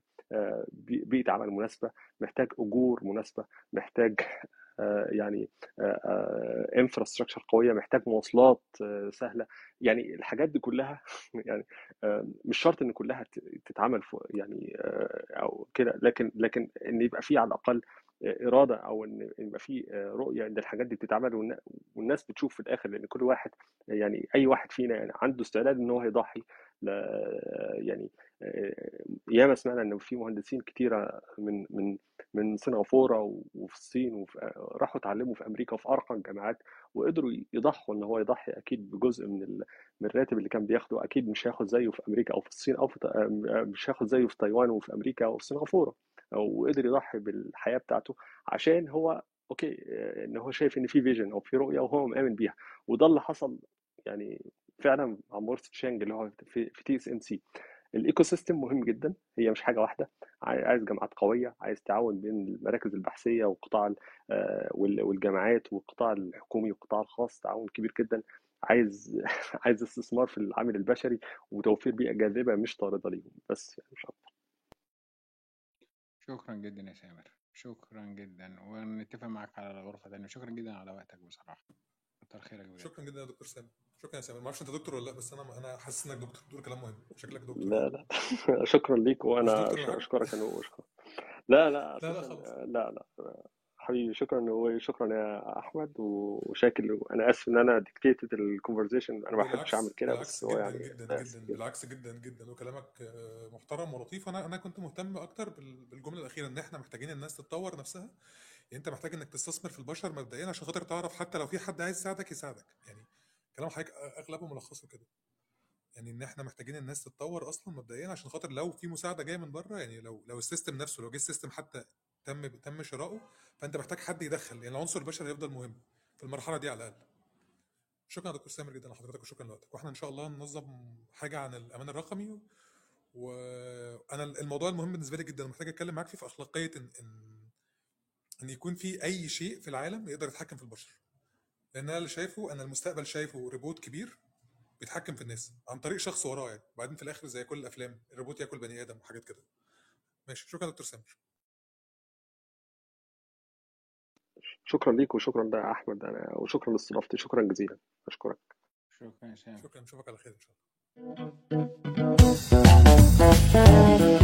بيئة عمل مناسبة محتاج أجور مناسبة محتاج يعني انفراستراكشر قوية محتاج مواصلات سهلة. يعني الحاجات دي كلها يعني مش شرط إن كلها تتعمل يعني أو كده لكن لكن إن يبقى في على الأقل إرادة أو إن يبقى في رؤية إن الحاجات دي بتتعمل والناس بتشوف في الآخر لأن كل واحد يعني أي واحد فينا يعني عنده استعداد إن هو يضحي يعني ياما سمعنا إن في مهندسين كتيرة من من من سنغافورة وفي الصين وفي راحوا اتعلموا في أمريكا وفي ارقى الجامعات وقدروا يضحوا إن هو يضحي أكيد بجزء من من الراتب اللي كان بياخده أكيد مش هياخد زيه في أمريكا أو في الصين أو في مش هياخد زيه في تايوان وفي أمريكا أو في سنغافورة. وقدر يضحي بالحياة بتاعته عشان هو okay إن هو شايف إن في vision أو في رؤية وهو مآمن بيها. وده اللي حصل يعني فعلا مع مورس تشانج اللي هو في, TSMC ال ecosystem مهم جدا هي مش حاجة واحدة. عايز جامعات قوية عايز تعاون بين المراكز البحثية والقطاع والجامعات والقطاع الحكومي والقطاع الخاص تعاون كبير جدا. عايز عايز استثمار في العامل البشري وتوفير بيئة جاذبة مش طارده ليهم. بس يعني مش أكتر شكرا جدا يا سامر. شكرا جدا. ونتفق معاك على الغرفه تانية. شكرا جدا على وقتك بصراحة. كتر خيرك بجد شكرا جدا يا دكتور سامر. شكرا يا سامر. ما أعرفش أنت دكتور ولا لأ بس أنا أنا حاسس إنك دكتور. بتقول كلام مهم. شكلك دكتور. لا لا. شكرا ليك وأنا أشكرك أنا واشكرك لا لا لا لا خلاص. لا لا. حبيبي شكرا وشكرا يا أحمد وشاكر أنا آسف إن أنا dictated ال conversation أنا ما بحبش أعمل كده بس هو يعني جدا جدا بالعكس جدا جدا وكلامك محترم ولطيف. أنا أنا كنت مهتم أكتر بالجملة الأخيرة إن إحنا محتاجين الناس تتطور نفسها. يعني أنت محتاج إنك تستثمر في البشر مبدئيا عشان خاطر تعرف حتى لو في حد عايز يساعدك يساعدك. يعني كلام حضرتك أغلبه ملخصه كده يعني إن إحنا محتاجين الناس تتطور أصلا مبدئيا عشان خاطر لو في مساعدة جاية من بره يعني لو لو ال system نفسه لو جه ال system حتى تم تم شراؤه فأنت محتاج حد يدخل يعني العنصر البشري هيفضل مهم في المرحلة دي على الأقل. شكرا يا دكتور سامر جدا لحضرتك وشكرا لوقتك. وإحنا إن شاء الله ننظم حاجة عن الأمان الرقمي وأنا الموضوع المهم بالنسبة لي جدا محتاج أتكلم معاك فيه في أخلاقية ان ان إن يكون في أي شيء في العالم يقدر يتحكم في البشر. لأن أنا اللي شايفه أنا المستقبل شايفه ريبوت كبير بيتحكم في الناس عن طريق شخص وراه يعني. وبعدين في الآخر زي كل الأفلام الروبوت يأكل بني آدم وحاجات كده. ماشي شكرا دكتور سامر. شكرا ليك وشكرا بقى يا أحمد أنا وشكرا لاستضافتي شكرا جزيلا. أشكرك. شكرا شكرا نشوفك على خير إن شاء الله.